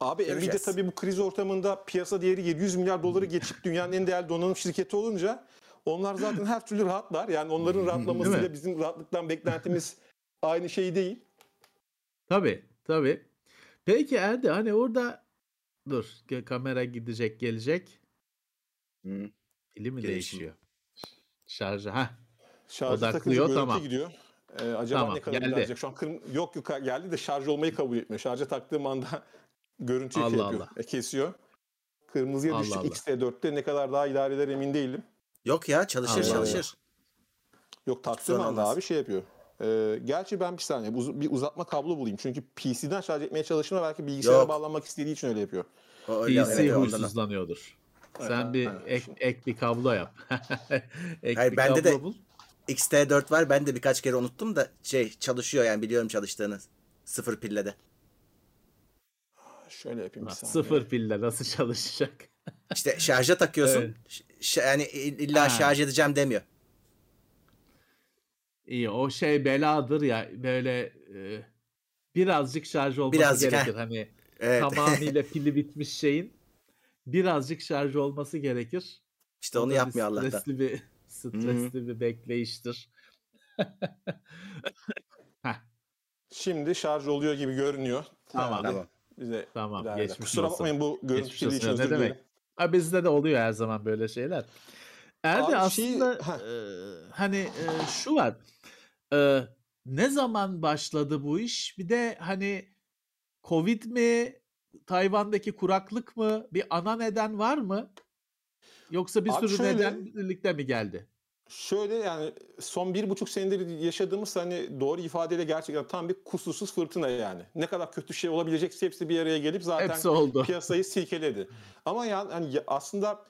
D: Abi Nvidia
B: Göreceğiz.
D: tabii bu kriz ortamında piyasa değeri 700 milyar doları geçip dünyanın en değerli donanım şirketi olunca onlar zaten her türlü rahatlar. Yani onların rahatlamasıyla bizim rahatlıktan beklentimiz aynı şey değil.
C: Tabii tabii. Peki Erdi hani orada dur kamera gidecek gelecek.
B: Hmm.
C: Pili mi
B: Gelişim.
C: değişiyor? Şarjı ha.
D: Şarjı
C: Odaklıyor, tamam.
D: gidiyor. Ee, acaba
C: Tamam,
D: ne kadar
C: geldi.
D: gelecek? Şu an kırm- yok yok geldi de şarj olmayı kabul etmiyor. Şarja taktığım anda görüntüyü şey
C: Allah
D: yapıyor,
C: Allah.
D: e, kesiyor. Kırmızıya
C: Allah
D: düştük
C: Allah.
D: X-T4'te ne kadar daha idare eder emin değilim.
B: Yok ya çalışır
C: Allah Allah.
B: çalışır.
D: Yok taktığım anda abi şey yapıyor. Ee, gerçi ben bir saniye uz- bir uzatma kablo bulayım. Çünkü PC'den şarj etmeye çalıştığında belki bilgisayara
B: Yok.
D: bağlanmak istediği için öyle yapıyor.
B: O öyle-
C: PC
B: evet,
C: huysuzlanıyordur. Sen
D: Evet,
C: bir
D: evet.
C: ek, ek bir kablo yap. ek
B: Hayır,
C: bir
B: bende
C: kablo
B: de-
C: bul.
B: XT4 var. Ben de birkaç kere unuttum da şey çalışıyor yani biliyorum çalıştığını. Sıfır pille de.
D: Şöyle yapayım bir saniye.
C: Sıfır pille nasıl çalışacak?
B: İşte şarja takıyorsun.
C: Evet.
B: Yani illa
C: Ha.
B: şarj edeceğim demiyor.
C: İyi o şey beladır ya böyle e, birazcık şarj olması
B: Birazcık,
C: gerekir.
B: heh.
C: Hani
B: Evet.
C: tamamıyla pili bitmiş şeyin birazcık şarj olması gerekir.
B: işte onu yapmıyor Allah'tan.
C: Stresli bir stresli bir bekleyiştir.
D: Şimdi şarj oluyor gibi görünüyor.
C: Tamam.
D: Herhalde
B: Tamam.
D: Bize
C: Tamam, geçmiş
D: Kusura
C: olsun.
D: bakmayın bu görüntü için özür
C: demek?
D: dilerim.
C: Ha, bizde de oluyor her zaman böyle şeyler.
D: Abi şey-
C: aslında e, hani e, şu var. E, ne zaman başladı bu iş? Bir de hani Covid mi? Tayvan'daki kuraklık mı? Bir ana neden var mı? Yoksa bir
D: Abi
C: sürü
D: şöyle-
C: neden birlikte mi geldi?
D: Şöyle yani son bir buçuk senedir yaşadığımız hani doğru ifadeyle gerçekten tam bir kusursuz fırtına yani. Ne kadar kötü şey olabilecekse hepsi bir araya gelip zaten
C: Hepsi oldu.
D: piyasayı silkeledi. Ama yani hani ya- aslında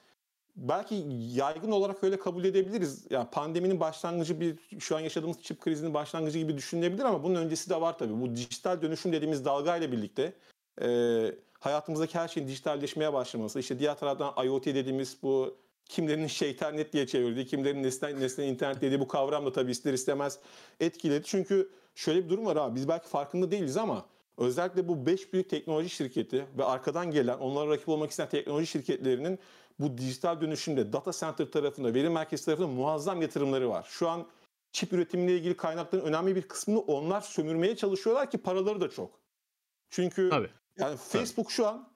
D: belki yaygın olarak öyle kabul edebiliriz. Yani pandeminin başlangıcı bir şu an yaşadığımız çip krizinin başlangıcı gibi düşünülebilir ama bunun öncesi de var tabii. Bu dijital dönüşüm dediğimiz dalgayla birlikte e, hayatımızdaki her şeyin dijitalleşmeye başlaması. İşte diğer taraftan IoT dediğimiz bu kimlerinin şeytanet diye çevirdiği, kimlerin nesne, nesne internet dediği bu kavram da tabii ister istemez etkiledi. Çünkü şöyle bir durum var abi biz belki farkında değiliz ama özellikle bu 5 büyük teknoloji şirketi ve arkadan gelen onlara rakip olmak isteyen teknoloji şirketlerinin bu dijital dönüşümde data center tarafında, veri merkezi tarafında muazzam yatırımları var. Şu an çip üretimiyle ilgili kaynakların önemli bir kısmını onlar sömürmeye çalışıyorlar ki paraları da çok. Çünkü
C: Tabii.
D: yani Facebook şu an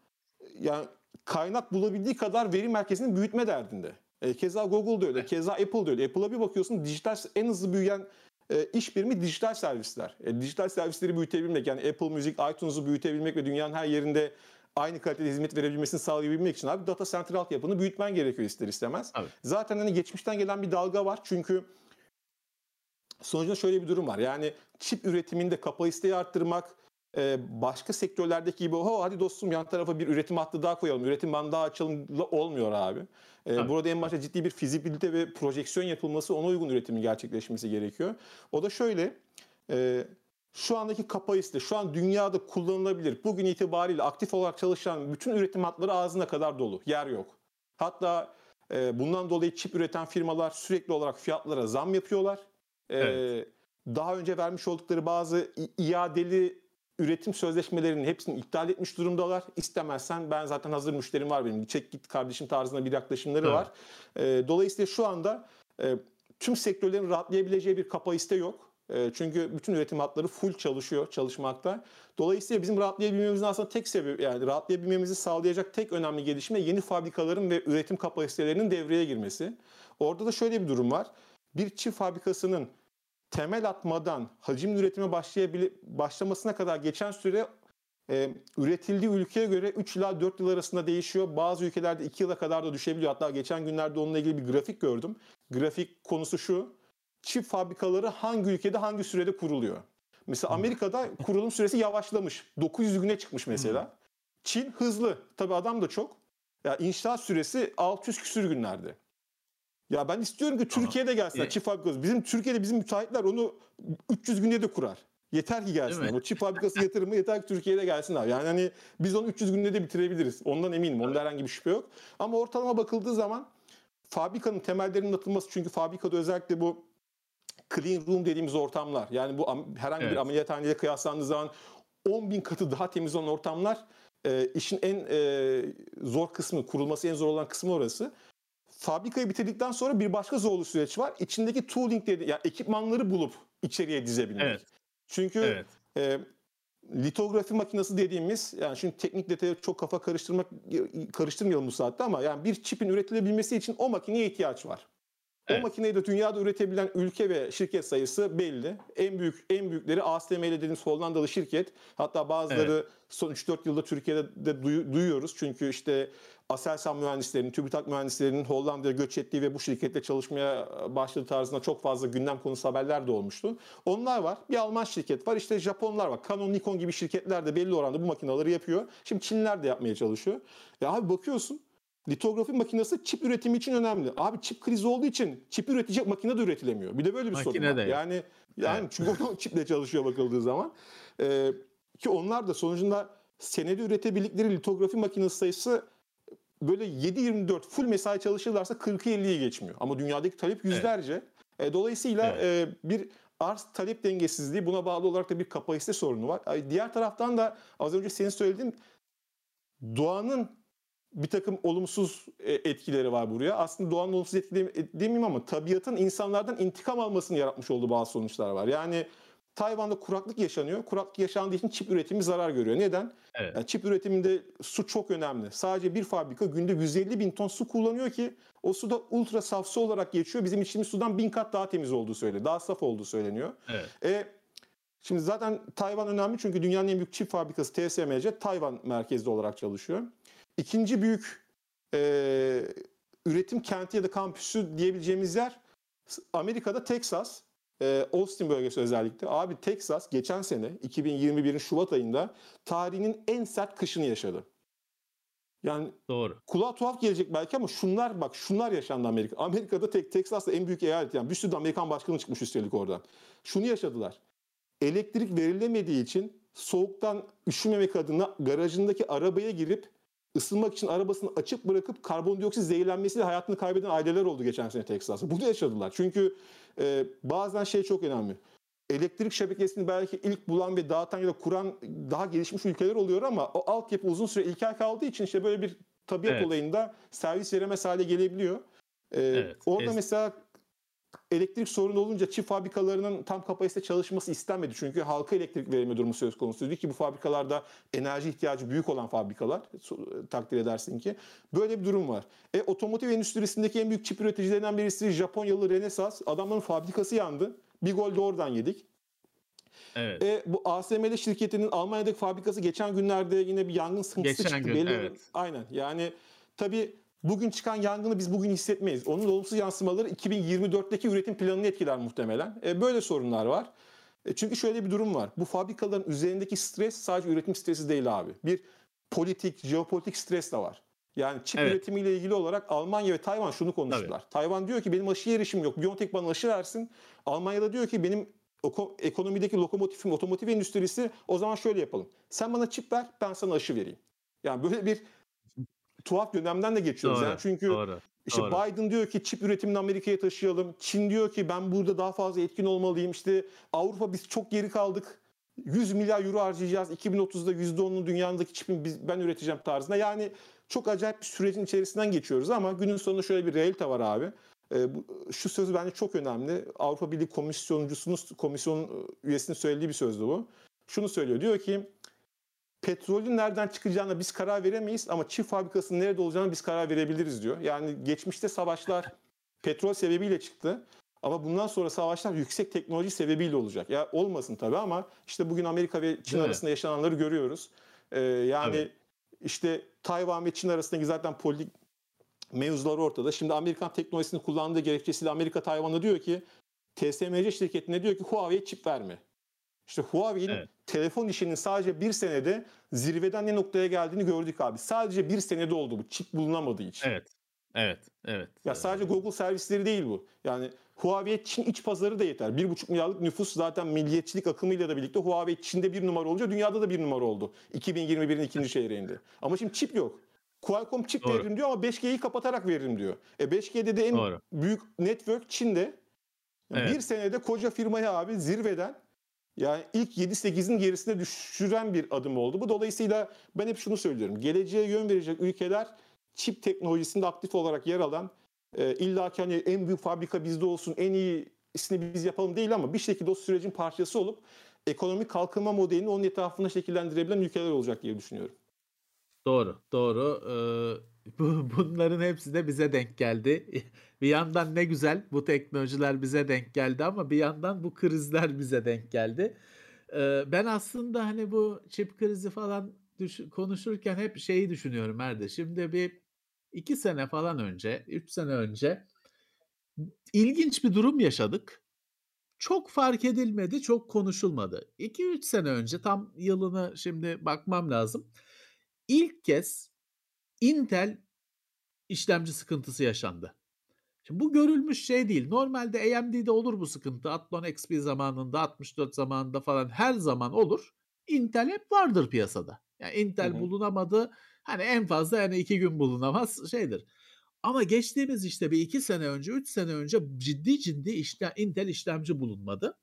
D: yani kaynak bulabildiği kadar veri merkezini büyütme derdinde. E, keza Google da öyle, keza Apple da öyle. Apple'a bir bakıyorsun dijital en hızlı büyüyen e, iş birimi dijital servisler. E, dijital servisleri büyütebilmek yani Apple Music, iTunes'u büyütebilmek ve dünyanın her yerinde aynı kalitede hizmet verebilmesini sağlayabilmek için abi data center altyapını büyütmen gerekiyor ister istemez.
C: Tabii.
D: Zaten hani geçmişten gelen bir dalga var çünkü sonucunda şöyle bir durum var. Yani çip üretiminde kapasiteyi arttırmak, e, başka sektörlerdeki gibi o hadi dostum yan tarafa bir üretim hattı daha koyalım, üretim bandı daha açalım olmuyor abi. E, burada en başta ciddi bir fizibilite ve projeksiyon yapılması, ona uygun üretimin gerçekleşmesi gerekiyor. O da şöyle, e, şu andaki kapasite, şu an dünyada kullanılabilir, bugün itibariyle aktif olarak çalışan bütün üretim hatları ağzına kadar dolu, yer yok. Hatta e, bundan dolayı çip üreten firmalar sürekli olarak fiyatlara zam yapıyorlar. E,
C: Evet.
D: Daha önce vermiş oldukları bazı iadeli üretim sözleşmelerinin hepsini iptal etmiş durumdalar. İstemezsen ben zaten hazır müşterim var benim. Çek git kardeşim tarzında bir yaklaşımları
C: Evet.
D: var. E, dolayısıyla şu anda e, tüm sektörlerin rahatlayabileceği bir kapasite yok. E, çünkü bütün üretim hatları full çalışıyor, çalışmakta. Dolayısıyla bizim rahatlayabilmemizin aslında tek sebebi yani rahatlayabilmemizi sağlayacak tek önemli gelişme yeni fabrikaların ve üretim kapasitelerinin devreye girmesi. Orada da şöyle bir durum var. Bir çift fabrikasının temel atmadan hacim üretime başlamasına kadar geçen süre e, üretildiği ülkeye göre 3 ila 4 yıl arasında değişiyor. Bazı ülkelerde 2 yıla kadar da düşebiliyor. Hatta geçen günlerde onunla ilgili bir grafik gördüm. Grafik konusu şu. Çip fabrikaları hangi ülkede hangi sürede kuruluyor? Mesela Amerika'da kurulum süresi yavaşlamış. 900 güne çıkmış mesela. Çin hızlı. Tabii adam da çok. Ya inşaat süresi 600 küsür günlerde. Ya ben istiyorum ki Türkiye'de gelsinler
C: E-
D: çip fabrikası. Bizim Türkiye'de bizim müteahhitler onu 300 günde de kurar. Yeter ki gelsinler. O çip fabrikası yatırımı yeter ki Türkiye'de gelsinler. Yani hani biz onu 300 günde de bitirebiliriz. Ondan eminim. Onda herhangi bir şüphe yok. Ama ortalama bakıldığı zaman fabrikanın temellerinin atılması çünkü fabrikada özellikle bu clean room dediğimiz ortamlar yani bu herhangi bir
C: Evet.
D: ameliyathaneye kıyaslandığı zaman 10 bin katı daha temiz olan ortamlar e, işin en e, zor kısmı, kurulması en zor olan kısmı orası. Fabrikayı bitirdikten sonra bir başka zorlu süreç var. İçindeki tooling dedi, yani ekipmanları bulup içeriye dizebilmek.
C: Evet.
D: Çünkü
C: Evet.
D: e, litografi makinesi dediğimiz yani şimdi teknik detaya çok kafa karıştırmak karıştırmayalım bu saatte ama yani bir çipin üretilebilmesi için o makineye ihtiyaç var.
C: Evet.
D: O makineyi de dünyada üretebilen ülke ve şirket sayısı belli. En büyük en büyükleri ASML dediğimiz Hollandalı şirket. Hatta bazıları son 3-4 yılda Türkiye'de de duyu- duyuyoruz. Çünkü işte Aselsan mühendislerinin, TÜBİTAK mühendislerinin Hollanda'ya göç ettiği ve bu şirketle çalışmaya başladığı tarzında çok fazla gündem konusu haberler de olmuştu. Onlar var. Bir Alman şirket var. İşte Japonlar var. Canon, Nikon gibi şirketler de belli oranda bu makineleri yapıyor. Şimdi Çinliler de yapmaya çalışıyor. Ya abi bakıyorsun litografi makinesi çip üretimi için önemli. Abi çip krizi olduğu için çip üretecek makine de üretilemiyor. Bir de böyle bir sorun
C: Makine
D: var.
C: de.
D: Yani yani
C: Evet.
D: çünkü o çiple çalışıyor bakıldığı zaman. Ee, ki onlar da sonucunda senede üretebildikleri litografi makinesi sayısı böyle 7-24 full mesai çalışırlarsa 40'ı 50'yi geçmiyor. Ama dünyadaki talep yüzlerce. E, dolayısıyla e, bir arz talep dengesizliği buna bağlı olarak da bir kapasite sorunu var. Ay, Diğer taraftan da az önce senin söylediğin doğanın bir takım olumsuz e, etkileri var buraya. Aslında doğanın olumsuz etkileri e, demeyeyim ama tabiatın insanlardan intikam almasını yaratmış olduğu bazı sonuçlar var. Yani Tayvan'da kuraklık yaşanıyor. Kuraklık yaşandığı için çip üretimi zarar görüyor. Neden?
C: Evet.
D: Yani çip üretiminde su çok önemli. Sadece bir fabrika günde 150 bin ton su kullanıyor ki o su da ultra saf su olarak geçiyor. Bizim içtiğimiz sudan bin kat daha temiz olduğu söyleniyor. Daha saf olduğu söyleniyor.
C: Evet.
D: E, şimdi zaten Tayvan önemli çünkü dünyanın en büyük çip fabrikası TSMC Tayvan merkezli olarak çalışıyor. İkinci büyük e, üretim kenti ya da kampüsü diyebileceğimiz yer Amerika'da Texas. E, Austin bölgesi özellikle. Abi Texas geçen sene 2021'in Şubat ayında tarihinin en sert kışını yaşadı. Yani
C: Doğru.
D: kulağa tuhaf gelecek belki ama şunlar bak şunlar yaşandı Amerika. Amerika'da tek Texas'ta en büyük eyalet yani bir sürü de Amerikan başkanı çıkmış üstelik oradan. Şunu yaşadılar. Elektrik verilemediği için soğuktan üşümemek adına garajındaki arabaya girip ısınmak için arabasını açık bırakıp karbondioksit zehirlenmesiyle hayatını kaybeden aileler oldu geçen sene Texas'ta. Bunu yaşadılar. Çünkü e, bazen şey çok önemli. Elektrik şebekesini belki ilk bulan ve dağıtan ya da kuran daha gelişmiş ülkeler oluyor ama o altyapı uzun süre ilkel kaldığı için işte böyle bir tabiat
C: Evet.
D: olayında servis veremez hale gelebiliyor. Ee,
C: Evet,
D: Orada
C: es-
D: mesela elektrik sorunu olunca çift fabrikalarının tam kapasite çalışması istenmedi. Çünkü halka elektrik verme durumu söz konusuydu ki bu fabrikalarda enerji ihtiyacı büyük olan fabrikalar takdir edersin ki. Böyle bir durum var. E, otomotiv endüstrisindeki en büyük çip üreticilerinden birisi Japonyalı Renesas. Adamların fabrikası yandı. Bir gol de oradan yedik.
C: Evet.
D: E, bu ASML şirketinin Almanya'daki fabrikası geçen günlerde yine bir yangın sıkıntısı
C: Geçen
D: çıktı.
C: gün,
D: Belli-
C: evet.
D: Aynen yani tabii bugün çıkan yangını biz bugün hissetmeyiz. Onun olumsuz yansımaları 2024'teki üretim planını etkiler muhtemelen. E, böyle sorunlar var. E, çünkü şöyle bir durum var. Bu fabrikaların üzerindeki stres sadece üretim stresi değil abi. Bir politik, jeopolitik stres de var. Yani çip
C: Evet.
D: üretimiyle ilgili olarak Almanya ve Tayvan şunu konuştular. Tayvan diyor ki benim aşıya erişim yok. Biontech bana aşı versin. Almanya'da diyor ki benim ekonomideki lokomotifim, otomotiv endüstrisi o zaman şöyle yapalım. Sen bana çip ver, ben sana aşı vereyim. Yani böyle bir tuhaf dönemden de geçiyoruz.
C: Doğru.
D: Yani çünkü
C: Doğru.
D: işte
C: Doğru.
D: Biden diyor ki çip üretimini Amerika'ya taşıyalım. Çin diyor ki ben burada daha fazla etkin olmalıyım. İşte Avrupa biz çok geri kaldık. 100 milyar euro harcayacağız. 2030'da %10'unu dünyadaki çipin biz, ben üreteceğim tarzında. Yani çok acayip bir sürecin içerisinden geçiyoruz ama günün sonunda şöyle bir realite var abi. Ee, bu, şu söz bence çok önemli. Avrupa Birliği komisyoncusunun, komisyon üyesinin söylediği bir sözdü bu. Şunu söylüyor. Diyor ki petrolün nereden çıkacağına biz karar veremeyiz ama çift fabrikasının nerede olacağına biz karar verebiliriz diyor. Yani geçmişte savaşlar petrol sebebiyle çıktı. Ama bundan sonra savaşlar yüksek teknoloji sebebiyle olacak. Ya olmasın tabii ama işte bugün Amerika ve Çin
C: Değil mi?
D: arasında yaşananları görüyoruz. Ee, yani
C: Tabii.
D: işte Tayvan ve Çin arasındaki zaten politik mevzular ortada. Şimdi Amerikan teknolojisini kullandığı gerekçesiyle Amerika Tayvan'a diyor ki TSMC şirketine diyor ki Huawei'ye çip verme. İşte Huawei'nin
C: Evet.
D: telefon işinin sadece bir senede zirveden ne noktaya geldiğini gördük abi. Sadece bir senede oldu bu çip bulunamadığı için.
C: Evet. Evet. Evet.
D: Ya sadece Google servisleri değil bu. Yani Huawei Çin iç pazarı da yeter. 1,5 milyarlık nüfus zaten milliyetçilik akımıyla da birlikte Huawei Çin'de bir numara olunca dünyada da bir numara oldu. 2021'in ikinci çeyreğinde. Ama şimdi çip yok. Qualcomm çip
C: Doğru.
D: veririm diyor ama 5G'yi kapatarak veririm diyor. E 5G'de de en
C: Doğru.
D: büyük network Çin'de.
C: Evet.
D: Bir senede koca firmayı abi zirveden yani ilk 7-8'in gerisine düşüren bir adım oldu. Bu dolayısıyla ben hep şunu söylüyorum. Geleceğe yön verecek ülkeler çip teknolojisinde aktif olarak yer alan e, illa ki hani en büyük fabrika bizde olsun, en iyisini biz yapalım değil ama bir şekilde o sürecin parçası olup ekonomik kalkınma modelini onun etrafında şekillendirebilen ülkeler olacak diye düşünüyorum.
C: Doğru, doğru. Ee, bu, bunların hepsi de bize denk geldi. Bir yandan ne güzel bu teknolojiler bize denk geldi ama bir yandan bu krizler bize denk geldi. Ee, ben aslında hani bu çip krizi falan düş- konuşurken hep şeyi düşünüyorum Erde. Şimdi bir iki sene falan önce, üç sene önce ilginç bir durum yaşadık. Çok fark edilmedi, çok konuşulmadı. 2-3 sene önce tam yılını şimdi bakmam lazım. İlk kez Intel işlemci sıkıntısı yaşandı. Şimdi bu görülmüş şey değil. Normalde AMD'de olur bu sıkıntı. Athlon XP zamanında, 64 zamanında falan her zaman olur. Intel hep vardır piyasada. Yani Intel
D: Hı hı.
C: bulunamadı. Hani en fazla yani iki gün bulunamaz şeydir. Ama geçtiğimiz işte bir iki sene önce, üç sene önce ciddi ciddi işte Intel işlemci bulunmadı.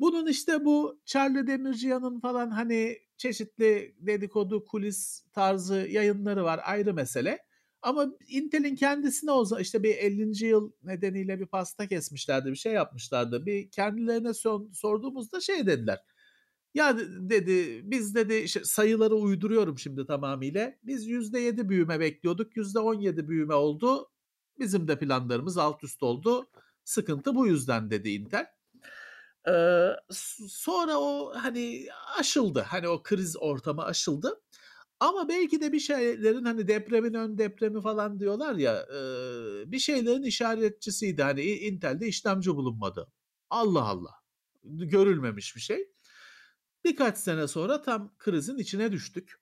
C: Bunun işte bu Charlie Demirciyan'ın falan hani çeşitli dedikodu, kulis tarzı yayınları var ayrı mesele. Ama Intel'in kendisine o işte bir 50. yıl nedeniyle bir pasta kesmişlerdi, bir şey yapmışlardı. Bir kendilerine son, sorduğumuzda şey dediler. Ya de- dedi biz dedi sayıları uyduruyorum şimdi tamamıyla. Biz %7 büyüme bekliyorduk. %17 büyüme oldu. Bizim de planlarımız alt üst oldu. Sıkıntı bu yüzden dedi Intel. Ee, sonra o hani aşıldı. Hani o kriz ortamı aşıldı. Ama belki de bir şeylerin hani depremin ön depremi falan diyorlar ya e, bir şeylerin işaretçisiydi. Hani Intel'de işlemci bulunmadı. Allah Allah. Görülmemiş bir şey. Birkaç sene sonra tam krizin içine düştük.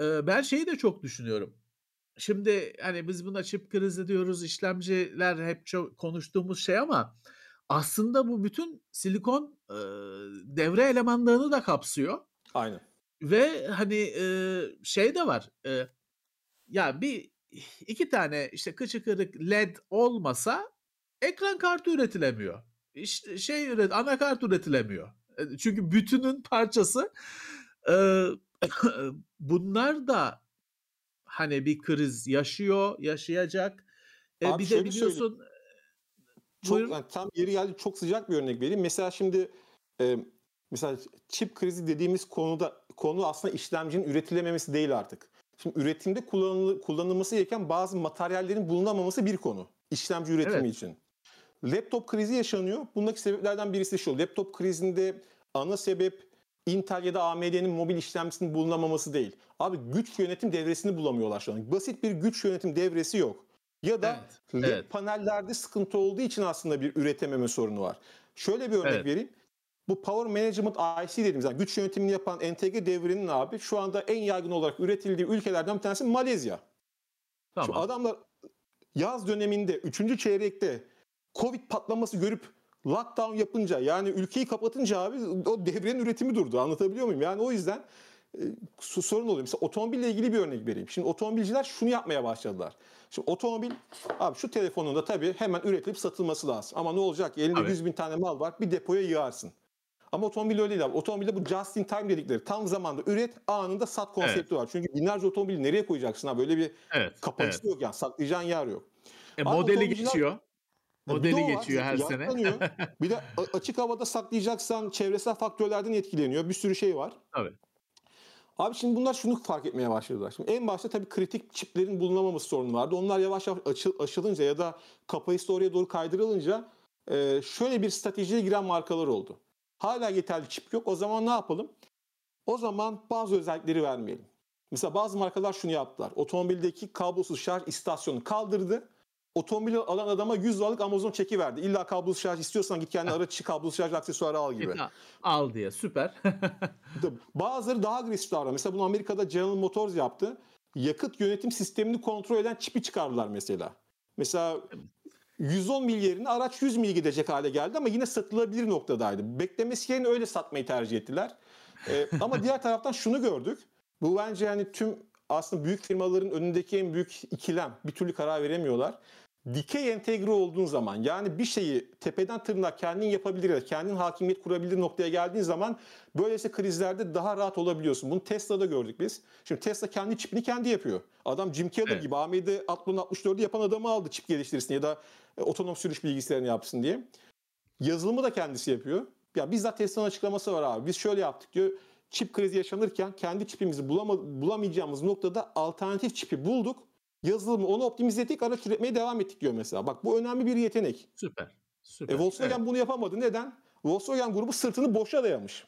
C: Ee, ben şeyi de çok düşünüyorum. Şimdi hani biz buna çip krizi diyoruz, işlemciler hep çok konuştuğumuz şey ama aslında bu bütün silikon e, devre elemanlarını da kapsıyor.
D: Aynen.
C: Ve hani e, şey de var. e, ya bir iki tane işte kıçı kırık led olmasa ekran kartı üretilemiyor. İşte şey üret anakart üretilemiyor. E, Çünkü bütünün parçası. E, bunlar da hani bir kriz yaşıyor, yaşayacak. E,
D: Abi
C: bir de biliyorsun
D: Çok
C: Buyurun.
D: yani tam yeri geldi çok sıcak bir örnek vereyim. Mesela şimdi e, mesela çip krizi dediğimiz konuda konu aslında işlemcinin üretilememesi değil artık. Şimdi üretimde kullanılı, kullanılması gereken bazı materyallerin bulunamaması bir konu. İşlemci üretimi
C: Evet.
D: için. Laptop krizi yaşanıyor. Bundaki sebeplerden birisi şu. Laptop krizinde ana sebep Intel ya da AMD'nin mobil işlemcisinin bulunamaması değil. Abi güç yönetim devresini bulamıyorlar şu an. Basit bir güç yönetim devresi yok. Ya da
C: Evet, evet.
D: panellerde sıkıntı olduğu için aslında bir üretememe sorunu var. Şöyle bir örnek
C: Evet.
D: vereyim. Bu Power Management IC dediğimiz yani güç yönetimini yapan entegre devrenin abi şu anda en yaygın olarak üretildiği ülkelerden bir tanesi Malezya. Şu
C: tamam.
D: adamlar yaz döneminde 3. çeyrekte Covid patlaması görüp lockdown yapınca yani ülkeyi kapatınca abi o devrenin üretimi durdu. Anlatabiliyor muyum? Yani o yüzden e, sorun oluyor. Mesela otomobille ilgili bir örnek vereyim. Şimdi otomobilciler şunu yapmaya başladılar. Şimdi otomobil abi şu telefonunda tabii hemen üretilip satılması lazım. Ama ne olacak? Elinde
C: Tabii.
D: 100 bin tane mal var bir depoya yığarsın. Ama otomobil öyle değil abi. Otomobilde bu just in time dedikleri tam zamanda üret anında sat konsepti var. Çünkü binlerce otomobili nereye koyacaksın abi? Böyle bir
C: Evet.
D: kapasite
C: evet.
D: yok yani saklayacağın yer yok.
C: E,
D: Abi
C: modeli
D: otomobiller-
C: geçiyor.
D: De
C: Modeli geçiyor her sene.
D: bir de açık havada saklayacaksan çevresel faktörlerden etkileniyor. Bir sürü şey var.
C: Tabii.
D: Abi şimdi bunlar şunu fark etmeye başladılar. Şimdi en başta tabii kritik çiplerin bulunamaması sorunu vardı. Onlar yavaş yavaş açı- aşılınca ya da kapasite oraya doğru kaydırılınca e, şöyle bir stratejiye giren markalar oldu. Hala yeterli çip yok. O zaman ne yapalım? O zaman bazı özellikleri vermeyelim. Mesela bazı markalar şunu yaptılar. Otomobildeki kablosuz şarj istasyonunu kaldırdı. Otomobili alan adama 100 liralık Amazon çeki verdi. İlla kablosuz şarj istiyorsan git kendi araç kablosuz şarj aksesuarı al gibi.
C: Al- diye süper.
D: Bazıları daha agresif davranıyor. Mesela bunu Amerika'da General Motors yaptı. Yakıt yönetim sistemini kontrol eden çipi çıkardılar mesela. Mesela 110 mil yerine araç 100 mil gidecek hale geldi ama yine satılabilir noktadaydı. Beklemesi yerine öyle satmayı tercih ettiler. Ee, ama diğer taraftan şunu gördük. Bu bence yani tüm aslında büyük firmaların önündeki en büyük ikilem. Bir türlü karar veremiyorlar. Dikey entegre olduğun zaman yani bir şeyi tepeden tırnağa kendin yapabilir kendin hakimiyet kurabilir noktaya geldiğin zaman böylesi krizlerde daha rahat olabiliyorsun. Bunu Tesla'da gördük biz. Şimdi Tesla kendi çipini kendi yapıyor. Adam Jim Keller
C: Evet.
D: gibi AMD Athlon 64'ü yapan adamı aldı çip geliştirsin ya da e, otonom sürüş bilgisayarını yapsın diye. Yazılımı da kendisi yapıyor. Ya bizzat Tesla'nın açıklaması var abi. Biz şöyle yaptık diyor. Çip krizi yaşanırken kendi çipimizi bulama, bulamayacağımız noktada alternatif çipi bulduk. Yazılımı onu optimize ettik, araç üretmeye devam ettik diyor mesela. Bak bu önemli bir yetenek.
C: süper. Süper.
D: E, Volkswagen
C: Evet.
D: bunu yapamadı. Neden? Volkswagen grubu sırtını boşa dayamış.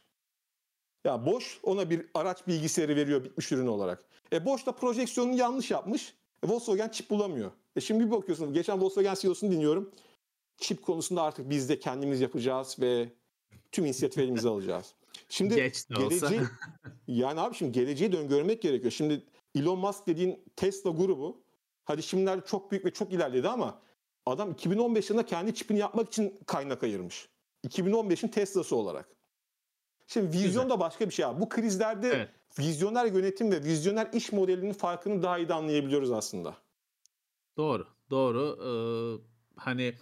D: Ya boş ona bir araç bilgisayarı veriyor bitmiş ürün olarak. E boş da projeksiyonunu yanlış yapmış. E, Volkswagen çip bulamıyor. E şimdi bir bakıyorsun geçen Volkswagen CEO'sunu dinliyorum. Çip konusunda artık biz de kendimiz yapacağız ve tüm inisiyatifi elimize alacağız. Şimdi geleceği, yani abi şimdi geleceği de öngörmek gerekiyor. Şimdi Elon Musk dediğin Tesla grubu Hadi şimdilerde çok büyük ve çok ilerledi ama adam 2015 yılında kendi çipini yapmak için kaynak ayırmış. 2015'in Tesla'sı olarak. Şimdi vizyon da başka bir şey abi. Bu krizlerde
C: Evet.
D: vizyoner yönetim ve vizyoner iş modelinin farkını daha iyi de anlayabiliyoruz aslında.
C: Doğru, doğru. Ee, hani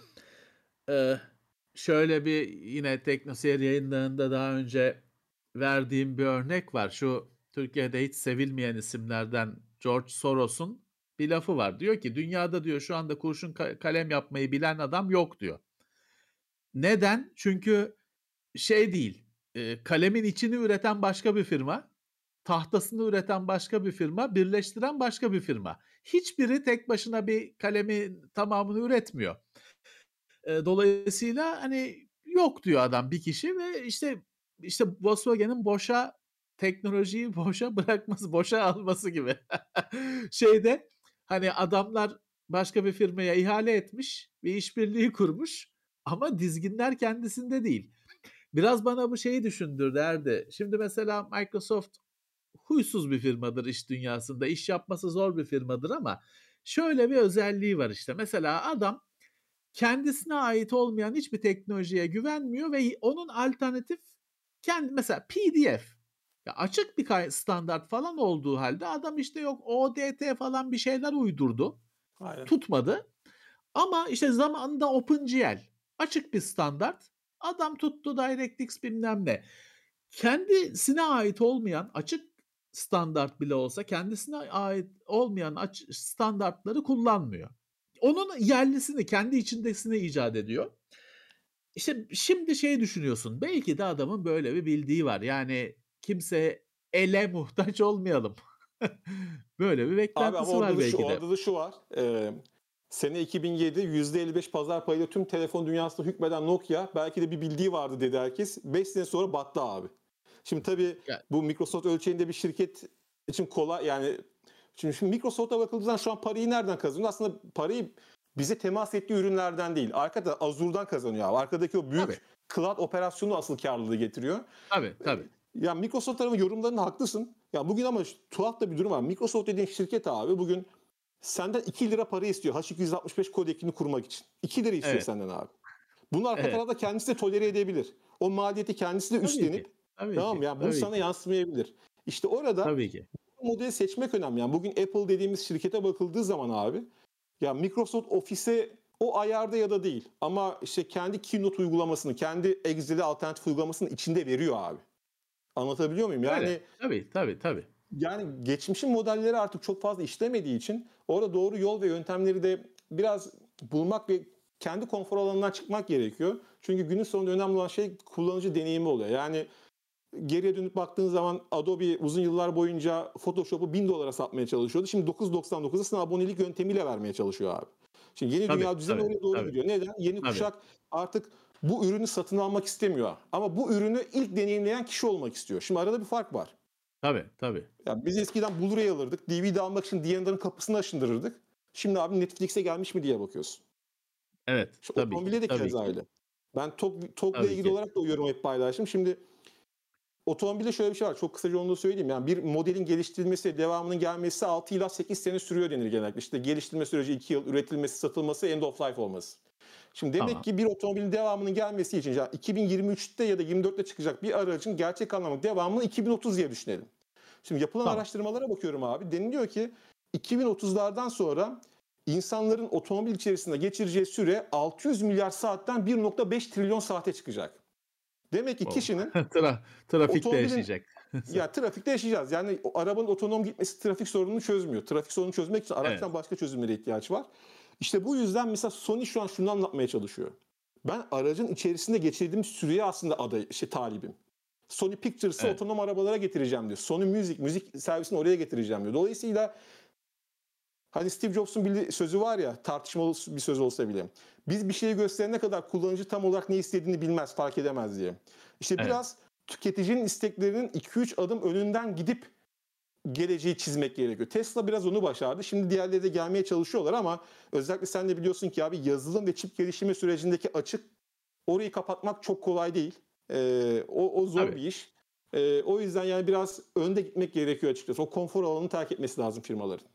C: e, şöyle bir yine Teknoseyir yayınlarında daha önce verdiğim bir örnek var. Şu Türkiye'de hiç sevilmeyen isimlerden George Soros'un bir lafı var. Diyor ki dünyada diyor şu anda kurşun ka- kalem yapmayı bilen adam yok diyor. Neden? Çünkü şey değil. kalemin içini üreten başka bir firma, tahtasını üreten başka bir firma, birleştiren başka bir firma. Hiçbiri tek başına bir kalemin tamamını üretmiyor. Dolayısıyla hani yok diyor adam bir kişi ve işte işte Volkswagen'in boşa teknolojiyi boşa bırakması, boşa alması gibi. Şeyde hani adamlar başka bir firmaya ihale etmiş, bir işbirliği kurmuş ama dizginler kendisinde değil. Biraz bana bu şeyi düşündürdü Erdi. Şimdi mesela Microsoft huysuz bir firmadır iş dünyasında. İş yapması zor bir firmadır ama şöyle bir özelliği var işte. Mesela adam kendisine ait olmayan hiçbir teknolojiye güvenmiyor ve onun alternatif kendi mesela PDF ya açık bir standart falan olduğu halde adam işte yok ODT falan bir şeyler uydurdu.
D: Aynen.
C: Tutmadı. Ama işte zamanında OpenGL açık bir standart. Adam tuttu DirectX bilmem ne. Kendisine ait olmayan açık standart bile olsa kendisine ait olmayan aç- standartları kullanmıyor. Onun yerlisini kendi içindesini icat ediyor. İşte şimdi şey düşünüyorsun. Belki de adamın böyle bir bildiği var. Yani kimse ele muhtaç olmayalım. böyle bir beklentisi var
D: da, şu,
C: belki de.
D: orada da şu var. Ee, sene 2007 %55 pazar payıyla tüm telefon dünyasında hükmeden Nokia belki de bir bildiği vardı dedi herkes. 5 sene sonra battı abi. Şimdi tabii bu Microsoft ölçeğinde bir şirket için kolay yani şimdi, şimdi Microsoft'a bakıldığı zaman şu an parayı nereden kazanıyor? Aslında parayı bize temas ettiği ürünlerden değil. Arkada Azure'dan kazanıyor abi. Arkadaki o büyük
C: Tabii.
D: cloud operasyonu asıl karlılığı getiriyor.
C: Tabii tabii.
D: Ya Microsoft tarafı yorumlarında haklısın. Ya bugün ama tuhaf da bir durum var. Microsoft dediğin şirket abi bugün senden 2 lira para istiyor H265 kodekini kurmak için. 2 lira istiyor
C: Evet.
D: senden abi. Bunu arka
C: Evet.
D: tarafta kendisi de tolere edebilir. O maliyeti kendisi de
C: Tabii
D: üstlenip
C: ki. Tabii
D: tamam
C: ki.
D: Yani bunu
C: tabii
D: sana
C: ki.
D: yansımayabilir. İşte orada
C: Tabii ki.
D: modeli seçmek önemli. Yani bugün Apple dediğimiz şirkete bakıldığı zaman abi ya Microsoft Office'e o ayarda ya da değil. Ama işte kendi Keynote uygulamasını, kendi Excel'i alternatif uygulamasını içinde veriyor abi. Anlatabiliyor muyum? Yani
C: Öyle. Tabii tabii tabii.
D: yani geçmişin modelleri artık çok fazla işlemediği için orada doğru yol ve yöntemleri de biraz bulmak ve kendi konfor alanından çıkmak gerekiyor. Çünkü günün sonunda önemli olan şey kullanıcı deneyimi oluyor. Yani geriye dönüp baktığın zaman Adobe uzun yıllar boyunca Photoshop'u 1000 dolara satmaya çalışıyordu. Şimdi 9.99'a sana abonelik yöntemiyle vermeye çalışıyor abi. Şimdi yeni
C: Tabii,
D: dünya düzeni
C: tabii,
D: oraya doğru
C: tabii.
D: gidiyor. Neden? Yeni
C: Tabii.
D: kuşak artık bu ürünü satın almak istemiyor. Ama bu ürünü ilk deneyimleyen kişi olmak istiyor. Şimdi arada bir fark var.
C: Tabii tabii.
D: Ya biz eskiden Blu-ray alırdık. DVD almak için D&D'nin kapısını aşındırırdık. Şimdi abi Netflix'e gelmiş mi diye bakıyorsun.
C: Evet.
D: İşte
C: tabii
D: otomobile de
C: ki.
D: öyle. Ben TOG, TOG'la
C: Tabii
D: ilgili
C: ki.
D: olarak da o yorumu hep paylaştım. Şimdi otomobilde şöyle bir şey var. Çok kısaca onu da söyleyeyim. Yani bir modelin geliştirilmesi, devamının gelmesi 6 ila 8 sene sürüyor denir genellikle. İşte geliştirme süreci 2 yıl, üretilmesi, satılması, end of life olması. Şimdi demek
C: Tamam.
D: ki bir otomobilin devamının gelmesi için yani 2023'te ya da 24'te çıkacak bir aracın gerçek anlamda devamını 2030 diye düşünelim. Şimdi yapılan
C: Tamam.
D: araştırmalara bakıyorum abi. Deniliyor ki 2030'lardan sonra insanların otomobil içerisinde geçireceği süre 600 milyar saatten 1.5 trilyon saate çıkacak. Demek ki
C: Oh.
D: kişinin
C: Tra trafikte yaşayacak.
D: ya trafikte yaşayacağız. Yani arabanın otonom gitmesi trafik sorununu çözmüyor. Trafik sorununu çözmek için araçtan
C: Evet.
D: başka çözümlere ihtiyaç var. İşte bu yüzden mesela Sony şu an şunu anlatmaya çalışıyor. Ben aracın içerisinde geçirdiğim süreye aslında aday, şey, talibim. Sony Pictures'ı
C: Evet.
D: otonom arabalara getireceğim diyor. Sony Music, müzik servisini oraya getireceğim diyor. Dolayısıyla hani Steve Jobs'un bir sözü var ya tartışmalı bir söz olsa bile. Biz bir şeyi gösterene kadar kullanıcı tam olarak ne istediğini bilmez, fark edemez diye. İşte
C: Evet.
D: biraz tüketicinin isteklerinin 2-3 adım önünden gidip geleceği çizmek gerekiyor. Tesla biraz onu başardı. Şimdi diğerleri de gelmeye çalışıyorlar ama özellikle sen de biliyorsun ki abi yazılım ve çip gelişimi sürecindeki açık orayı kapatmak çok kolay değil. Ee, o, o zor
C: Tabii.
D: bir iş. Ee, o yüzden yani biraz önde gitmek gerekiyor açıkçası. O konfor alanını terk etmesi lazım firmaların.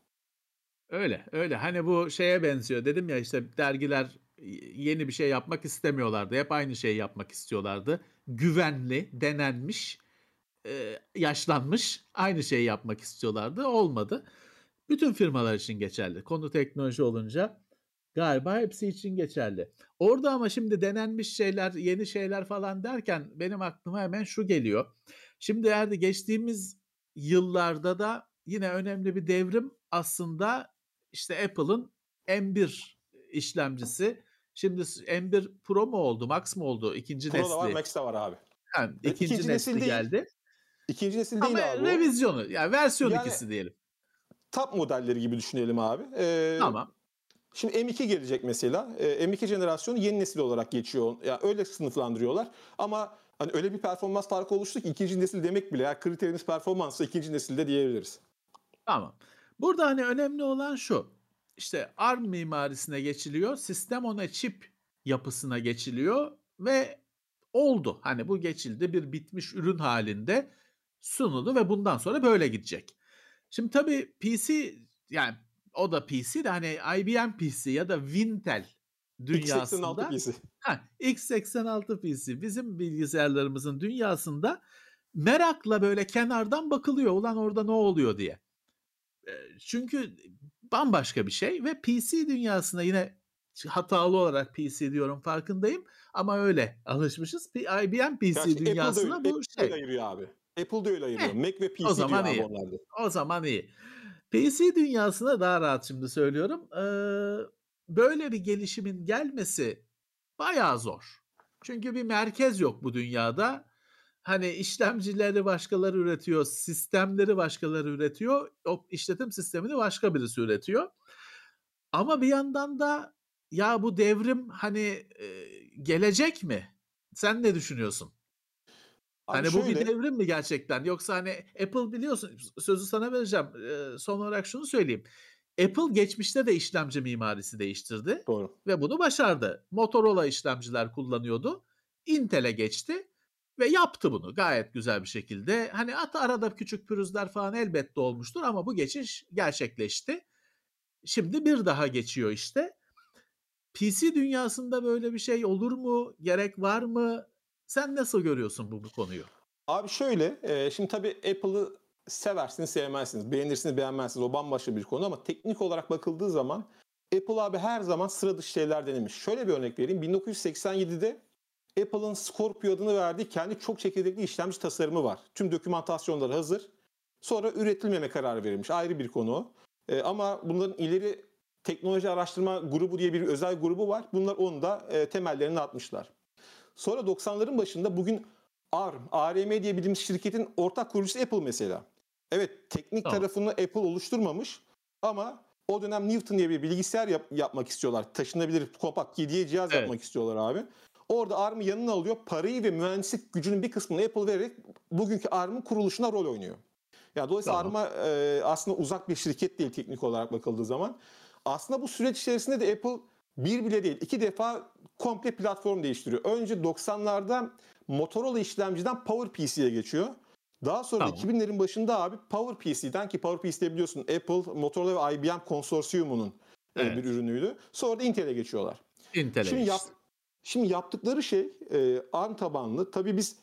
C: Öyle, öyle. Hani bu şeye benziyor. Dedim ya işte dergiler yeni bir şey yapmak istemiyorlardı. Hep aynı şeyi yapmak istiyorlardı. Güvenli, denenmiş, e, yaşlanmış aynı şeyi yapmak istiyorlardı. Olmadı. Bütün firmalar için geçerli. Konu teknoloji olunca galiba hepsi için geçerli. Orada ama şimdi denenmiş şeyler, yeni şeyler falan derken benim aklıma hemen şu geliyor. Şimdi eğer de geçtiğimiz yıllarda da yine önemli bir devrim aslında işte Apple'ın M1 işlemcisi. Şimdi M1 Pro mu oldu, Max mı oldu? İkinci
D: Pro
C: nesli.
D: da var, Max de var abi. E,
C: ikinci,
D: ikinci
C: nesli
D: nesil değil.
C: geldi.
D: İkinci nesil değil
C: Ama
D: abi. o.
C: revizyonu, yani versiyon
D: Yani-
C: ikisi diyelim.
D: Top modelleri gibi düşünelim abi. Ee,
C: Tamam.
D: Şimdi M2 gelecek mesela. Ee, M2 jenerasyonu yeni nesil olarak geçiyor. Yani öyle sınıflandırıyorlar. Ama hani öyle bir performans farkı oluştu ki ikinci nesil demek bile. Yani kriterimiz performansa ikinci nesilde diyebiliriz.
C: Tamam. Burada hani önemli olan şu. İşte ARM mimarisine geçiliyor. Sistem ona çip yapısına geçiliyor ve oldu. Hani bu geçildi bir bitmiş ürün halinde sunuldu ve bundan sonra böyle gidecek. Şimdi tabii PC yani o da PC de hani IBM PC ya da Wintel
D: X86
C: dünyasında
D: PC.
C: Ha, x86 PC bizim bilgisayarlarımızın dünyasında merakla böyle kenardan bakılıyor. Ulan orada ne oluyor diye. Çünkü bambaşka bir şey ve PC dünyasına yine hatalı olarak PC diyorum farkındayım ama öyle alışmışız. IBM PC
D: Gerçi
C: dünyasına
D: Apple da,
C: bu
D: Apple
C: şey.
D: ayırıyor abi. Apple da öyle ayırıyor. Mac ve PC
C: o zaman
D: diyor
C: iyi.
D: onlarda.
C: O zaman iyi. PC dünyasına daha rahat şimdi söylüyorum. Ee, böyle bir gelişimin gelmesi bayağı zor. Çünkü bir merkez yok bu dünyada. Hani işlemcileri başkaları üretiyor, sistemleri başkaları üretiyor, o işletim sistemini başka birisi üretiyor. Ama bir yandan da ya bu devrim hani e, gelecek mi? Sen ne düşünüyorsun?
D: Abi
C: Hani bu bir
D: şöyle,
C: devrim mi gerçekten? Yoksa hani Apple biliyorsun sözü sana vereceğim. Ee, son olarak şunu söyleyeyim. Apple geçmişte de işlemci mimarisi değiştirdi
D: Doğru.
C: ve bunu başardı. Motorola işlemciler kullanıyordu. Intel'e geçti ve yaptı bunu gayet güzel bir şekilde. Hani at arada küçük pürüzler falan elbette olmuştur ama bu geçiş gerçekleşti. Şimdi bir daha geçiyor işte. PC dünyasında böyle bir şey olur mu? Gerek var mı? Sen nasıl görüyorsun bu, bu konuyu?
D: Abi şöyle, e, şimdi tabii Apple'ı seversiniz, sevmezsiniz. Beğenirsiniz, beğenmezsiniz. O bambaşka bir konu ama teknik olarak bakıldığı zaman Apple abi her zaman sıra dışı şeyler denemiş. Şöyle bir örnek vereyim. 1987'de Apple'ın Scorpio adını verdiği kendi çok çekirdekli işlemci tasarımı var. Tüm dokümantasyonları hazır. Sonra üretilmeme kararı verilmiş. Ayrı bir konu. E, ama bunların ileri teknoloji araştırma grubu diye bir özel grubu var. Bunlar onu da e, temellerini atmışlar. Sonra 90'ların başında bugün ARM, ARM diye bildiğimiz şirketin ortak kurucusu Apple mesela. Evet teknik
C: Tamam.
D: tarafını Apple oluşturmamış ama o dönem Newton diye bir bilgisayar yap- yapmak istiyorlar. Taşınabilir kompakt 7'ye cihaz
C: Evet.
D: yapmak istiyorlar abi. Orada ARM'ı yanına alıyor. Parayı ve mühendislik gücünün bir kısmını Apple vererek bugünkü ARM'ın kuruluşuna rol oynuyor. Yani dolayısıyla
C: Tamam.
D: ARM'a e, aslında uzak bir şirket değil teknik olarak bakıldığı zaman. Aslında bu süreç içerisinde de Apple bir bile değil iki defa komple platform değiştiriyor. Önce 90'larda Motorola işlemciden PowerPC'ye geçiyor. Daha sonra
C: Tamam.
D: 2000'lerin başında abi PowerPC'den ki PowerPC biliyorsun Apple, Motorola ve IBM konsorsiyumunun e,
C: Evet.
D: bir ürünüydü. Sonra da Intel'e geçiyorlar.
C: Intel'e
D: Şimdi, yap, şimdi yaptıkları şey e, ARM tabanlı. Tabii biz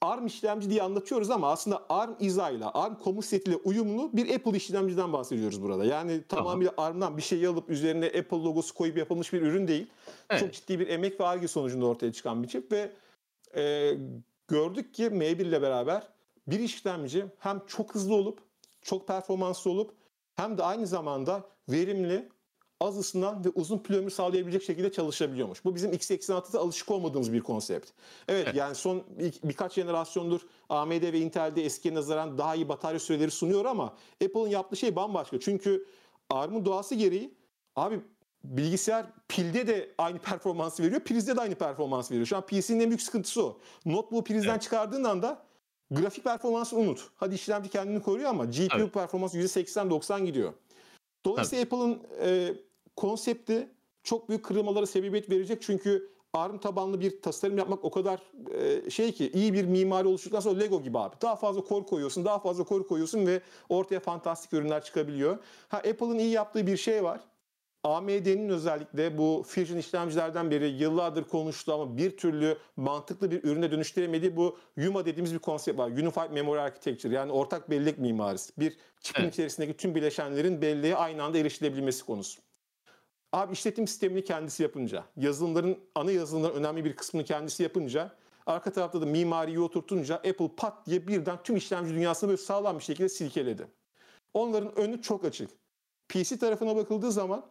D: ARM işlemci diye anlatıyoruz ama aslında ARM IZA ile ARM komut setiyle uyumlu bir Apple işlemciden bahsediyoruz burada. Yani
C: Tamam.
D: tamamıyla ARM'dan bir şey alıp üzerine Apple logosu koyup yapılmış bir ürün değil.
C: Evet.
D: Çok ciddi bir emek ve arge sonucunda ortaya çıkan bir çip ve e, gördük ki M1 ile beraber bir işlemci hem çok hızlı olup çok performanslı olup hem de aynı zamanda verimli, az ısınan ve uzun ömrü sağlayabilecek şekilde çalışabiliyormuş. Bu bizim x86'da alışık olmadığımız bir konsept. Evet,
C: Evet.
D: yani son bir- birkaç jenerasyondur AMD ve Intel'de eskiye nazaran daha iyi batarya süreleri sunuyor ama Apple'ın yaptığı şey bambaşka. Çünkü ARM'ın doğası gereği abi bilgisayar pilde de aynı performansı veriyor, prizde de aynı performans veriyor. Şu an PC'nin en büyük sıkıntısı o. Notebook'u prizden
C: Evet.
D: çıkardığın anda grafik performansı unut. Hadi işlemci kendini koruyor ama GPU
C: Tabii.
D: performansı %80-90 gidiyor. Dolayısıyla Apple'ın e, konsepti çok büyük kırılmalara sebebiyet verecek çünkü ARM tabanlı bir tasarım yapmak o kadar e, şey ki iyi bir mimari oluşturduktan sonra Lego gibi abi. Daha fazla core koyuyorsun, daha fazla core koyuyorsun ve ortaya fantastik ürünler çıkabiliyor. Ha Apple'ın iyi yaptığı bir şey var. AMD'nin özellikle bu Fusion işlemcilerden beri yıllardır konuştuğu ama bir türlü mantıklı bir ürüne dönüştüremediği bu UMA dediğimiz bir konsept var. Unified Memory Architecture yani ortak bellek mimarisi. Bir çipin
C: Evet.
D: içerisindeki tüm bileşenlerin belleğe aynı anda erişilebilmesi konusu. Abi işletim sistemini kendisi yapınca, yazılımların, ana yazılımların önemli bir kısmını kendisi yapınca, arka tarafta da mimariyi oturtunca Apple pat diye birden tüm işlemci dünyasını böyle sağlam bir şekilde silkeledi. Onların önü çok açık. PC tarafına bakıldığı zaman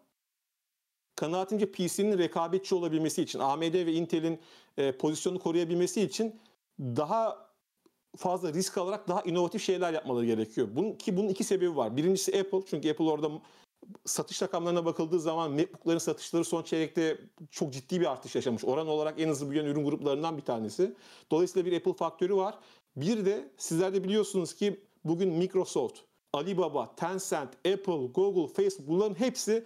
D: kanaatimce PC'nin rekabetçi olabilmesi için, AMD ve Intel'in e, pozisyonunu koruyabilmesi için daha fazla risk alarak daha inovatif şeyler yapmaları gerekiyor. Bunun, ki bunun iki sebebi var. Birincisi Apple. Çünkü Apple orada satış rakamlarına bakıldığı zaman MacBook'ların satışları son çeyrekte çok ciddi bir artış yaşamış. Oran olarak en hızlı büyüyen ürün gruplarından bir tanesi. Dolayısıyla bir Apple faktörü var. Bir de sizler de biliyorsunuz ki bugün Microsoft, Alibaba, Tencent, Apple, Google, Facebook bunların hepsi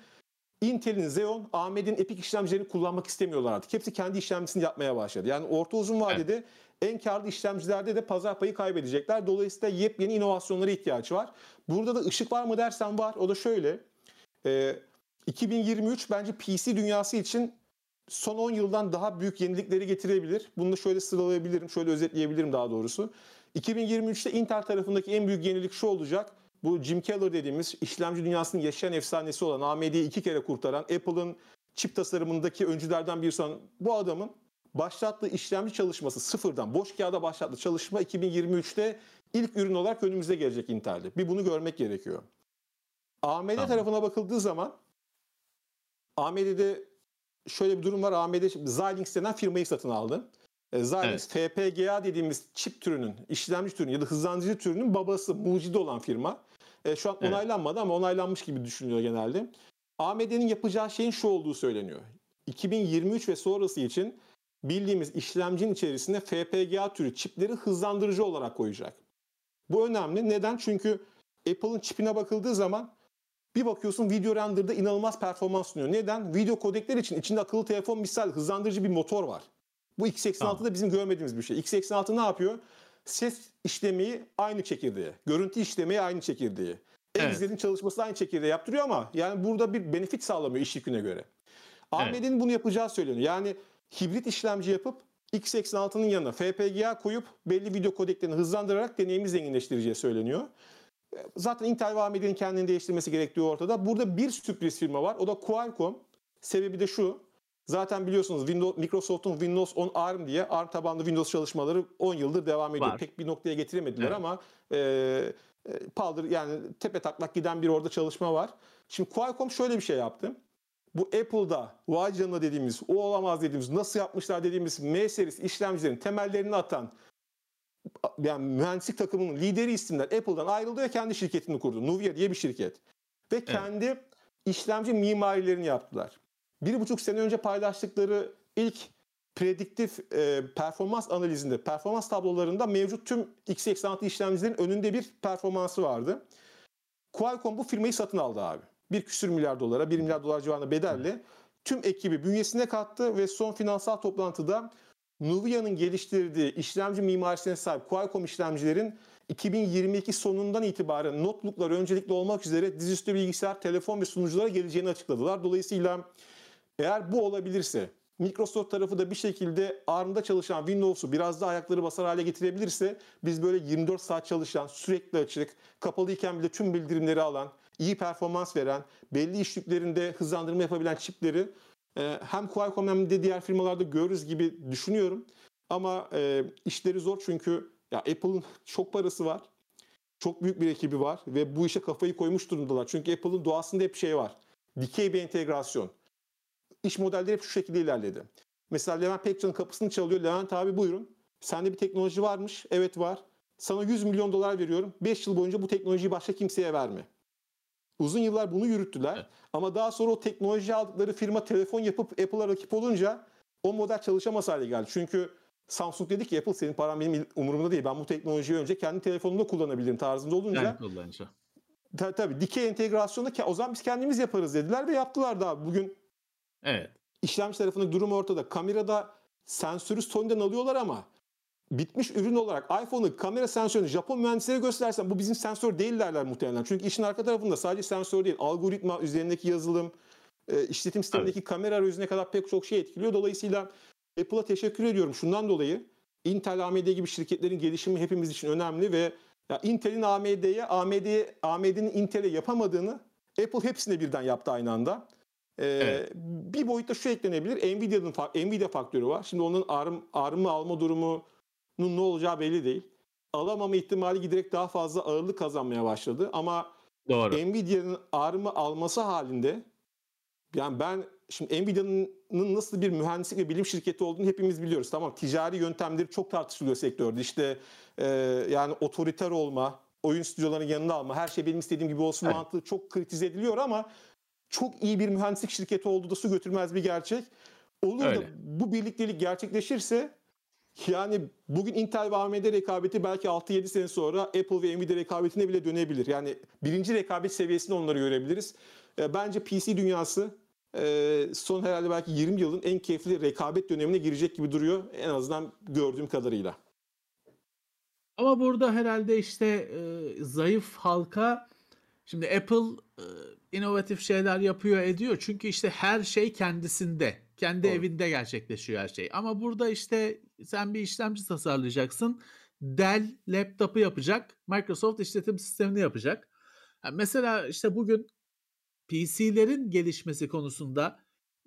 D: Intel'in Xeon, AMD'nin Epic işlemcilerini kullanmak istemiyorlar artık. Hepsi kendi işlemcisini yapmaya başladı. Yani orta uzun vadede en karlı işlemcilerde de pazar payı kaybedecekler. Dolayısıyla yepyeni inovasyonlara ihtiyaç var. Burada da ışık var mı dersen var. O da şöyle. Ee, 2023 bence PC dünyası için son 10 yıldan daha büyük yenilikleri getirebilir. Bunu da şöyle sıralayabilirim, şöyle özetleyebilirim daha doğrusu. 2023'te Intel tarafındaki en büyük yenilik şu olacak. Bu Jim Keller dediğimiz işlemci dünyasının yaşayan efsanesi olan AMD'yi iki kere kurtaran Apple'ın çip tasarımındaki öncülerden birisi olan bu adamın başlattığı işlemci çalışması sıfırdan boş kağıda başlattığı çalışma 2023'te ilk ürün olarak önümüze gelecek Intel'de. Bir bunu görmek gerekiyor. AMD
C: Tamam.
D: tarafına bakıldığı zaman AMD'de şöyle bir durum var. AMD Xilinx denen firmayı satın aldı. E, Xilinx FPGA dediğimiz çip türünün, işlemci türünün ya da hızlandırıcı türünün babası, mucidi olan firma. E, şu an
C: Evet.
D: onaylanmadı ama onaylanmış gibi düşünülüyor genelde. AMD'nin yapacağı şeyin şu olduğu söyleniyor. 2023 ve sonrası için bildiğimiz işlemcinin içerisine FPGA türü çipleri hızlandırıcı olarak koyacak. Bu önemli. Neden? Çünkü Apple'ın çipine bakıldığı zaman bir bakıyorsun video render'da inanılmaz performans sunuyor. Neden? Video kodekler için içinde akıllı telefon misal hızlandırıcı bir motor var. Bu X86'da
C: Tamam.
D: bizim görmediğimiz bir şey. X86 ne yapıyor? Ses işlemeyi aynı çekirdeğe, görüntü işlemeyi aynı çekirdeğe.
C: Evet.
D: Excel'in çalışması aynı çekirdeğe yaptırıyor ama yani burada bir benefit sağlamıyor iş yüküne göre. AMD'nin bunu yapacağı söyleniyor. Yani hibrit işlemci yapıp X86'nın yanına FPGA koyup belli video kodeklerini hızlandırarak deneyimi zenginleştireceği söyleniyor. Zaten Intel ve AMD'nin kendini değiştirmesi gerektiği ortada. Burada bir sürpriz firma var. O da Qualcomm. Sebebi de şu. Zaten biliyorsunuz Windows, Microsoft'un Windows 10 ARM diye ARM tabanlı Windows çalışmaları 10 yıldır devam ediyor.
C: Var.
D: Pek bir noktaya getiremediler
C: Evet.
D: ama e, e, paldır yani tepe taklak giden bir orada çalışma var. Şimdi Qualcomm şöyle bir şey yaptı. Bu Apple'da vay canına dediğimiz, o olamaz dediğimiz, nasıl yapmışlar dediğimiz M serisi işlemcilerin temellerini atan yani mühendislik takımının lideri isimler Apple'dan ayrıldı ve kendi şirketini kurdu. Nuvia diye bir şirket. Ve kendi işlemci mimarilerini yaptılar. Bir buçuk sene önce paylaştıkları ilk prediktif e, performans analizinde, performans tablolarında mevcut tüm x86 işlemcilerin önünde bir performansı vardı. Qualcomm bu firmayı satın aldı abi. Bir küsür milyar dolara, 1 milyar dolar civarında bedelle tüm ekibi bünyesine kattı ve son finansal toplantıda Nuvia'nın geliştirdiği işlemci mimarisine sahip Qualcomm işlemcilerin 2022 sonundan itibaren notebooklar öncelikli olmak üzere dizüstü bilgisayar, telefon ve sunuculara geleceğini açıkladılar. Dolayısıyla eğer bu olabilirse Microsoft tarafı da bir şekilde ARM'da çalışan Windows'u biraz daha ayakları basar hale getirebilirse biz böyle 24 saat çalışan, sürekli açık, kapalıyken bile tüm bildirimleri alan, iyi performans veren, belli iş yüklerinde hızlandırma yapabilen çipleri e, hem Qualcomm hem de diğer firmalarda görürüz gibi düşünüyorum. Ama e, işleri zor çünkü ya Apple'ın çok parası var. Çok büyük bir ekibi var ve bu işe kafayı koymuş durumdalar. Çünkü Apple'ın doğasında hep şey var. Dikey bir entegrasyon. İş modelleri hep şu şekilde ilerledi. Mesela Levent Pekcan'ın kapısını çalıyor. Levent abi buyurun. Sende bir teknoloji varmış. Evet var. Sana 100 milyon dolar veriyorum. 5 yıl boyunca bu teknolojiyi başka kimseye verme. Uzun yıllar bunu yürüttüler.
C: Evet.
D: Ama daha sonra o teknoloji aldıkları firma telefon yapıp Apple'a rakip olunca o model çalışamaz hale geldi. Çünkü Samsung dedi ki Apple senin paran benim umurumda değil. Ben bu teknolojiyi önce kendi telefonumda kullanabilirim tarzında olunca
C: Ben kullanıcı.
D: ta- tabii dikey entegrasyonu o zaman biz kendimiz yaparız dediler ve yaptılar daha. Bugün
C: Evet.
D: işlemci tarafındaki durum ortada. Kamerada sensörü Sony'den alıyorlar ama bitmiş ürün olarak iPhone'un kamera sensörünü Japon mühendislere göstersen bu bizim sensör değil derler muhtemelen. Çünkü işin arka tarafında sadece sensör değil, algoritma üzerindeki yazılım, e, işletim sistemindeki kamera arayüzüne kadar pek çok şey etkiliyor. Dolayısıyla Apple'a teşekkür ediyorum şundan dolayı. Intel, AMD gibi şirketlerin gelişimi hepimiz için önemli ve ya Intel'in AMD'ye, AMD'ye, AMD'nin Intel'e yapamadığını Apple hepsine birden yaptı aynı anda. Ee,
C: Evet.
D: Bir boyutta şu eklenebilir. Nvidia'nın Nvidia faktörü var. Şimdi onun ARM, ARM'ı alma durumunun ne olacağı belli değil. Alamama ihtimali giderek daha fazla ağırlık kazanmaya başladı. Ama
C: Doğru.
D: Nvidia'nın ARM'ı alması halinde yani ben şimdi Nvidia'nın nasıl bir mühendislik ve bilim şirketi olduğunu hepimiz biliyoruz. Tamam ticari yöntemleri çok tartışılıyor sektörde. İşte e, yani otoriter olma, oyun stüdyolarının yanına alma, her şey benim istediğim gibi olsun
C: Evet.
D: mantığı çok kritize ediliyor ama çok iyi bir mühendislik şirketi olduğu da su götürmez bir gerçek. Olur da
C: Öyle.
D: bu birliktelik gerçekleşirse yani bugün Intel ve AMD rekabeti belki 6-7 sene sonra Apple ve Nvidia rekabetine bile dönebilir. Yani birinci rekabet seviyesinde onları görebiliriz. E, Bence PC dünyası e, son herhalde belki 20 yılın en keyifli rekabet dönemine girecek gibi duruyor. En azından gördüğüm kadarıyla.
C: Ama burada herhalde işte e, zayıf halka şimdi Apple e, inovatif şeyler yapıyor ediyor. Çünkü işte her şey kendisinde. Kendi
D: Doğru.
C: evinde gerçekleşiyor her şey. Ama burada işte sen bir işlemci tasarlayacaksın. Dell laptopu yapacak. Microsoft işletim sistemini yapacak. Ha, mesela işte bugün PC'lerin gelişmesi konusunda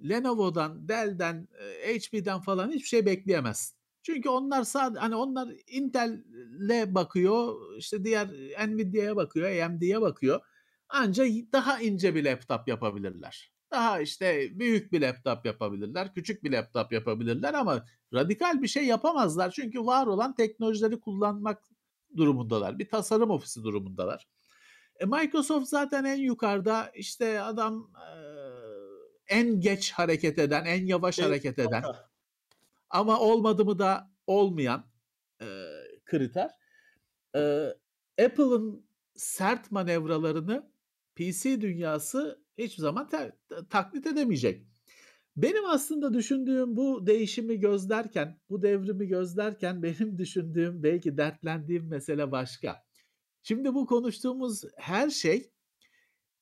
C: Lenovo'dan, Dell'den, e, HP'den falan hiçbir şey bekleyemezsin. Çünkü onlar sadece hani onlar Intel'le bakıyor, işte diğer Nvidia'ya bakıyor, AMD'ye bakıyor. Anca daha ince bir laptop yapabilirler. Daha işte büyük bir laptop yapabilirler, küçük bir laptop yapabilirler ama radikal bir şey yapamazlar. Çünkü var olan teknolojileri kullanmak durumundalar. Bir tasarım ofisi durumundalar. E, Microsoft zaten en yukarıda işte adam e, en geç hareket eden, en yavaş
D: En
C: hareket eden ama olmadı mı da olmayan e, kriter. E, Apple'ın sert manevralarını PC dünyası hiçbir zaman te- taklit edemeyecek. Benim aslında düşündüğüm bu değişimi gözlerken, bu devrimi gözlerken benim düşündüğüm, belki dertlendiğim mesele başka. Şimdi bu konuştuğumuz her şey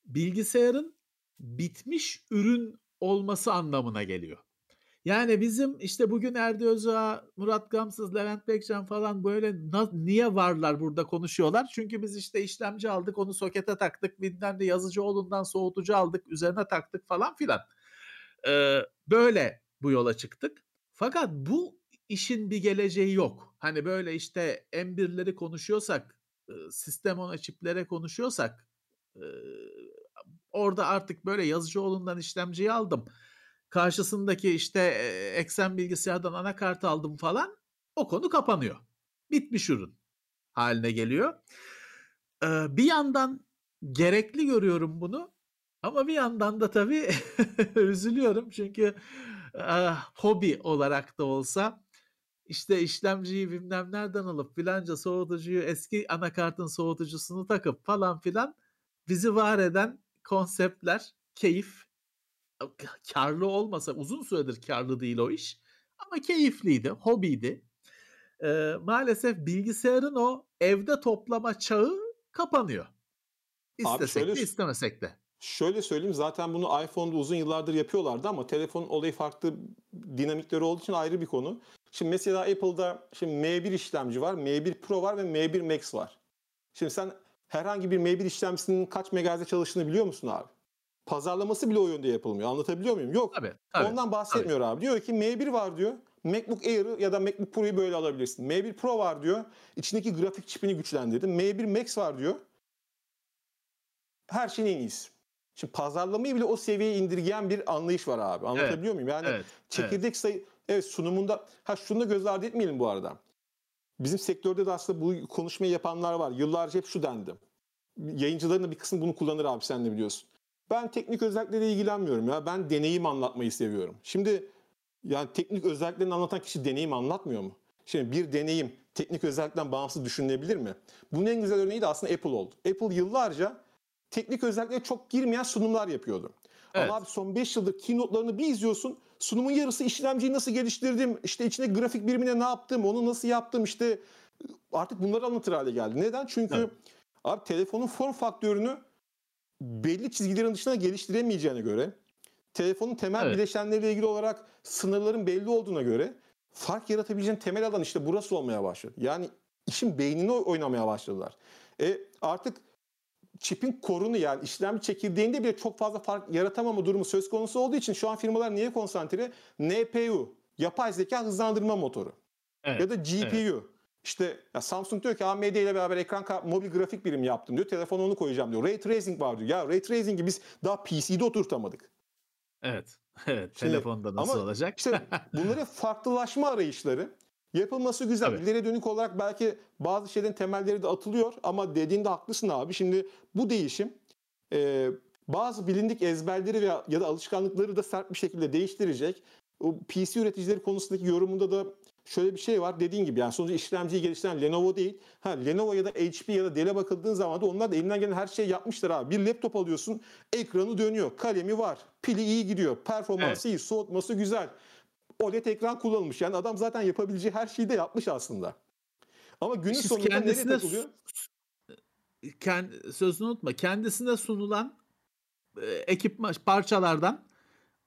C: bilgisayarın bitmiş ürün olması anlamına geliyor. Yani bizim işte bugün Erdi Özağ, Murat Gamsız, Levent Bekcan falan böyle niye varlar burada konuşuyorlar? Çünkü biz işte işlemci aldık, onu sokete taktık, bilmem ne Yazıcıoğlu'ndan soğutucu aldık, üzerine taktık falan filan. Ee, böyle bu yola çıktık. Fakat bu işin bir geleceği yok. Hani böyle işte M1'leri konuşuyorsak, sistem ona çiplere konuşuyorsak orada artık böyle Yazıcıoğlu'ndan işlemciyi aldım. Karşısındaki işte e, eksen bilgisayardan anakart aldım falan. O konu kapanıyor. Bitmiş ürün haline geliyor. Ee, bir yandan gerekli görüyorum bunu. Ama bir yandan da tabii üzülüyorum çünkü ah, hobi olarak da olsa işte işlemciyi bilmem nereden alıp filanca soğutucuyu eski anakartın soğutucusunu takıp falan filan bizi var eden konseptler, keyif karlı olmasa uzun süredir karlı değil o iş ama keyifliydi, hobiydi. Ee, maalesef bilgisayarın o evde toplama çağı kapanıyor. İstesek
D: şöyle-
C: de istemesek de.
D: Şöyle söyleyeyim zaten bunu iPhone'da uzun yıllardır yapıyorlardı ama telefon olayı farklı dinamikleri olduğu için ayrı bir konu. Şimdi mesela Apple'da şimdi M1 işlemci var, M1 Pro var ve M1 Max var. Şimdi sen herhangi bir M1 işlemcisinin kaç megahertz'e çalıştığını biliyor musun abi? Pazarlaması bile o yönde yapılmıyor. Anlatabiliyor muyum? Yok.
C: Tabii, tabii.
D: Ondan bahsetmiyor abi. Diyor ki M1 var diyor. MacBook Air'ı ya da MacBook Pro'yu böyle alabilirsin. M1 Pro var diyor. İçindeki grafik çipini güçlendirdim. M1 Max var diyor. Her şeyin en iyisi. Şimdi pazarlamayı bile o seviyeye indirgeyen bir anlayış var abi. Anlatabiliyor muyum? Yani
C: Evet,
D: çekirdek sayı evet sunumunda ha şunu da göz ardı etmeyelim bu arada. Bizim sektörde de aslında bu konuşmayı yapanlar var. Yıllarca hep şu dendi. Yayıncıların da bir kısmı bunu kullanır abi sen de biliyorsun. Ben teknik özelliklerle ilgilenmiyorum ya. Ben deneyim anlatmayı seviyorum. Şimdi yani teknik özelliklerini anlatan kişi deneyim anlatmıyor mu? Şimdi bir deneyim teknik özellikten bağımsız düşünülebilir mi? Bunun en güzel örneği de aslında Apple oldu. Apple yıllarca teknik özelliklere çok girmeyen sunumlar yapıyordu.
C: Evet.
D: Ama abi son 5 yıldır keynote'larını bir izliyorsun sunumun yarısı işlemciyi nasıl geliştirdim, işte içine grafik birimine ne yaptım, onu nasıl yaptım işte artık bunları anlatır hale geldi. Neden? Çünkü
C: Evet.
D: abi telefonun form faktörünü belli çizgilerin dışına geliştiremeyeceğine göre, telefonun temel
C: Evet.
D: bileşenleriyle ilgili olarak sınırların belli olduğuna göre fark yaratabileceğin temel alan işte burası olmaya başladı. Yani işin beynini oynamaya başladılar. E artık çipin korunu yani işlemci çekirdeğinde bile çok fazla fark yaratamama durumu söz konusu olduğu için şu an firmalar niye konsantre? NPU, yapay zeka hızlandırma motoru
C: Evet.
D: ya da GPU. İşte ya Samsung diyor ki AMD ile beraber ekran mobil grafik birimi yaptım diyor. Telefona onu koyacağım diyor. Ray tracing var diyor. Ya ray tracing'i biz daha PC'de oturtamadık.
C: Evet. Evet.
D: Şimdi-
C: Telefonda nasıl
D: ama
C: olacak?
D: İşte bunların farklılaşma arayışları yapılması güzel.
C: Tabii.
D: İleriye dönük olarak belki bazı şeylerin temelleri de atılıyor ama dediğinde haklısın abi. Şimdi bu değişim e, bazı bilindik ezberleri veya ya da alışkanlıkları da sert bir şekilde değiştirecek. O PC üreticileri konusundaki yorumunda da şöyle bir şey var. Dediğin gibi yani sonuçta işlemciyi geliştiren Lenovo değil. Ha Lenovo ya da HP ya da Dell'e bakıldığın zaman da onlar da elinden gelen her şeyi yapmışlar abi. Bir laptop alıyorsun, ekranı dönüyor, kalemi var, pili iyi gidiyor, performansı iyi, soğutması güzel. OLED ekran kullanılmış. Yani adam zaten yapabileceği her şeyi de yapmış aslında. Ama günün
C: Siz
D: sonunda nereye takılıyor?
C: Kend, sözünü unutma. Kendisine sunulan e, ekipman parçalardan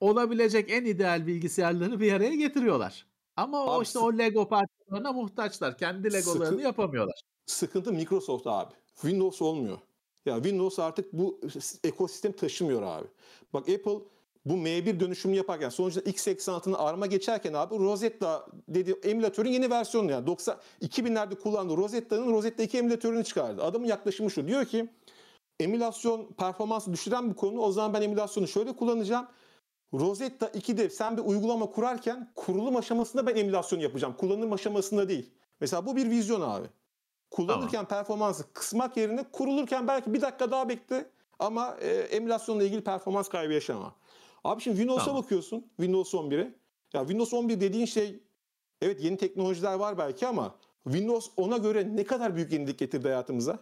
C: olabilecek en ideal bilgisayarları bir araya getiriyorlar. Ama o
D: Abi
C: işte
D: sık-
C: o Lego parçalarına muhtaçlar. Kendi Legolarını
D: Sıkı-
C: yapamıyorlar.
D: Sıkıntı Microsoft abi. Windows olmuyor. Ya Windows artık bu ekosistem taşımıyor abi. Bak Apple bu M1 dönüşümünü yaparken sonuçta x86'ını ARM'a geçerken abi Rosetta dedi emülatörün yeni versiyonu yani 90 2000'lerde kullandığı Rosetta'nın Rosetta 2 emülatörünü çıkardı. Adamın yaklaşımı şu. Diyor ki emülasyon performansı düşüren bir konu. O zaman ben emülasyonu şöyle kullanacağım. Rosetta 2'de sen bir uygulama kurarken kurulum aşamasında ben emülasyon yapacağım. Kullanım aşamasında değil. Mesela bu bir vizyon abi. Kullanırken performansı kısmak yerine kurulurken belki bir dakika daha bekle ama e, emülasyonla ilgili performans kaybı yaşama. Abi şimdi Windows'a
C: Tamam.
D: bakıyorsun. Windows 11'e. Ya Windows 11 dediğin şey evet yeni teknolojiler var belki ama Windows ona göre ne kadar büyük yenilik getirdi hayatımıza?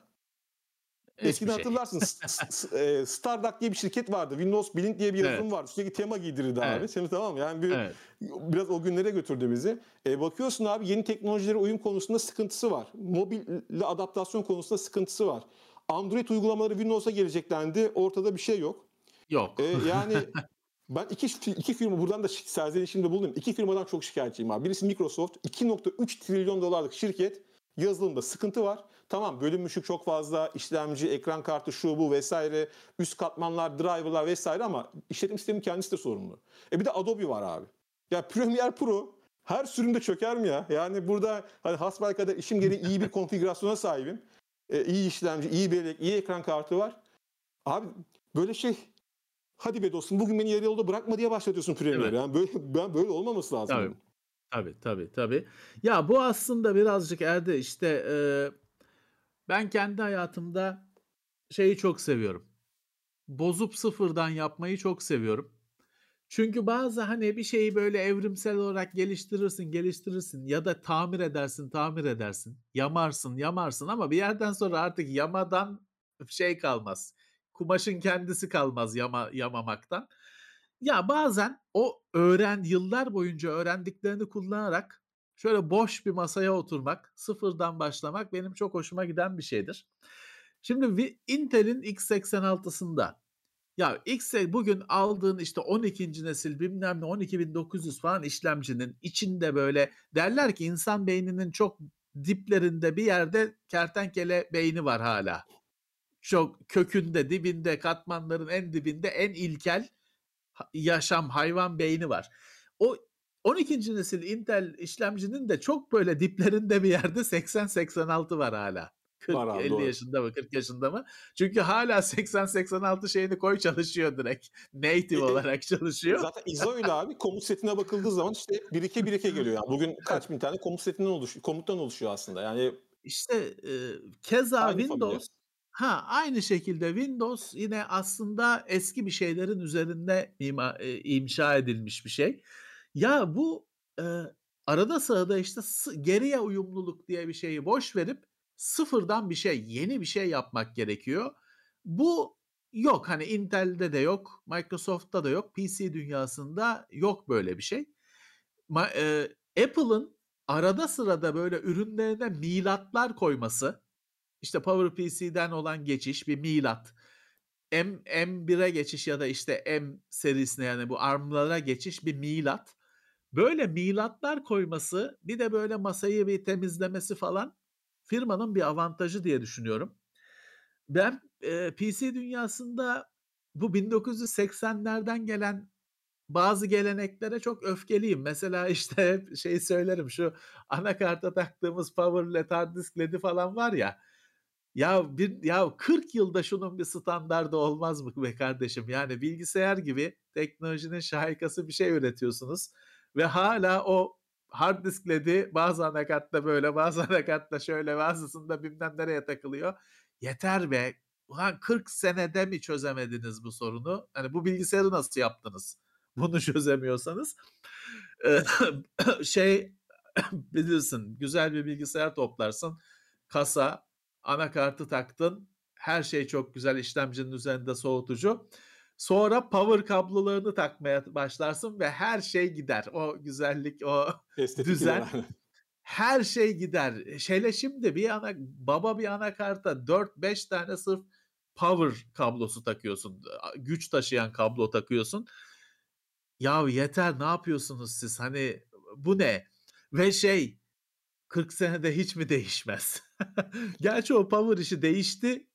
D: Eskiden
C: şey.
D: hatırlarsın S- S- e, Starduck diye bir şirket vardı. Windows Blink diye bir
C: Evet.
D: yazılım vardı. Sürekli tema giydirirdi abi.
C: Evet.
D: Şimdi tamam? Yani bir,
C: Evet.
D: biraz o günlere götürdü bizi. E, bakıyorsun abi yeni teknolojilere uyum konusunda sıkıntısı var. Mobille adaptasyon konusunda sıkıntısı var. Android uygulamaları Windows'a geleceklendi. Ortada bir şey yok.
C: Yok.
D: E, yani ben iki, iki firma buradan da şi- serzenişimde bulundum. İki firmadan çok şikayetçiyim abi. Birisi Microsoft. 2.3 trilyon dolarlık şirket. Yazılımda sıkıntı var. Tamam bölünmüşlük çok fazla. işlemci, ekran kartı, şu bu vesaire. Üst katmanlar, driverlar vesaire ama işletim sistemin kendisi de sorumlu. E bir de Adobe var abi. Ya Premiere Pro her sürümde çöker mi ya? Yani burada hani hasbelkader işim gereği iyi bir konfigürasyona sahibim. E, iyi işlemci, iyi bellek, iyi ekran kartı var. Abi böyle şey hadi be dostum bugün beni yarı yolda bırakma diye başlatıyorsun Premiere.
C: Evet.
D: Yani böyle, ben böyle olmaması lazım.
C: Tabii. Tabii tabii tabii. Ya bu aslında birazcık Erde işte e, ben kendi hayatımda şeyi çok seviyorum. Bozup sıfırdan yapmayı çok seviyorum. Çünkü bazı hani bir şeyi böyle evrimsel olarak geliştirirsin, geliştirirsin ya da tamir edersin, tamir edersin. Yamarsın, yamarsın ama bir yerden sonra artık yamadan şey kalmaz. Kumaşın kendisi kalmaz yama, yamamaktan. Ya bazen o öğren yıllar boyunca öğrendiklerini kullanarak şöyle boş bir masaya oturmak, sıfırdan başlamak benim çok hoşuma giden bir şeydir. Şimdi Intel'in x86'sında ya X bugün aldığın işte 12. nesil bilmem ne 12900 falan işlemcinin içinde böyle derler ki insan beyninin çok diplerinde bir yerde kertenkele beyni var hala. Çok kökünde, dibinde, katmanların en dibinde en ilkel yaşam hayvan beyni var. O 12. nesil Intel işlemcinin de çok böyle diplerinde bir yerde 80-86 var hala. 40,
D: Var abi,
C: 50
D: doğru.
C: yaşında mı 40 yaşında mı? Çünkü hala 80-86 şeyini koy çalışıyor direkt. Native
D: E, e,
C: olarak çalışıyor.
D: Zaten ISO öyle abi. Komut setine bakıldığı zaman işte birike birike geliyor. Yani bugün kaç bin tane komut setinden oluşuyor, komuttan oluşuyor aslında. Yani
C: İşte e, keza
D: Aynı
C: Windows
D: familya.
C: ha aynı şekilde Windows yine aslında eski bir şeylerin üzerinde ima, e, inşa edilmiş bir şey. Ya bu e, arada sırada işte geriye uyumluluk diye bir şeyi boş verip sıfırdan bir şey, yeni bir şey yapmak gerekiyor. Bu yok. Hani Intel'de de yok, Microsoft'ta da yok, PC dünyasında yok böyle bir şey. Ma- e, Apple'ın arada sırada böyle ürünlerine milatlar koyması, işte PowerPC'den olan geçiş bir milat. M M1'e geçiş ya da işte M serisine yani bu ARM'lara geçiş bir milat. Böyle milatlar koyması bir de böyle masayı bir temizlemesi falan firmanın bir avantajı diye düşünüyorum. Ben e, PC dünyasında bu 1980'lerden gelen bazı geleneklere çok öfkeliyim. Mesela işte hep şey söylerim şu anakarta taktığımız power LED hard disk LED'i falan var ya. Ya bir ya 40 yılda şunun bir standardı olmaz mı be kardeşim? Yani bilgisayar gibi teknolojinin şahikası bir şey üretiyorsunuz ve hala o hard disk LED'i bazı anakartta böyle bazı anakartta şöyle bazısında bilmem nereye takılıyor. Yeter be. Ulan 40 senede mi çözemediniz bu sorunu? Hani bu bilgisayarı nasıl yaptınız? Bunu çözemiyorsanız şey bilirsin güzel bir bilgisayar toplarsın. Kasa, anakartı taktın. Her şey çok güzel işlemcinin üzerinde soğutucu. Sonra power kablolarını takmaya başlarsın ve her şey gider. O güzellik, o
D: Estetik
C: düzen.
D: yani.
C: her şey gider. Şöyle şimdi bir ana baba bir anakarta 4-5 tane sırf power kablosu takıyorsun. Güç taşıyan kablo takıyorsun. Ya yeter ne yapıyorsunuz siz? Hani bu ne? Ve şey 40 senede hiç mi değişmez? Gerçi o power işi değişti.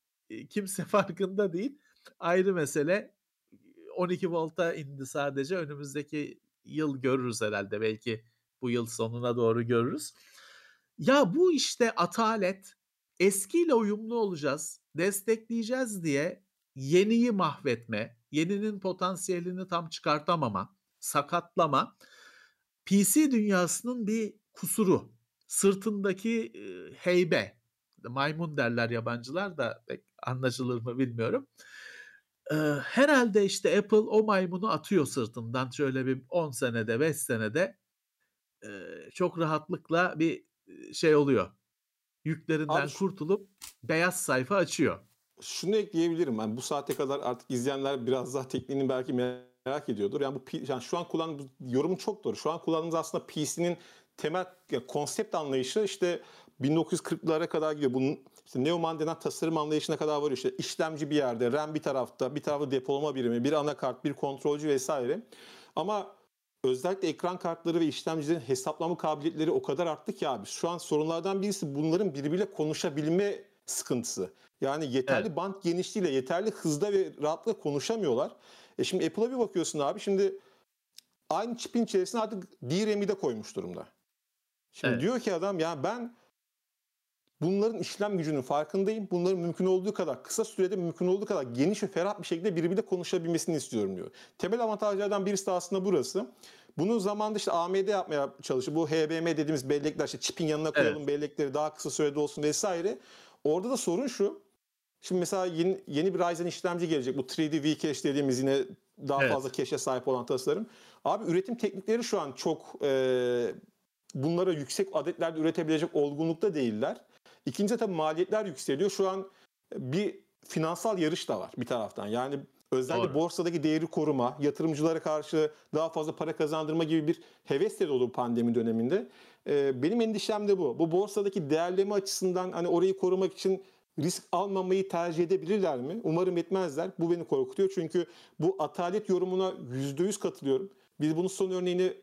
C: Kimse farkında değil. Ayrı mesele. 12 volta indi sadece. Önümüzdeki yıl görürüz herhalde. Belki bu yıl sonuna doğru görürüz. Ya bu işte atalet eskiyle uyumlu olacağız, destekleyeceğiz diye yeniyi mahvetme, yeninin potansiyelini tam çıkartamama, sakatlama PC dünyasının bir kusuru. Sırtındaki heybe, maymun derler yabancılar da pek anlaşılır mı bilmiyorum. E, herhalde işte Apple o maymunu atıyor sırtından şöyle bir 10 senede 5 senede e, çok rahatlıkla bir şey oluyor. Yüklerinden
D: Abi
C: kurtulup beyaz sayfa açıyor.
D: Şunu ekleyebilirim. Yani bu saate kadar artık izleyenler biraz daha tekniğini belki merak ediyordur. Yani bu yani şu an kullandığımız yorumun çok doğru. Şu an kullandığımız aslında PC'nin temel yani konsept anlayışı işte 1940'lara kadar gidiyor. Bunun işte Neumann denen tasarım anlayışına kadar varıyor. İşte işlemci bir yerde, RAM bir tarafta, bir tarafta depolama birimi, bir anakart, bir kontrolcü vesaire. Ama özellikle ekran kartları ve işlemcilerin hesaplama kabiliyetleri o kadar arttı ki abi. Şu an sorunlardan birisi bunların birbiriyle konuşabilme sıkıntısı. Yani yeterli
C: Evet.
D: band genişliğiyle, yeterli hızda ve rahatlıkla konuşamıyorlar. E şimdi Apple'a bir bakıyorsun abi. Şimdi aynı çipin içerisine artık DRAM'i de koymuş durumda. Şimdi
C: Evet.
D: diyor ki adam ya ben bunların işlem gücünün farkındayım. Bunların mümkün olduğu kadar kısa sürede mümkün olduğu kadar geniş ve ferah bir şekilde birbiriyle konuşabilmesini istiyorum diyor. Temel avantajlardan birisi de aslında burası. Bunu zamanında işte AMD yapmaya çalıştı. Bu HBM dediğimiz bellekler işte çipin yanına koyalım bellekleri daha kısa sürede olsun vesaire. Orada da sorun şu. Şimdi mesela yeni, yeni bir Ryzen işlemci gelecek. Bu 3D V-Cache dediğimiz yine daha
C: Evet.
D: fazla cache'e sahip olan tasarım. Abi üretim teknikleri şu an çok e, bunlara yüksek adetlerde üretebilecek olgunlukta değiller. İkincisi tabii maliyetler yükseliyor. Şu an bir finansal yarış da var bir taraftan. Yani özellikle
C: Doğru.
D: borsadaki değeri koruma, yatırımcılara karşı daha fazla para kazandırma gibi bir heves de dolu pandemi döneminde. Ee, benim endişem de bu. Bu borsadaki değerleme açısından hani orayı korumak için risk almamayı tercih edebilirler mi? Umarım etmezler. Bu beni korkutuyor. Çünkü bu atalet yorumuna %100 katılıyorum. Biz bunun son örneğini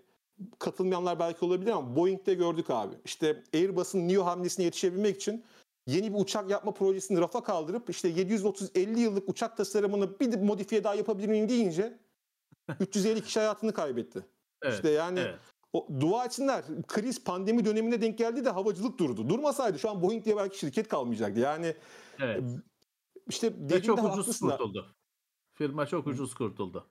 D: katılmayanlar belki olabilir ama Boeing'de gördük abi. İşte Airbus'un Neo hamlesine yetişebilmek için yeni bir uçak yapma projesini rafa kaldırıp işte 730-50 yıllık uçak tasarımını bir modifiye daha yapabilir miyim deyince 350 kişi hayatını kaybetti.
C: Evet.
D: İşte yani
C: evet.
D: o, dua etsinler kriz pandemi dönemine denk geldi de havacılık durdu. Durmasaydı şu an Boeing diye belki şirket kalmayacaktı. Yani
C: evet.
D: işte
C: Ve çok ucuz kurtuldu. Firma çok ucuz kurtuldu.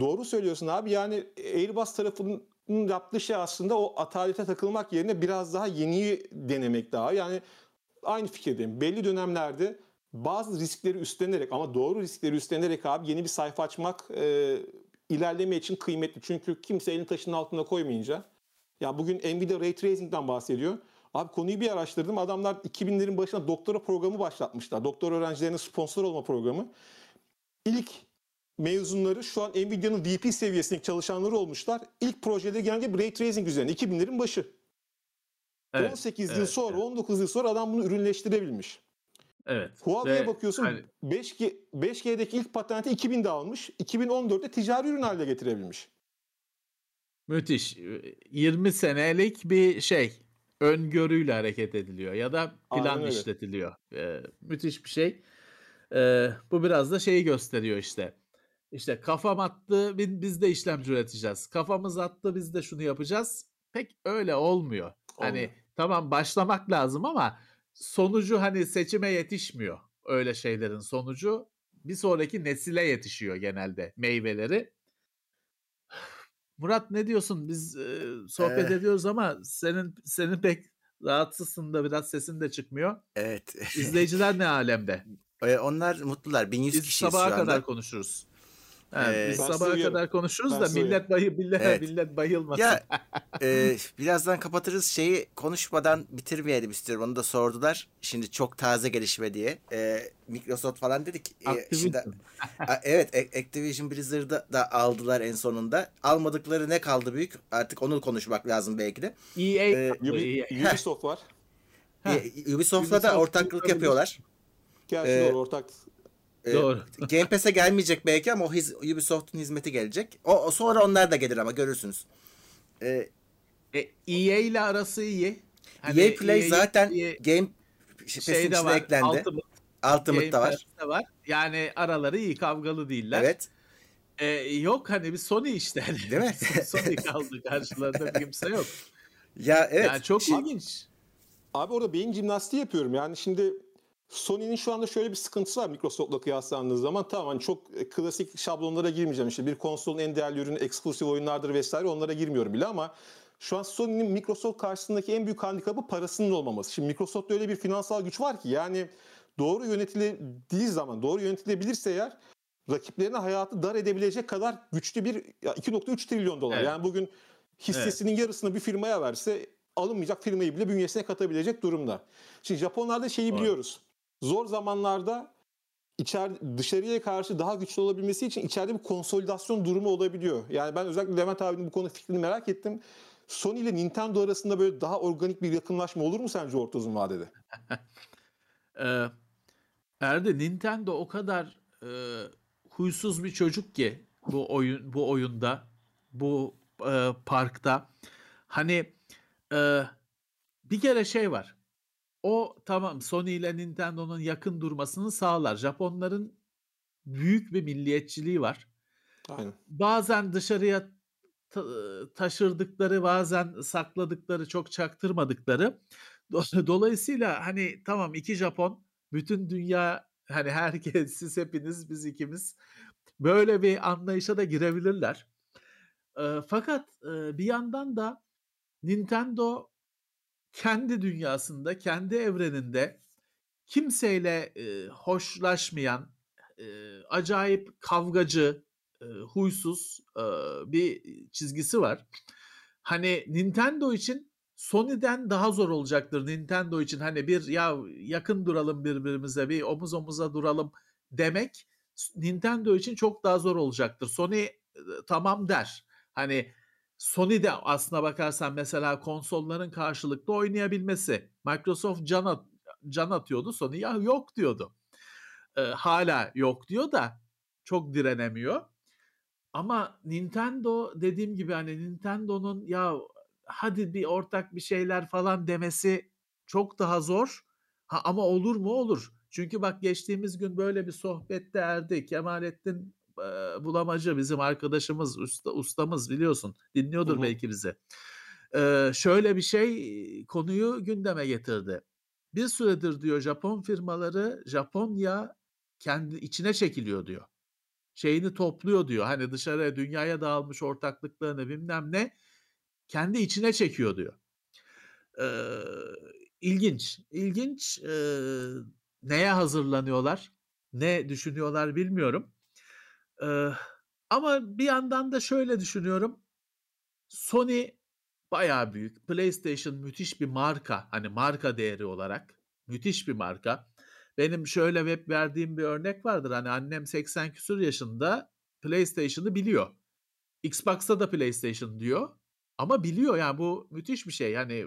D: Doğru söylüyorsun abi. Yani Airbus tarafının yaptığı şey aslında o atalete takılmak yerine biraz daha yeniyi denemek daha. Yani aynı fikirdeyim. Belli dönemlerde bazı riskleri üstlenerek ama doğru riskleri üstlenerek abi yeni bir sayfa açmak e, ilerleme için kıymetli. Çünkü kimse elini taşın altına koymayınca. Ya bugün Nvidia Ray Tracing'den bahsediyor. Abi konuyu bir araştırdım. Adamlar 2000'lerin başına doktora programı başlatmışlar. Doktor öğrencilerine sponsor olma programı. İlk mezunları şu an Nvidia'nın VP seviyesindeki çalışanları olmuşlar. İlk projeleri genelde Ray Tracing üzerine. 2000'lerin başı.
C: Evet,
D: 18 yıl
C: evet,
D: sonra,
C: evet.
D: 19 yıl sonra adam bunu ürünleştirebilmiş.
C: Evet.
D: Huawei'ye bakıyorsun
C: hani
D: 5G, 5G'deki ilk patenti 2000'de almış. 2014'te ticari ürün haline getirebilmiş.
C: müthiş. 20 senelik bir şey öngörüyle hareket ediliyor ya da plan işletiliyor. Ee, müthiş bir şey. Ee, bu biraz da şeyi gösteriyor işte. İşte kafam attı bi- biz de işlemci üreteceğiz. Kafamız attı biz de şunu yapacağız. Pek öyle olmuyor. Hani
D: Olmuyor.
C: tamam başlamak lazım ama sonucu hani seçime yetişmiyor. Öyle şeylerin sonucu bir sonraki nesile yetişiyor genelde meyveleri. Murat ne diyorsun? Biz e, sohbet
B: Eh.
C: ediyoruz ama senin senin pek rahatsızsın da biraz sesin de çıkmıyor.
B: Evet.
C: İzleyiciler ne alemde?
B: E, Onlar mutlular. 1100
C: Biz
B: kişiyiz
C: sabaha
B: şu anda.
C: kadar konuşuruz. Ha,
B: Ee,
C: biz sabaha
D: seviyorum.
C: kadar konuşuruz
D: Ben
C: da
D: seviyorum.
C: millet bayı millet,
B: Evet.
C: millet bayılmasın.
B: Ya e, birazdan kapatırız şeyi konuşmadan bitirmeyelim istiyorum. Onu da sordular. Şimdi çok taze gelişme diye. E, Microsoft falan dedik. E, şimdi, A- evet Activision Blizzard'ı da aldılar en sonunda. Almadıkları ne kaldı büyük? Artık onu konuşmak lazım belki de.
C: EA,
B: Ee,
D: Ubi-
C: EA
D: Ubisoft var.
B: E, Ubisoft'la da ortaklık yapıyorlar.
D: Gerçi
B: Ee,
D: doğru ortak.
B: E,
C: Doğru.
B: Game Pass'e gelmeyecek belki ama o hiz, Ubisoft'un hizmeti gelecek. O, o sonra onlar da gelir ama görürsünüz. E,
C: E, EA ile arası iyi.
B: EA E Play
C: EA
B: zaten
C: EA
B: Game Pass'in
C: şeyde
B: içine
C: var.
B: eklendi.
C: Ultimate
B: Ultimate'da
C: Game
B: var.
C: Var. Yani araları iyi kavgalı değiller.
B: Evet.
C: E, yok hani bir Sony işte. Hani
B: Değil mi?
C: Sony kaldı karşılarında kimse yok.
B: Ya evet.
C: Yani çok
B: Şimdi-
C: ilginç.
D: Abi orada beyin jimnastiği yapıyorum. Yani şimdi Sony'nin şu anda şöyle bir sıkıntısı var Microsoft'la kıyaslandığı zaman. Tamam hani çok e, klasik şablonlara girmeyeceğim. İşte bir konsolun en değerli ürünü eksklusif oyunlardır vesaire onlara girmiyorum bile ama şu an Sony'nin Microsoft karşısındaki en büyük handikapı parasının olmaması. Şimdi Microsoft'ta öyle bir finansal güç var ki yani doğru yönetildiği zaman, doğru yönetilebilirse eğer rakiplerine hayatı dar edebilecek kadar güçlü bir ya 2.3 trilyon dolar.
C: Evet.
D: Yani bugün hissesinin yarısını bir firmaya verse alınmayacak firmayı bile bünyesine katabilecek durumda. Şimdi Japonlarda şeyi
C: Doğru.
D: biliyoruz. Zor zamanlarda içer dışarıya karşı daha güçlü olabilmesi için içeride bir konsolidasyon durumu olabiliyor. Yani ben özellikle Levent abinin bu konu fikrini merak ettim. Sony ile Nintendo arasında böyle daha organik bir yakınlaşma olur mu sence orta uzun vadede?
C: Ee, Nintendo o kadar e, huysuz bir çocuk ki bu oyun bu oyunda bu e, parkta hani e, bir kere şey var. O tamam Sony ile Nintendo'nun yakın durmasını sağlar. Japonların büyük bir milliyetçiliği var.
D: Aynen.
C: Bazen dışarıya ta- taşırdıkları, bazen sakladıkları, çok çaktırmadıkları. Do- Dolayısıyla hani tamam iki Japon, bütün dünya hani herkes, siz hepiniz, biz ikimiz böyle bir anlayışa da girebilirler. Ee, fakat e, bir yandan da Nintendo kendi dünyasında, kendi evreninde kimseyle e, hoşlaşmayan, e, acayip kavgacı, e, huysuz e, bir çizgisi var. Hani Nintendo için Sony'den daha zor olacaktır Nintendo için. Hani bir ya yakın duralım birbirimize, bir omuz omuza duralım demek Nintendo için çok daha zor olacaktır. Sony tamam der. Hani Sony de aslına bakarsan mesela konsolların karşılıklı oynayabilmesi. Microsoft can, at, can atıyordu Sony ya yok diyordu. Ee, hala yok diyor da çok direnemiyor. Ama Nintendo dediğim gibi hani Nintendo'nun ya hadi bir ortak bir şeyler falan demesi çok daha zor. Ha, ama olur mu olur. Çünkü bak geçtiğimiz gün böyle bir sohbette erdi. Kemalettin e, Bulamacı bizim arkadaşımız, usta, ustamız biliyorsun. Dinliyordur
D: Hı hı.
C: belki bizi. Ee, şöyle bir şey konuyu gündeme getirdi. Bir süredir diyor Japon firmaları Japonya kendi içine çekiliyor diyor. Şeyini topluyor diyor. Hani dışarıya dünyaya dağılmış ortaklıklarını bilmem ne kendi içine çekiyor diyor. Ee, ilginç. İlginç. Neye hazırlanıyorlar? Ne düşünüyorlar bilmiyorum. Ee, ama bir yandan da şöyle düşünüyorum. Sony bayağı büyük. PlayStation müthiş bir marka. Hani marka değeri olarak müthiş bir marka. Benim şöyle web verdiğim bir örnek vardır. Hani annem 80 küsur yaşında PlayStation'ı biliyor. Xbox'ta da PlayStation diyor. Ama biliyor yani bu müthiş bir şey. Yani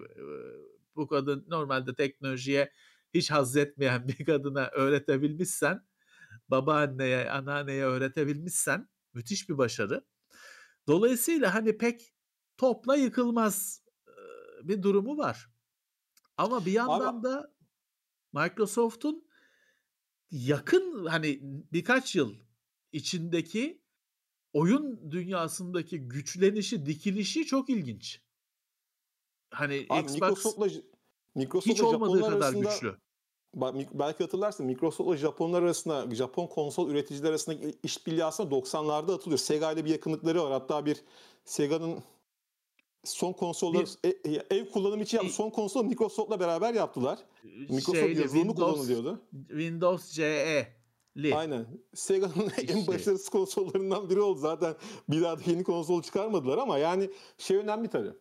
C: bu kadın normalde teknolojiye hiç haz etmeyen bir kadına öğretebilmişsen, babaanneye, anneanneye öğretebilmişsen müthiş bir başarı. Dolayısıyla hani pek topla yıkılmaz bir durumu var. Ama bir yandan
D: Abi,
C: da Microsoft'un yakın hani birkaç yıl içindeki oyun dünyasındaki güçlenişi, dikilişi çok ilginç. Hani
D: abi
C: Xbox
D: Microsoft'la
C: hiç
D: Microsoft'la
C: olmadığı
D: Japonlar
C: kadar
D: arasında
C: güçlü.
D: Belki hatırlarsın Microsoft'la Japonlar arasında Japon konsol üreticiler arasındaki işbirliği aslında 90'larda atılıyor. Sega ile bir yakınlıkları var. Hatta bir Sega'nın son konsolları
C: Bir
D: e- ev kullanımı için yaptığı
C: bir
D: son konsolu Microsoft'la beraber yaptılar. Microsoft
C: şeyli
D: yazılımı
C: Windows
D: kullanılıyordu.
C: Windows CE'li
D: Aynen. Sega'nın en
C: işi.
D: başarısız konsollarından biri oldu. Zaten bir daha da yeni konsol çıkarmadılar ama yani şey önemli tabii.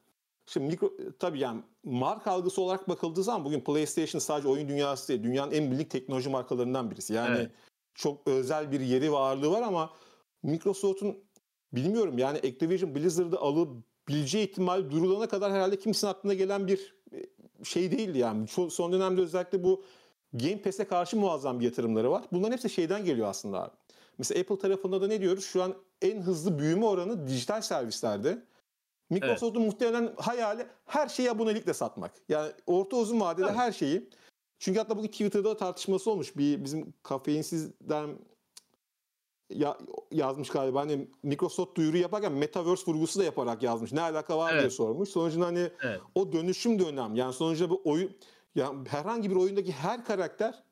D: Şimdi mikro, tabii yani marka algısı olarak bakıldığı zaman bugün PlayStation sadece oyun dünyası değil, dünyanın en bilindik teknoloji markalarından birisi. Yani
C: Evet.
D: çok özel bir yeri ve ağırlığı var ama Microsoft'un bilmiyorum yani Activision Blizzard'ı alabileceği ihtimal durulana kadar herhalde kimsenin aklına gelen bir e, şey değildi yani. Son, son dönemde özellikle bu Game Pass'e karşı muazzam bir yatırımları var. Bunların hepsi şeyden geliyor aslında abi. Mesela Apple tarafında da ne diyoruz? Şu an en hızlı büyüme oranı dijital servislerde.
C: Evet.
D: Microsoft'un muhtemelen hayali her şeyi abonelikle satmak. Yani orta uzun vadede
C: Tabii.
D: her şeyi. Çünkü hatta bugün Twitter'da tartışması olmuş. Bir bizim kafeinsizden ya, yazmış galiba. Hani Microsoft duyuru yaparken Metaverse vurgusu da yaparak yazmış. Ne alaka var diye
C: Evet.
D: sormuş. Sonucunda hani
C: Evet.
D: o dönüşüm de önemli. Yani sonuçta bu oyun yani herhangi bir oyundaki her karakter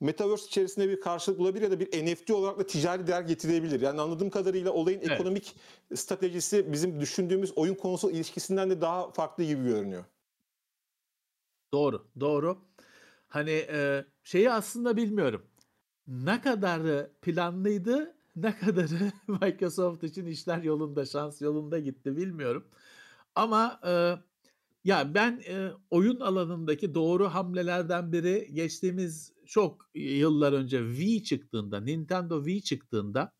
D: Metaverse içerisinde bir karşılık bulabilir ya da bir NFT olarak da ticari değer getirebilir. Yani anladığım kadarıyla olayın
C: Evet.
D: ekonomik stratejisi bizim düşündüğümüz oyun konsol ilişkisinden de daha farklı gibi görünüyor.
C: Doğru, doğru. Hani e, şeyi aslında bilmiyorum. Ne kadarı planlıydı, ne kadarı Microsoft için işler yolunda, şans yolunda gitti bilmiyorum. Ama e, ya ben e, oyun alanındaki doğru hamlelerden biri geçtiğimiz çok yıllar önce Wii çıktığında, Nintendo Wii çıktığında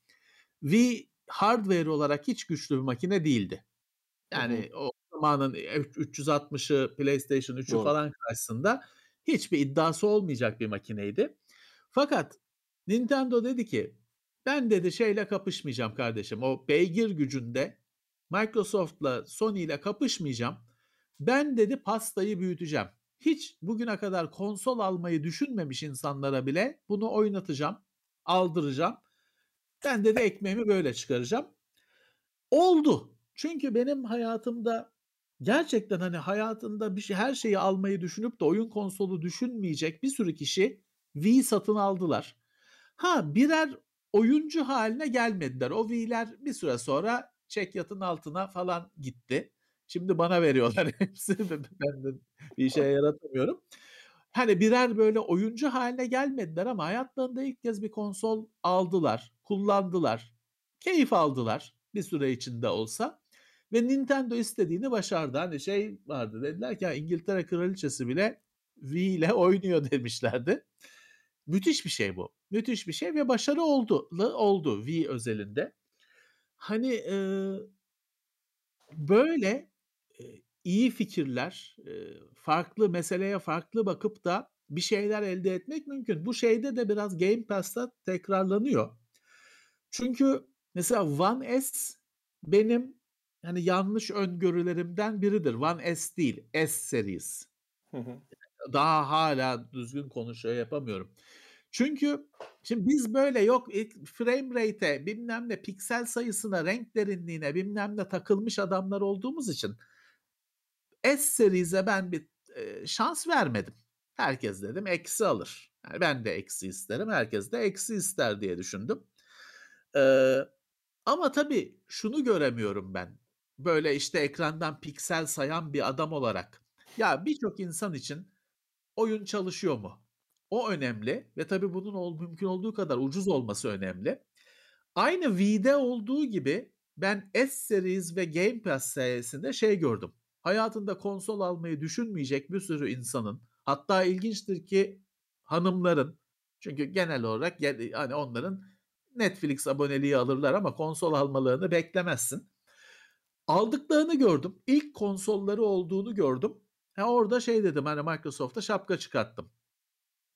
C: Wii hardware olarak hiç güçlü bir makine değildi. Yani o zamanın 360'ı, PlayStation 3'ü
D: Doğru.
C: falan karşısında hiçbir iddiası olmayacak bir makineydi. Fakat Nintendo dedi ki ben dedi şeyle kapışmayacağım kardeşim. O beygir gücünde Microsoft'la Sony ile kapışmayacağım. Ben dedi pastayı büyüteceğim. Hiç bugüne kadar konsol almayı düşünmemiş insanlara bile bunu oynatacağım, aldıracağım. Ben dedi ekmeğimi böyle çıkaracağım. Oldu. Çünkü benim hayatımda gerçekten hani hayatında bir şey her şeyi almayı düşünüp de oyun konsolu düşünmeyecek bir sürü kişi Wii satın aldılar. Ha birer oyuncu haline gelmediler. O Wii'ler bir süre sonra çekyatın altına falan gitti. Şimdi bana veriyorlar hepsini. Ben de bir işe yaratamıyorum. Hani birer böyle oyuncu haline gelmediler ama hayatlarında ilk kez bir konsol aldılar, kullandılar, keyif aldılar bir süre içinde olsa. Ve Nintendo istediğini başardı. Hani şey vardı dediler ki "Ya İngiltere kraliçesi bile Wii ile oynuyor demişlerdi. Müthiş bir şey bu. Müthiş bir şey ve başarı oldu. Oldu Wii özelinde. Hani e, böyle iyi fikirler, farklı meseleye farklı bakıp da bir şeyler elde etmek mümkün. Bu şeyde de biraz Game Pass'ta tekrarlanıyor. Çünkü mesela One S benim hani yanlış öngörülerimden biridir. One S değil, S series. Daha hala düzgün konuşuyor yapamıyorum. Çünkü şimdi biz böyle yok frame rate'e bilmem ne piksel sayısına renk derinliğine bilmem ne takılmış adamlar olduğumuz için S series'e ben bir e, şans vermedim. Herkes dedim eksi alır. Yani ben de eksi isterim. Herkes de eksi ister diye düşündüm. Ee, ama tabii şunu göremiyorum ben. Böyle işte ekrandan piksel sayan bir adam olarak. Ya birçok insan için oyun çalışıyor mu? O önemli ve tabii bunun ol, mümkün olduğu kadar ucuz olması önemli. Aynı Wii'de olduğu gibi ben S Series ve Game Pass sayesinde şey gördüm. Hayatında konsol almayı düşünmeyecek bir sürü insanın hatta ilginçtir ki hanımların çünkü genel olarak hani onların Netflix aboneliği alırlar ama konsol almalarını beklemezsin. Aldıklarını gördüm. İlk konsolları olduğunu gördüm. Ha orada şey dedim hani Microsoft'a şapka çıkarttım.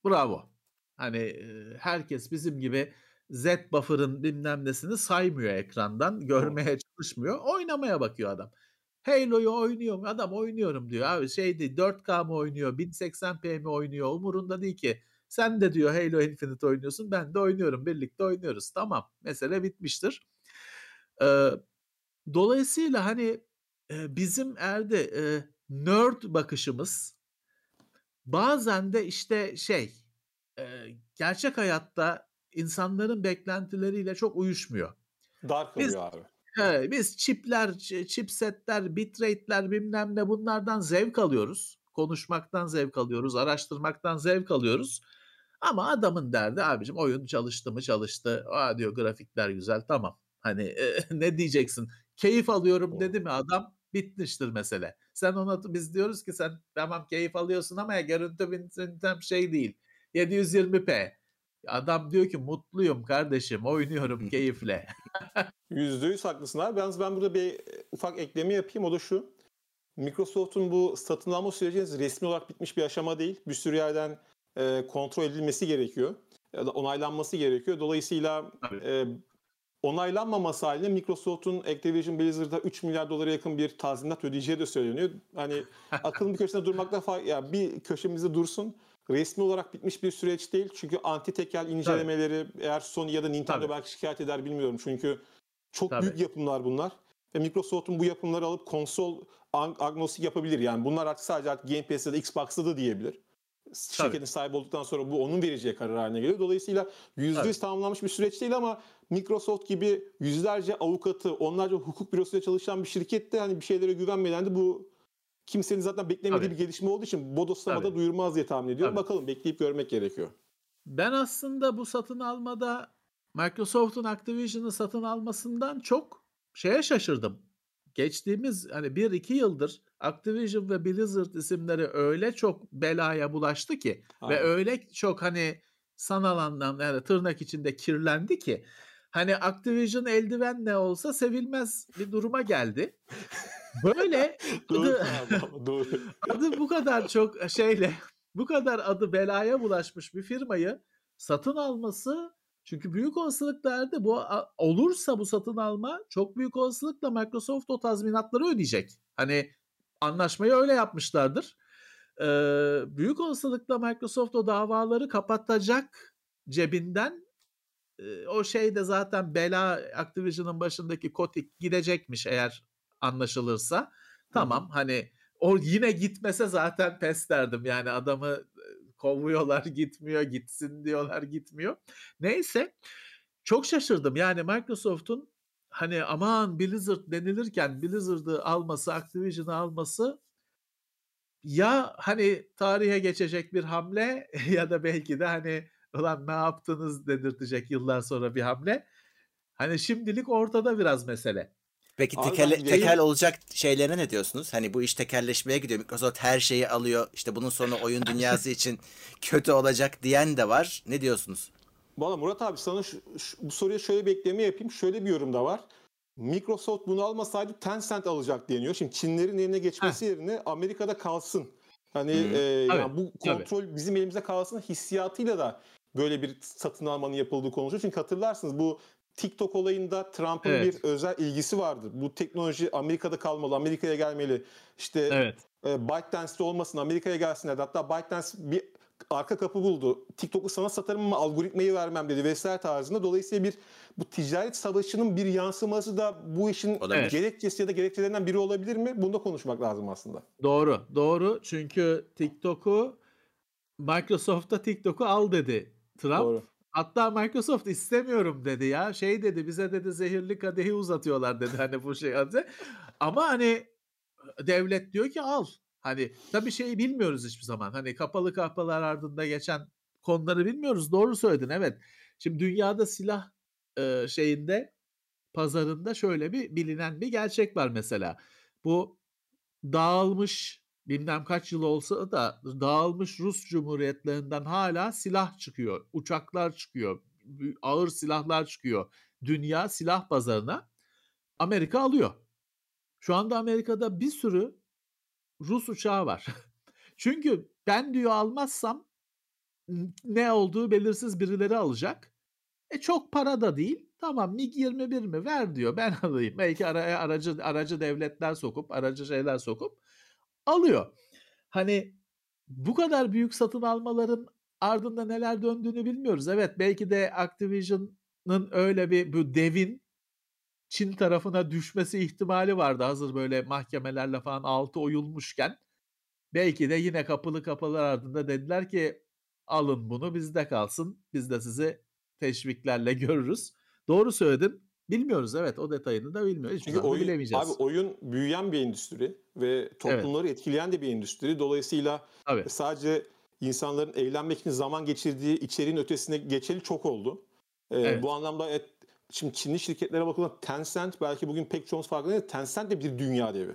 C: Bravo. Hani herkes bizim gibi Z buffer'ın bilmem nesini saymıyor ekrandan. Görmeye çalışmıyor. Oynamaya bakıyor adam. Halo'yu oynuyor mu? Adam oynuyorum diyor. Abi şeydi 4K mı oynuyor? 1080p mi oynuyor? Umurunda değil ki. Sen de diyor Halo Infinite oynuyorsun. Ben de oynuyorum. Birlikte oynuyoruz. Tamam. Mesele bitmiştir. Ee, dolayısıyla hani e, bizim erde e, nerd bakışımız bazen de işte şey e, gerçek hayatta insanların beklentileriyle çok uyuşmuyor.
D: Dark
C: biz,
D: oluyor abi.
C: He, biz çipler, chipsetler, bitrate'ler bilmem ne bunlardan zevk alıyoruz. Konuşmaktan zevk alıyoruz, araştırmaktan zevk alıyoruz. Ama adamın derdi abicim oyun çalıştı mı çalıştı. Aa diyor grafikler güzel tamam. Hani e, ne diyeceksin? Keyif alıyorum dedi mi adam bitmiştir mesele. Sen ona biz diyoruz ki sen tamam keyif alıyorsun ama ya görüntü bintem şey değil. 720p. Adam diyor ki mutluyum kardeşim oynuyorum keyifle.
D: Yüzde yüz haklısın abi. Yalnız ben burada bir ufak ekleme yapayım. O da şu. Microsoft'un bu satın alma süreci resmi olarak bitmiş bir aşama değil. Bir sürü yerden e, kontrol edilmesi gerekiyor. Ya da onaylanması gerekiyor. Dolayısıyla e, onaylanmaması halinde Microsoft'un Activision Blizzard'a 3 milyar dolara yakın bir tazminat ödeyeceği de söyleniyor. Hani akılın bir köşesinde durmakta fark ya bir köşemizde dursun. Resmi olarak bitmiş bir süreç değil. Çünkü anti tekel incelemeleri Tabii. eğer Sony ya da Nintendo Tabii. belki şikayet eder bilmiyorum. Çünkü çok Tabii. büyük yapımlar bunlar. Ve Microsoft'un bu yapımları alıp konsol agnostik yapabilir. Yani bunlar artık sadece artık Game Pass'te de Xbox'ta da diyebilir. Şirketin Tabii. sahibi olduktan sonra bu onun vereceği karar haline geliyor. Dolayısıyla %100 tamamlanmış bir süreç değil ama Microsoft gibi yüzlerce avukatı, onlarca hukuk bürosuyla çalışan bir şirkette hani bir şeylere güvenmeden de bu kimsenin zaten beklemediği Tabii. bir gelişme olduğu için Bodoslama'da duyurmaz diye tahmin ediyorum. Tabii. Bakalım bekleyip görmek gerekiyor.
C: Ben aslında bu satın almada Microsoft'un Activision'ı satın almasından çok şeye şaşırdım. Geçtiğimiz hani 1-2 yıldır Activision ve Blizzard isimleri öyle çok belaya bulaştı ki Aynen. ve öyle çok hani sanal anlamda yani tırnak içinde kirlendi ki hani Activision eldiven ne olsa sevilmez bir duruma geldi. Böyle adı, doğru. adı bu kadar çok şeyle bu kadar adı belaya bulaşmış bir firmayı satın alması çünkü büyük olasılıkla bu olursa bu satın alma çok büyük olasılıkla Microsoft o tazminatları ödeyecek. Hani anlaşmayı öyle yapmışlardır. Ee, büyük olasılıkla Microsoft o davaları kapatacak cebinden e, o şey de zaten bela Activision'ın başındaki Kotick gidecekmiş eğer anlaşılırsa. Tamam Hı-hı. hani o yine gitmese zaten pes derdim. Yani adamı kovuyorlar gitmiyor, gitsin diyorlar gitmiyor. Neyse çok şaşırdım. Yani Microsoft'un hani aman Blizzard denilirken Blizzard'ı alması, Activision'ı alması ya hani tarihe geçecek bir hamle ya da belki de hani ulan ne yaptınız dedirtecek yıllar sonra bir hamle. Hani şimdilik ortada biraz mesele.
B: Peki tekelle, ben... tekel olacak şeylerine ne diyorsunuz? Hani bu iş tekelleşmeye gidiyor. Microsoft her şeyi alıyor. İşte bunun sonu oyun dünyası için kötü olacak diyen de var. Ne diyorsunuz?
D: Valla Murat abi sana şu, şu, bu soruya şöyle bir ekleme yapayım. Şöyle bir yorum da var. Microsoft bunu almasaydı Tencent alacak deniyor. Şimdi Çinlerin eline geçmesi Heh. yerine Amerika'da kalsın. Hani e, yani bu kontrol Tabii. bizim elimizde kalsın hissiyatıyla da böyle bir satın almanın yapıldığı konuşuyor. Çünkü hatırlarsınız bu TikTok olayında Trump'ın evet. bir özel ilgisi vardır. Bu teknoloji Amerika'da kalmalı, Amerika'ya gelmeli. İşte evet. e, ByteDance'de olmasın, Amerika'ya gelsinler. Hatta ByteDance bir arka kapı buldu. TikTok'u sana satarım ama algoritmayı vermem dedi vesaire tarzında. Dolayısıyla bir bu ticaret savaşının bir yansıması da bu işin evet. gerekçesi ya da gerekçelerinden biri olabilir mi? Bunu da konuşmak lazım aslında.
C: Doğru, doğru. Çünkü TikTok'u Microsoft'ta TikTok'u al dedi Trump. Doğru. Hatta Microsoft istemiyorum dedi ya. Şey dedi bize dedi zehirli kadehi uzatıyorlar dedi hani bu şey adı. Ama hani devlet diyor ki al. Hani tabii şeyi bilmiyoruz hiçbir zaman. Hani kapalı kapılar ardında geçen konuları bilmiyoruz. Doğru söyledin evet. Şimdi dünyada silah e, şeyinde pazarında şöyle bir bilinen bir gerçek var mesela. Bu dağılmış bilmem kaç yıl olsa da dağılmış Rus cumhuriyetlerinden hala silah çıkıyor. Uçaklar çıkıyor. Ağır silahlar çıkıyor. Dünya silah pazarına Amerika alıyor. Şu anda Amerika'da bir sürü Rus uçağı var. Çünkü ben diyor almazsam ne olduğu belirsiz birileri alacak. E çok para da değil. Tamam MiG-21 mi ver diyor ben alayım. Belki araya aracı aracı devletler sokup aracı şeyler sokup alıyor. Hani bu kadar büyük satın almaların ardında neler döndüğünü bilmiyoruz. Evet belki de Activision'ın öyle bir bu devin Çin tarafına düşmesi ihtimali vardı hazır böyle mahkemelerle falan altı oyulmuşken. Belki de yine kapılı kapılar ardında dediler ki alın bunu bizde kalsın. Biz de sizi teşviklerle görürüz. Doğru söyledin. Bilmiyoruz evet o detayını da bilmiyoruz. Hiçbir
D: Çünkü oyun,
C: bilemeyeceğiz.
D: abi oyun büyüyen bir endüstri ve toplumları etkileyen de bir endüstri. Dolayısıyla
C: Tabii.
D: sadece insanların eğlenmek için zaman geçirdiği içeriğin ötesine geçeli çok oldu. Ee,
C: Evet.
D: Bu anlamda et, şimdi Çinli şirketlere bakıldığında Tencent belki bugün pek çoğumuz farkında değil. Tencent de bir dünya devi.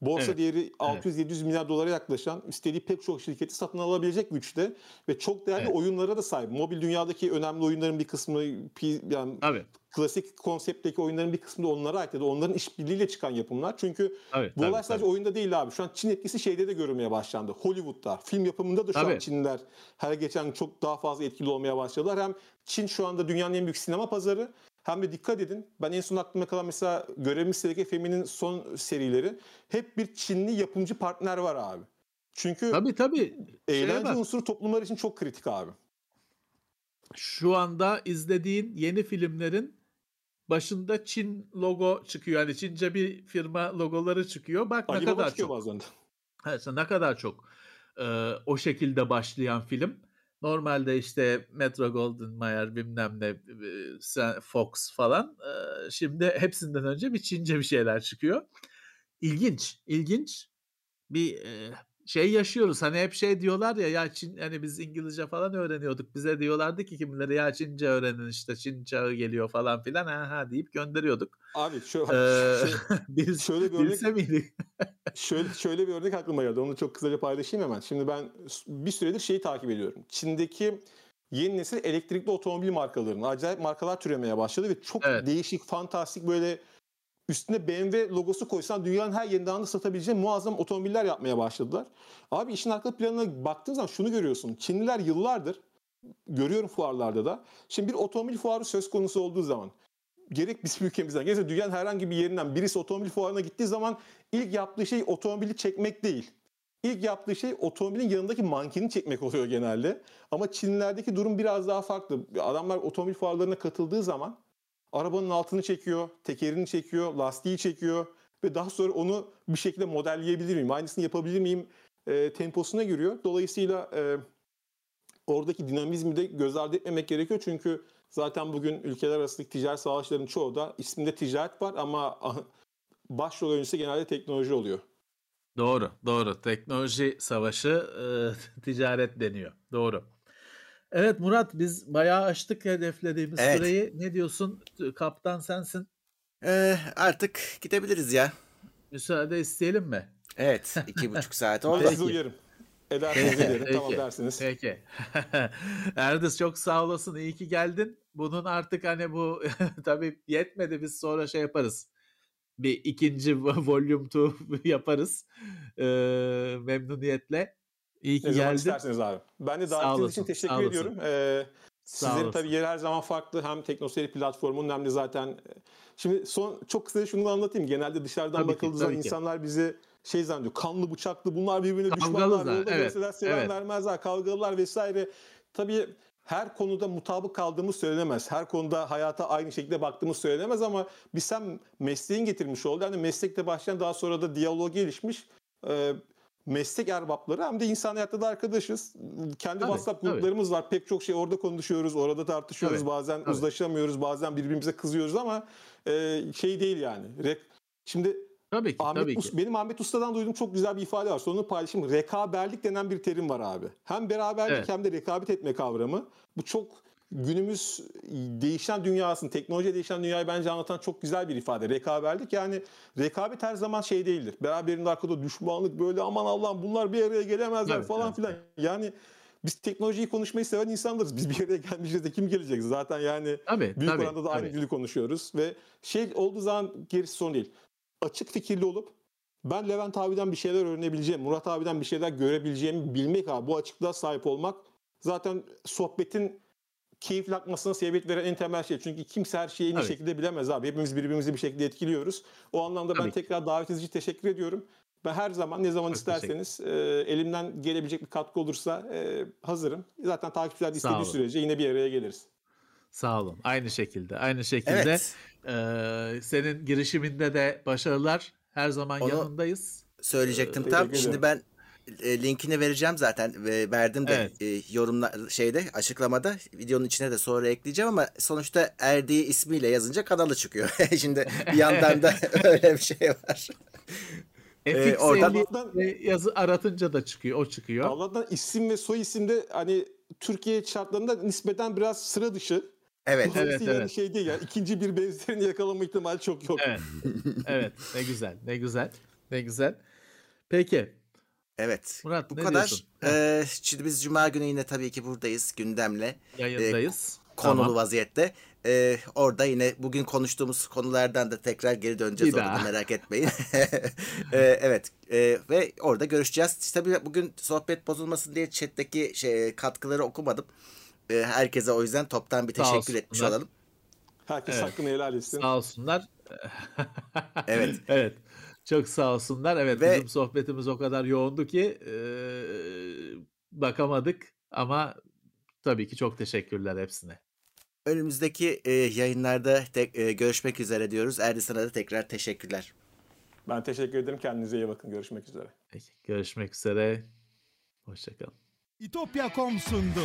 D: Borsa
C: Evet.
D: değeri 600-700 milyar dolara yaklaşan istediği pek çok şirketi satın alabilecek güçte ve çok değerli
C: Evet.
D: oyunlara da sahip. Mobil dünyadaki önemli oyunların bir kısmı yani
C: Tabii.
D: Klasik konseptteki oyunların bir kısmı da onlara ait ya da onların işbirliğiyle çıkan yapımlar. Çünkü
C: Tabii,
D: bu
C: tabii,
D: olay sadece
C: tabii.
D: oyunda değil abi. Şu an Çin etkisi şeyde de görülmeye başlandı. Hollywood'da, film yapımında da şu an
C: Tabii.
D: Çinliler her geçen çok daha fazla etkili olmaya başladılar. Hem Çin şu anda dünyanın en büyük sinema pazarı hem de dikkat edin. Ben en son aklıma kalan mesela Görevimiz Sedek Efemi'nin son serileri hep bir Çinli yapımcı partner var abi. Çünkü
C: Tabii tabii.
D: Eğlence unsuru toplumlar için çok kritik abi.
C: şu anda izlediğin yeni filmlerin başında Çin logo çıkıyor. Yani Çince bir firma logoları çıkıyor. Bak ne
D: Ali Baba
C: kadar çok.
D: bazen.
C: Evet, ne kadar çok e, o şekilde başlayan film. Normalde işte Metro Goldwyn Mayer bilmem ne e, Fox falan. e, şimdi hepsinden önce bir Çince bir şeyler çıkıyor. İlginç, ilginç bir e, şey yaşıyoruz. Hani hep şey diyorlar ya ya Çin hani biz İngilizce falan öğreniyorduk. Bize diyorlardı ki kimileri ya Çince öğrenin işte Çin çağı geliyor falan filan ha ha deyip gönderiyorduk.
D: Abi şu,
C: Ee,
D: şey,
C: bil-
D: şöyle bir örnek
C: miydik?
D: Şöyle şöyle bir örnek aklıma geldi. Onu çok kısaca paylaşayım hemen. Şimdi ben bir süredir şeyi takip ediyorum. Çin'deki yeni nesil elektrikli otomobil markalarının acayip markalar türemeye başladı ve çok
C: Evet.
D: değişik, fantastik böyle üstüne BMW logosu koysan dünyanın her yerinde anda satabileceğin muazzam otomobiller yapmaya başladılar. Abi işin arka planına baktığın zaman şunu görüyorsun. Çinliler yıllardır görüyorum fuarlarda da. Şimdi bir otomobil fuarı söz konusu olduğu zaman gerek bizim ülkemizden gerekse dünyanın herhangi bir yerinden birisi otomobil fuarına gittiği zaman ilk yaptığı şey otomobili çekmek değil. İlk yaptığı şey otomobilin yanındaki mankeni çekmek oluyor genelde. Ama Çinlilerdeki durum biraz daha farklı. Adamlar otomobil fuarlarına katıldığı zaman arabanın altını çekiyor, tekerini çekiyor, lastiği çekiyor ve daha sonra onu bir şekilde modelleyebilir miyim, aynısını yapabilir miyim e, temposuna giriyor. Dolayısıyla e, oradaki dinamizmi de göz ardı etmemek gerekiyor. Çünkü zaten bugün ülkeler arasındaki ticaret savaşlarının çoğu da isminde ticaret var ama başrol oyuncusu genelde teknoloji oluyor.
C: Doğru, doğru. Teknoloji savaşı e, ticaret deniyor. Doğru. Evet Murat biz bayağı aştık hedeflediğimiz
B: Evet.
C: süreyi. Ne diyorsun? Kaptan sensin.
B: Ee, artık gidebiliriz ya.
C: Müsaade isteyelim mi?
B: Evet. iki buçuk saat
D: Ben
B: oldu.
D: sizi uyarım. Edersiniz ederim. Tamam dersiniz.
C: Peki. Erdis çok sağ olasın. İyi ki geldin. Bunun artık hani bu tabii yetmedi. Biz sonra şey yaparız. Bir ikinci volume 2 yaparız. Ee, memnuniyetle. İyi ki
D: Ne
C: geldin.
D: isterseniz abi. Ben de davetiniz için
C: olasın,
D: teşekkür
C: sağ olasın.
D: ediyorum. Ee,
C: Sağ
D: sizlerin
C: olasın.
D: tabii yeri her zaman farklı. Hem Teknoseyir platformunun hem de zaten... Şimdi son çok kısaca şunu anlatayım. Genelde dışarıdan
C: Tabii
D: bakıldığı zaman
C: tabii ki.
D: insanlar bizi şey zannediyor. Kanlı bıçaklı bunlar birbirine düşmanlar.
C: da,
D: Yolda
C: evet,
D: görseler selam
C: evet.
D: vermezler. Kavgalılar vesaire. Tabii her konuda mutabık kaldığımız söylenemez. Her konuda hayata aynı şekilde baktığımız söylenemez ama biz hem mesleğin getirmiş oldu. Yani meslekte başlayan daha sonra da diyalog gelişmiş. Ee, meslek erbapları hem de insan hayatta da arkadaşız. Kendi
C: Tabii,
D: WhatsApp
C: tabii.
D: gruplarımız var. Pek çok şey orada konuşuyoruz, orada tartışıyoruz.
C: Tabii,
D: bazen
C: tabii.
D: uzlaşamıyoruz, bazen birbirimize kızıyoruz ama e, şey değil yani. Şimdi
C: Tabii ki.
D: Ahmet
C: tabii
D: Us-
C: ki.
D: benim Ahmet Usta'dan duyduğum çok güzel bir ifade var. Sonra onu paylaşayım. Rekaberlik denen bir terim var abi. Hem beraberlik
C: Evet.
D: hem de rekabet etme kavramı. Bu çok günümüz değişen dünyasını, teknoloji değişen dünyayı bence anlatan çok güzel bir ifade. Rekaberlik yani rekabet her zaman şey değildir. Beraberinde arkada düşmanlık böyle aman Allah'ım bunlar bir araya gelemezler
C: Evet,
D: falan
C: evet.
D: filan. Yani biz teknolojiyi konuşmayı seven insanlarız. Biz bir araya gelmeyeceğiz de kim gelecek? Zaten yani
C: Tabii,
D: büyük
C: tabii,
D: oranda da aynı dili konuşuyoruz ve şey olduğu zaman gerisi sorun değil. Açık fikirli olup ben Levent abiden bir şeyler öğrenebileceğim, Murat abiden bir şeyler görebileceğimi bilmek abi. Bu açıklığa sahip olmak zaten sohbetin keyifli akmasına sebebiyet veren en temel şey. Çünkü kimse her şeyi en iyi
C: Tabii.
D: şekilde bilemez abi. Hepimiz birbirimizi bir şekilde etkiliyoruz. O anlamda ben
C: Tabii.
D: tekrar davetiniz için teşekkür ediyorum. Ben her zaman ne zaman
C: Çok
D: isterseniz e, elimden gelebilecek bir katkı olursa e, hazırım. Zaten takipçiler de istediği sürece yine bir araya geliriz.
C: Sağ olun. Aynı şekilde. Aynı şekilde.
B: Evet.
C: Eee, senin girişiminde de başarılar. Her zaman
B: Onu-
C: yanındayız.
B: Söyleyecektim
D: Ee,
B: tam. Şimdi ben e, linkini vereceğim zaten ve verdim de
C: Evet.
B: e, yorumla şeyde açıklamada videonun içine de sonra ekleyeceğim ama sonuçta Erdi ismiyle yazınca kanalı çıkıyor. Şimdi bir yandan da öyle bir şey var.
C: FX
B: oradan-
C: 50 yazı aratınca da çıkıyor. O çıkıyor.
D: Allah'tan isim ve soy isimde hani Türkiye şartlarında nispeten biraz sıra dışı.
B: Evet.
D: Dolayısıyla
C: evet.
D: hani şey değil yani ikinci bir benzerini yakalama ihtimali çok yok.
C: Evet. evet. Ne güzel. Ne güzel. Ne güzel. Peki.
B: Evet.
C: Murat,
B: Bu
C: ne
B: kadar.
C: diyorsun?
B: Ee, şimdi biz Cuma günü yine tabii ki buradayız gündemle.
C: Yayındayız.
B: konulu
C: Tamam.
B: vaziyette. Ee, orada yine bugün konuştuğumuz konulardan da tekrar geri döneceğiz
C: Bir
B: orada
C: daha.
B: merak etmeyin. Ee, evet Ee, ve orada görüşeceğiz. Tabii bugün sohbet bozulmasın diye chat'teki şey, katkıları okumadım. Ee, herkese o yüzden toptan bir teşekkür etmiş olalım.
D: Herkes
C: Evet.
D: hakkını helal etsin.
C: Sağ olsunlar.
B: Evet.
C: evet. Çok sağ olsunlar. Evet
B: Ve-
C: bizim sohbetimiz o kadar yoğundu ki eee, bakamadık ama tabii ki çok teşekkürler hepsine.
B: Önümüzdeki e, yayınlarda tek, e, görüşmek üzere diyoruz. Erdi sana da tekrar teşekkürler.
D: Ben teşekkür ederim. Kendinize iyi bakın. Görüşmek üzere.
C: Peki, görüşmek üzere. Hoşçakalın.
A: İtopya.com sundu.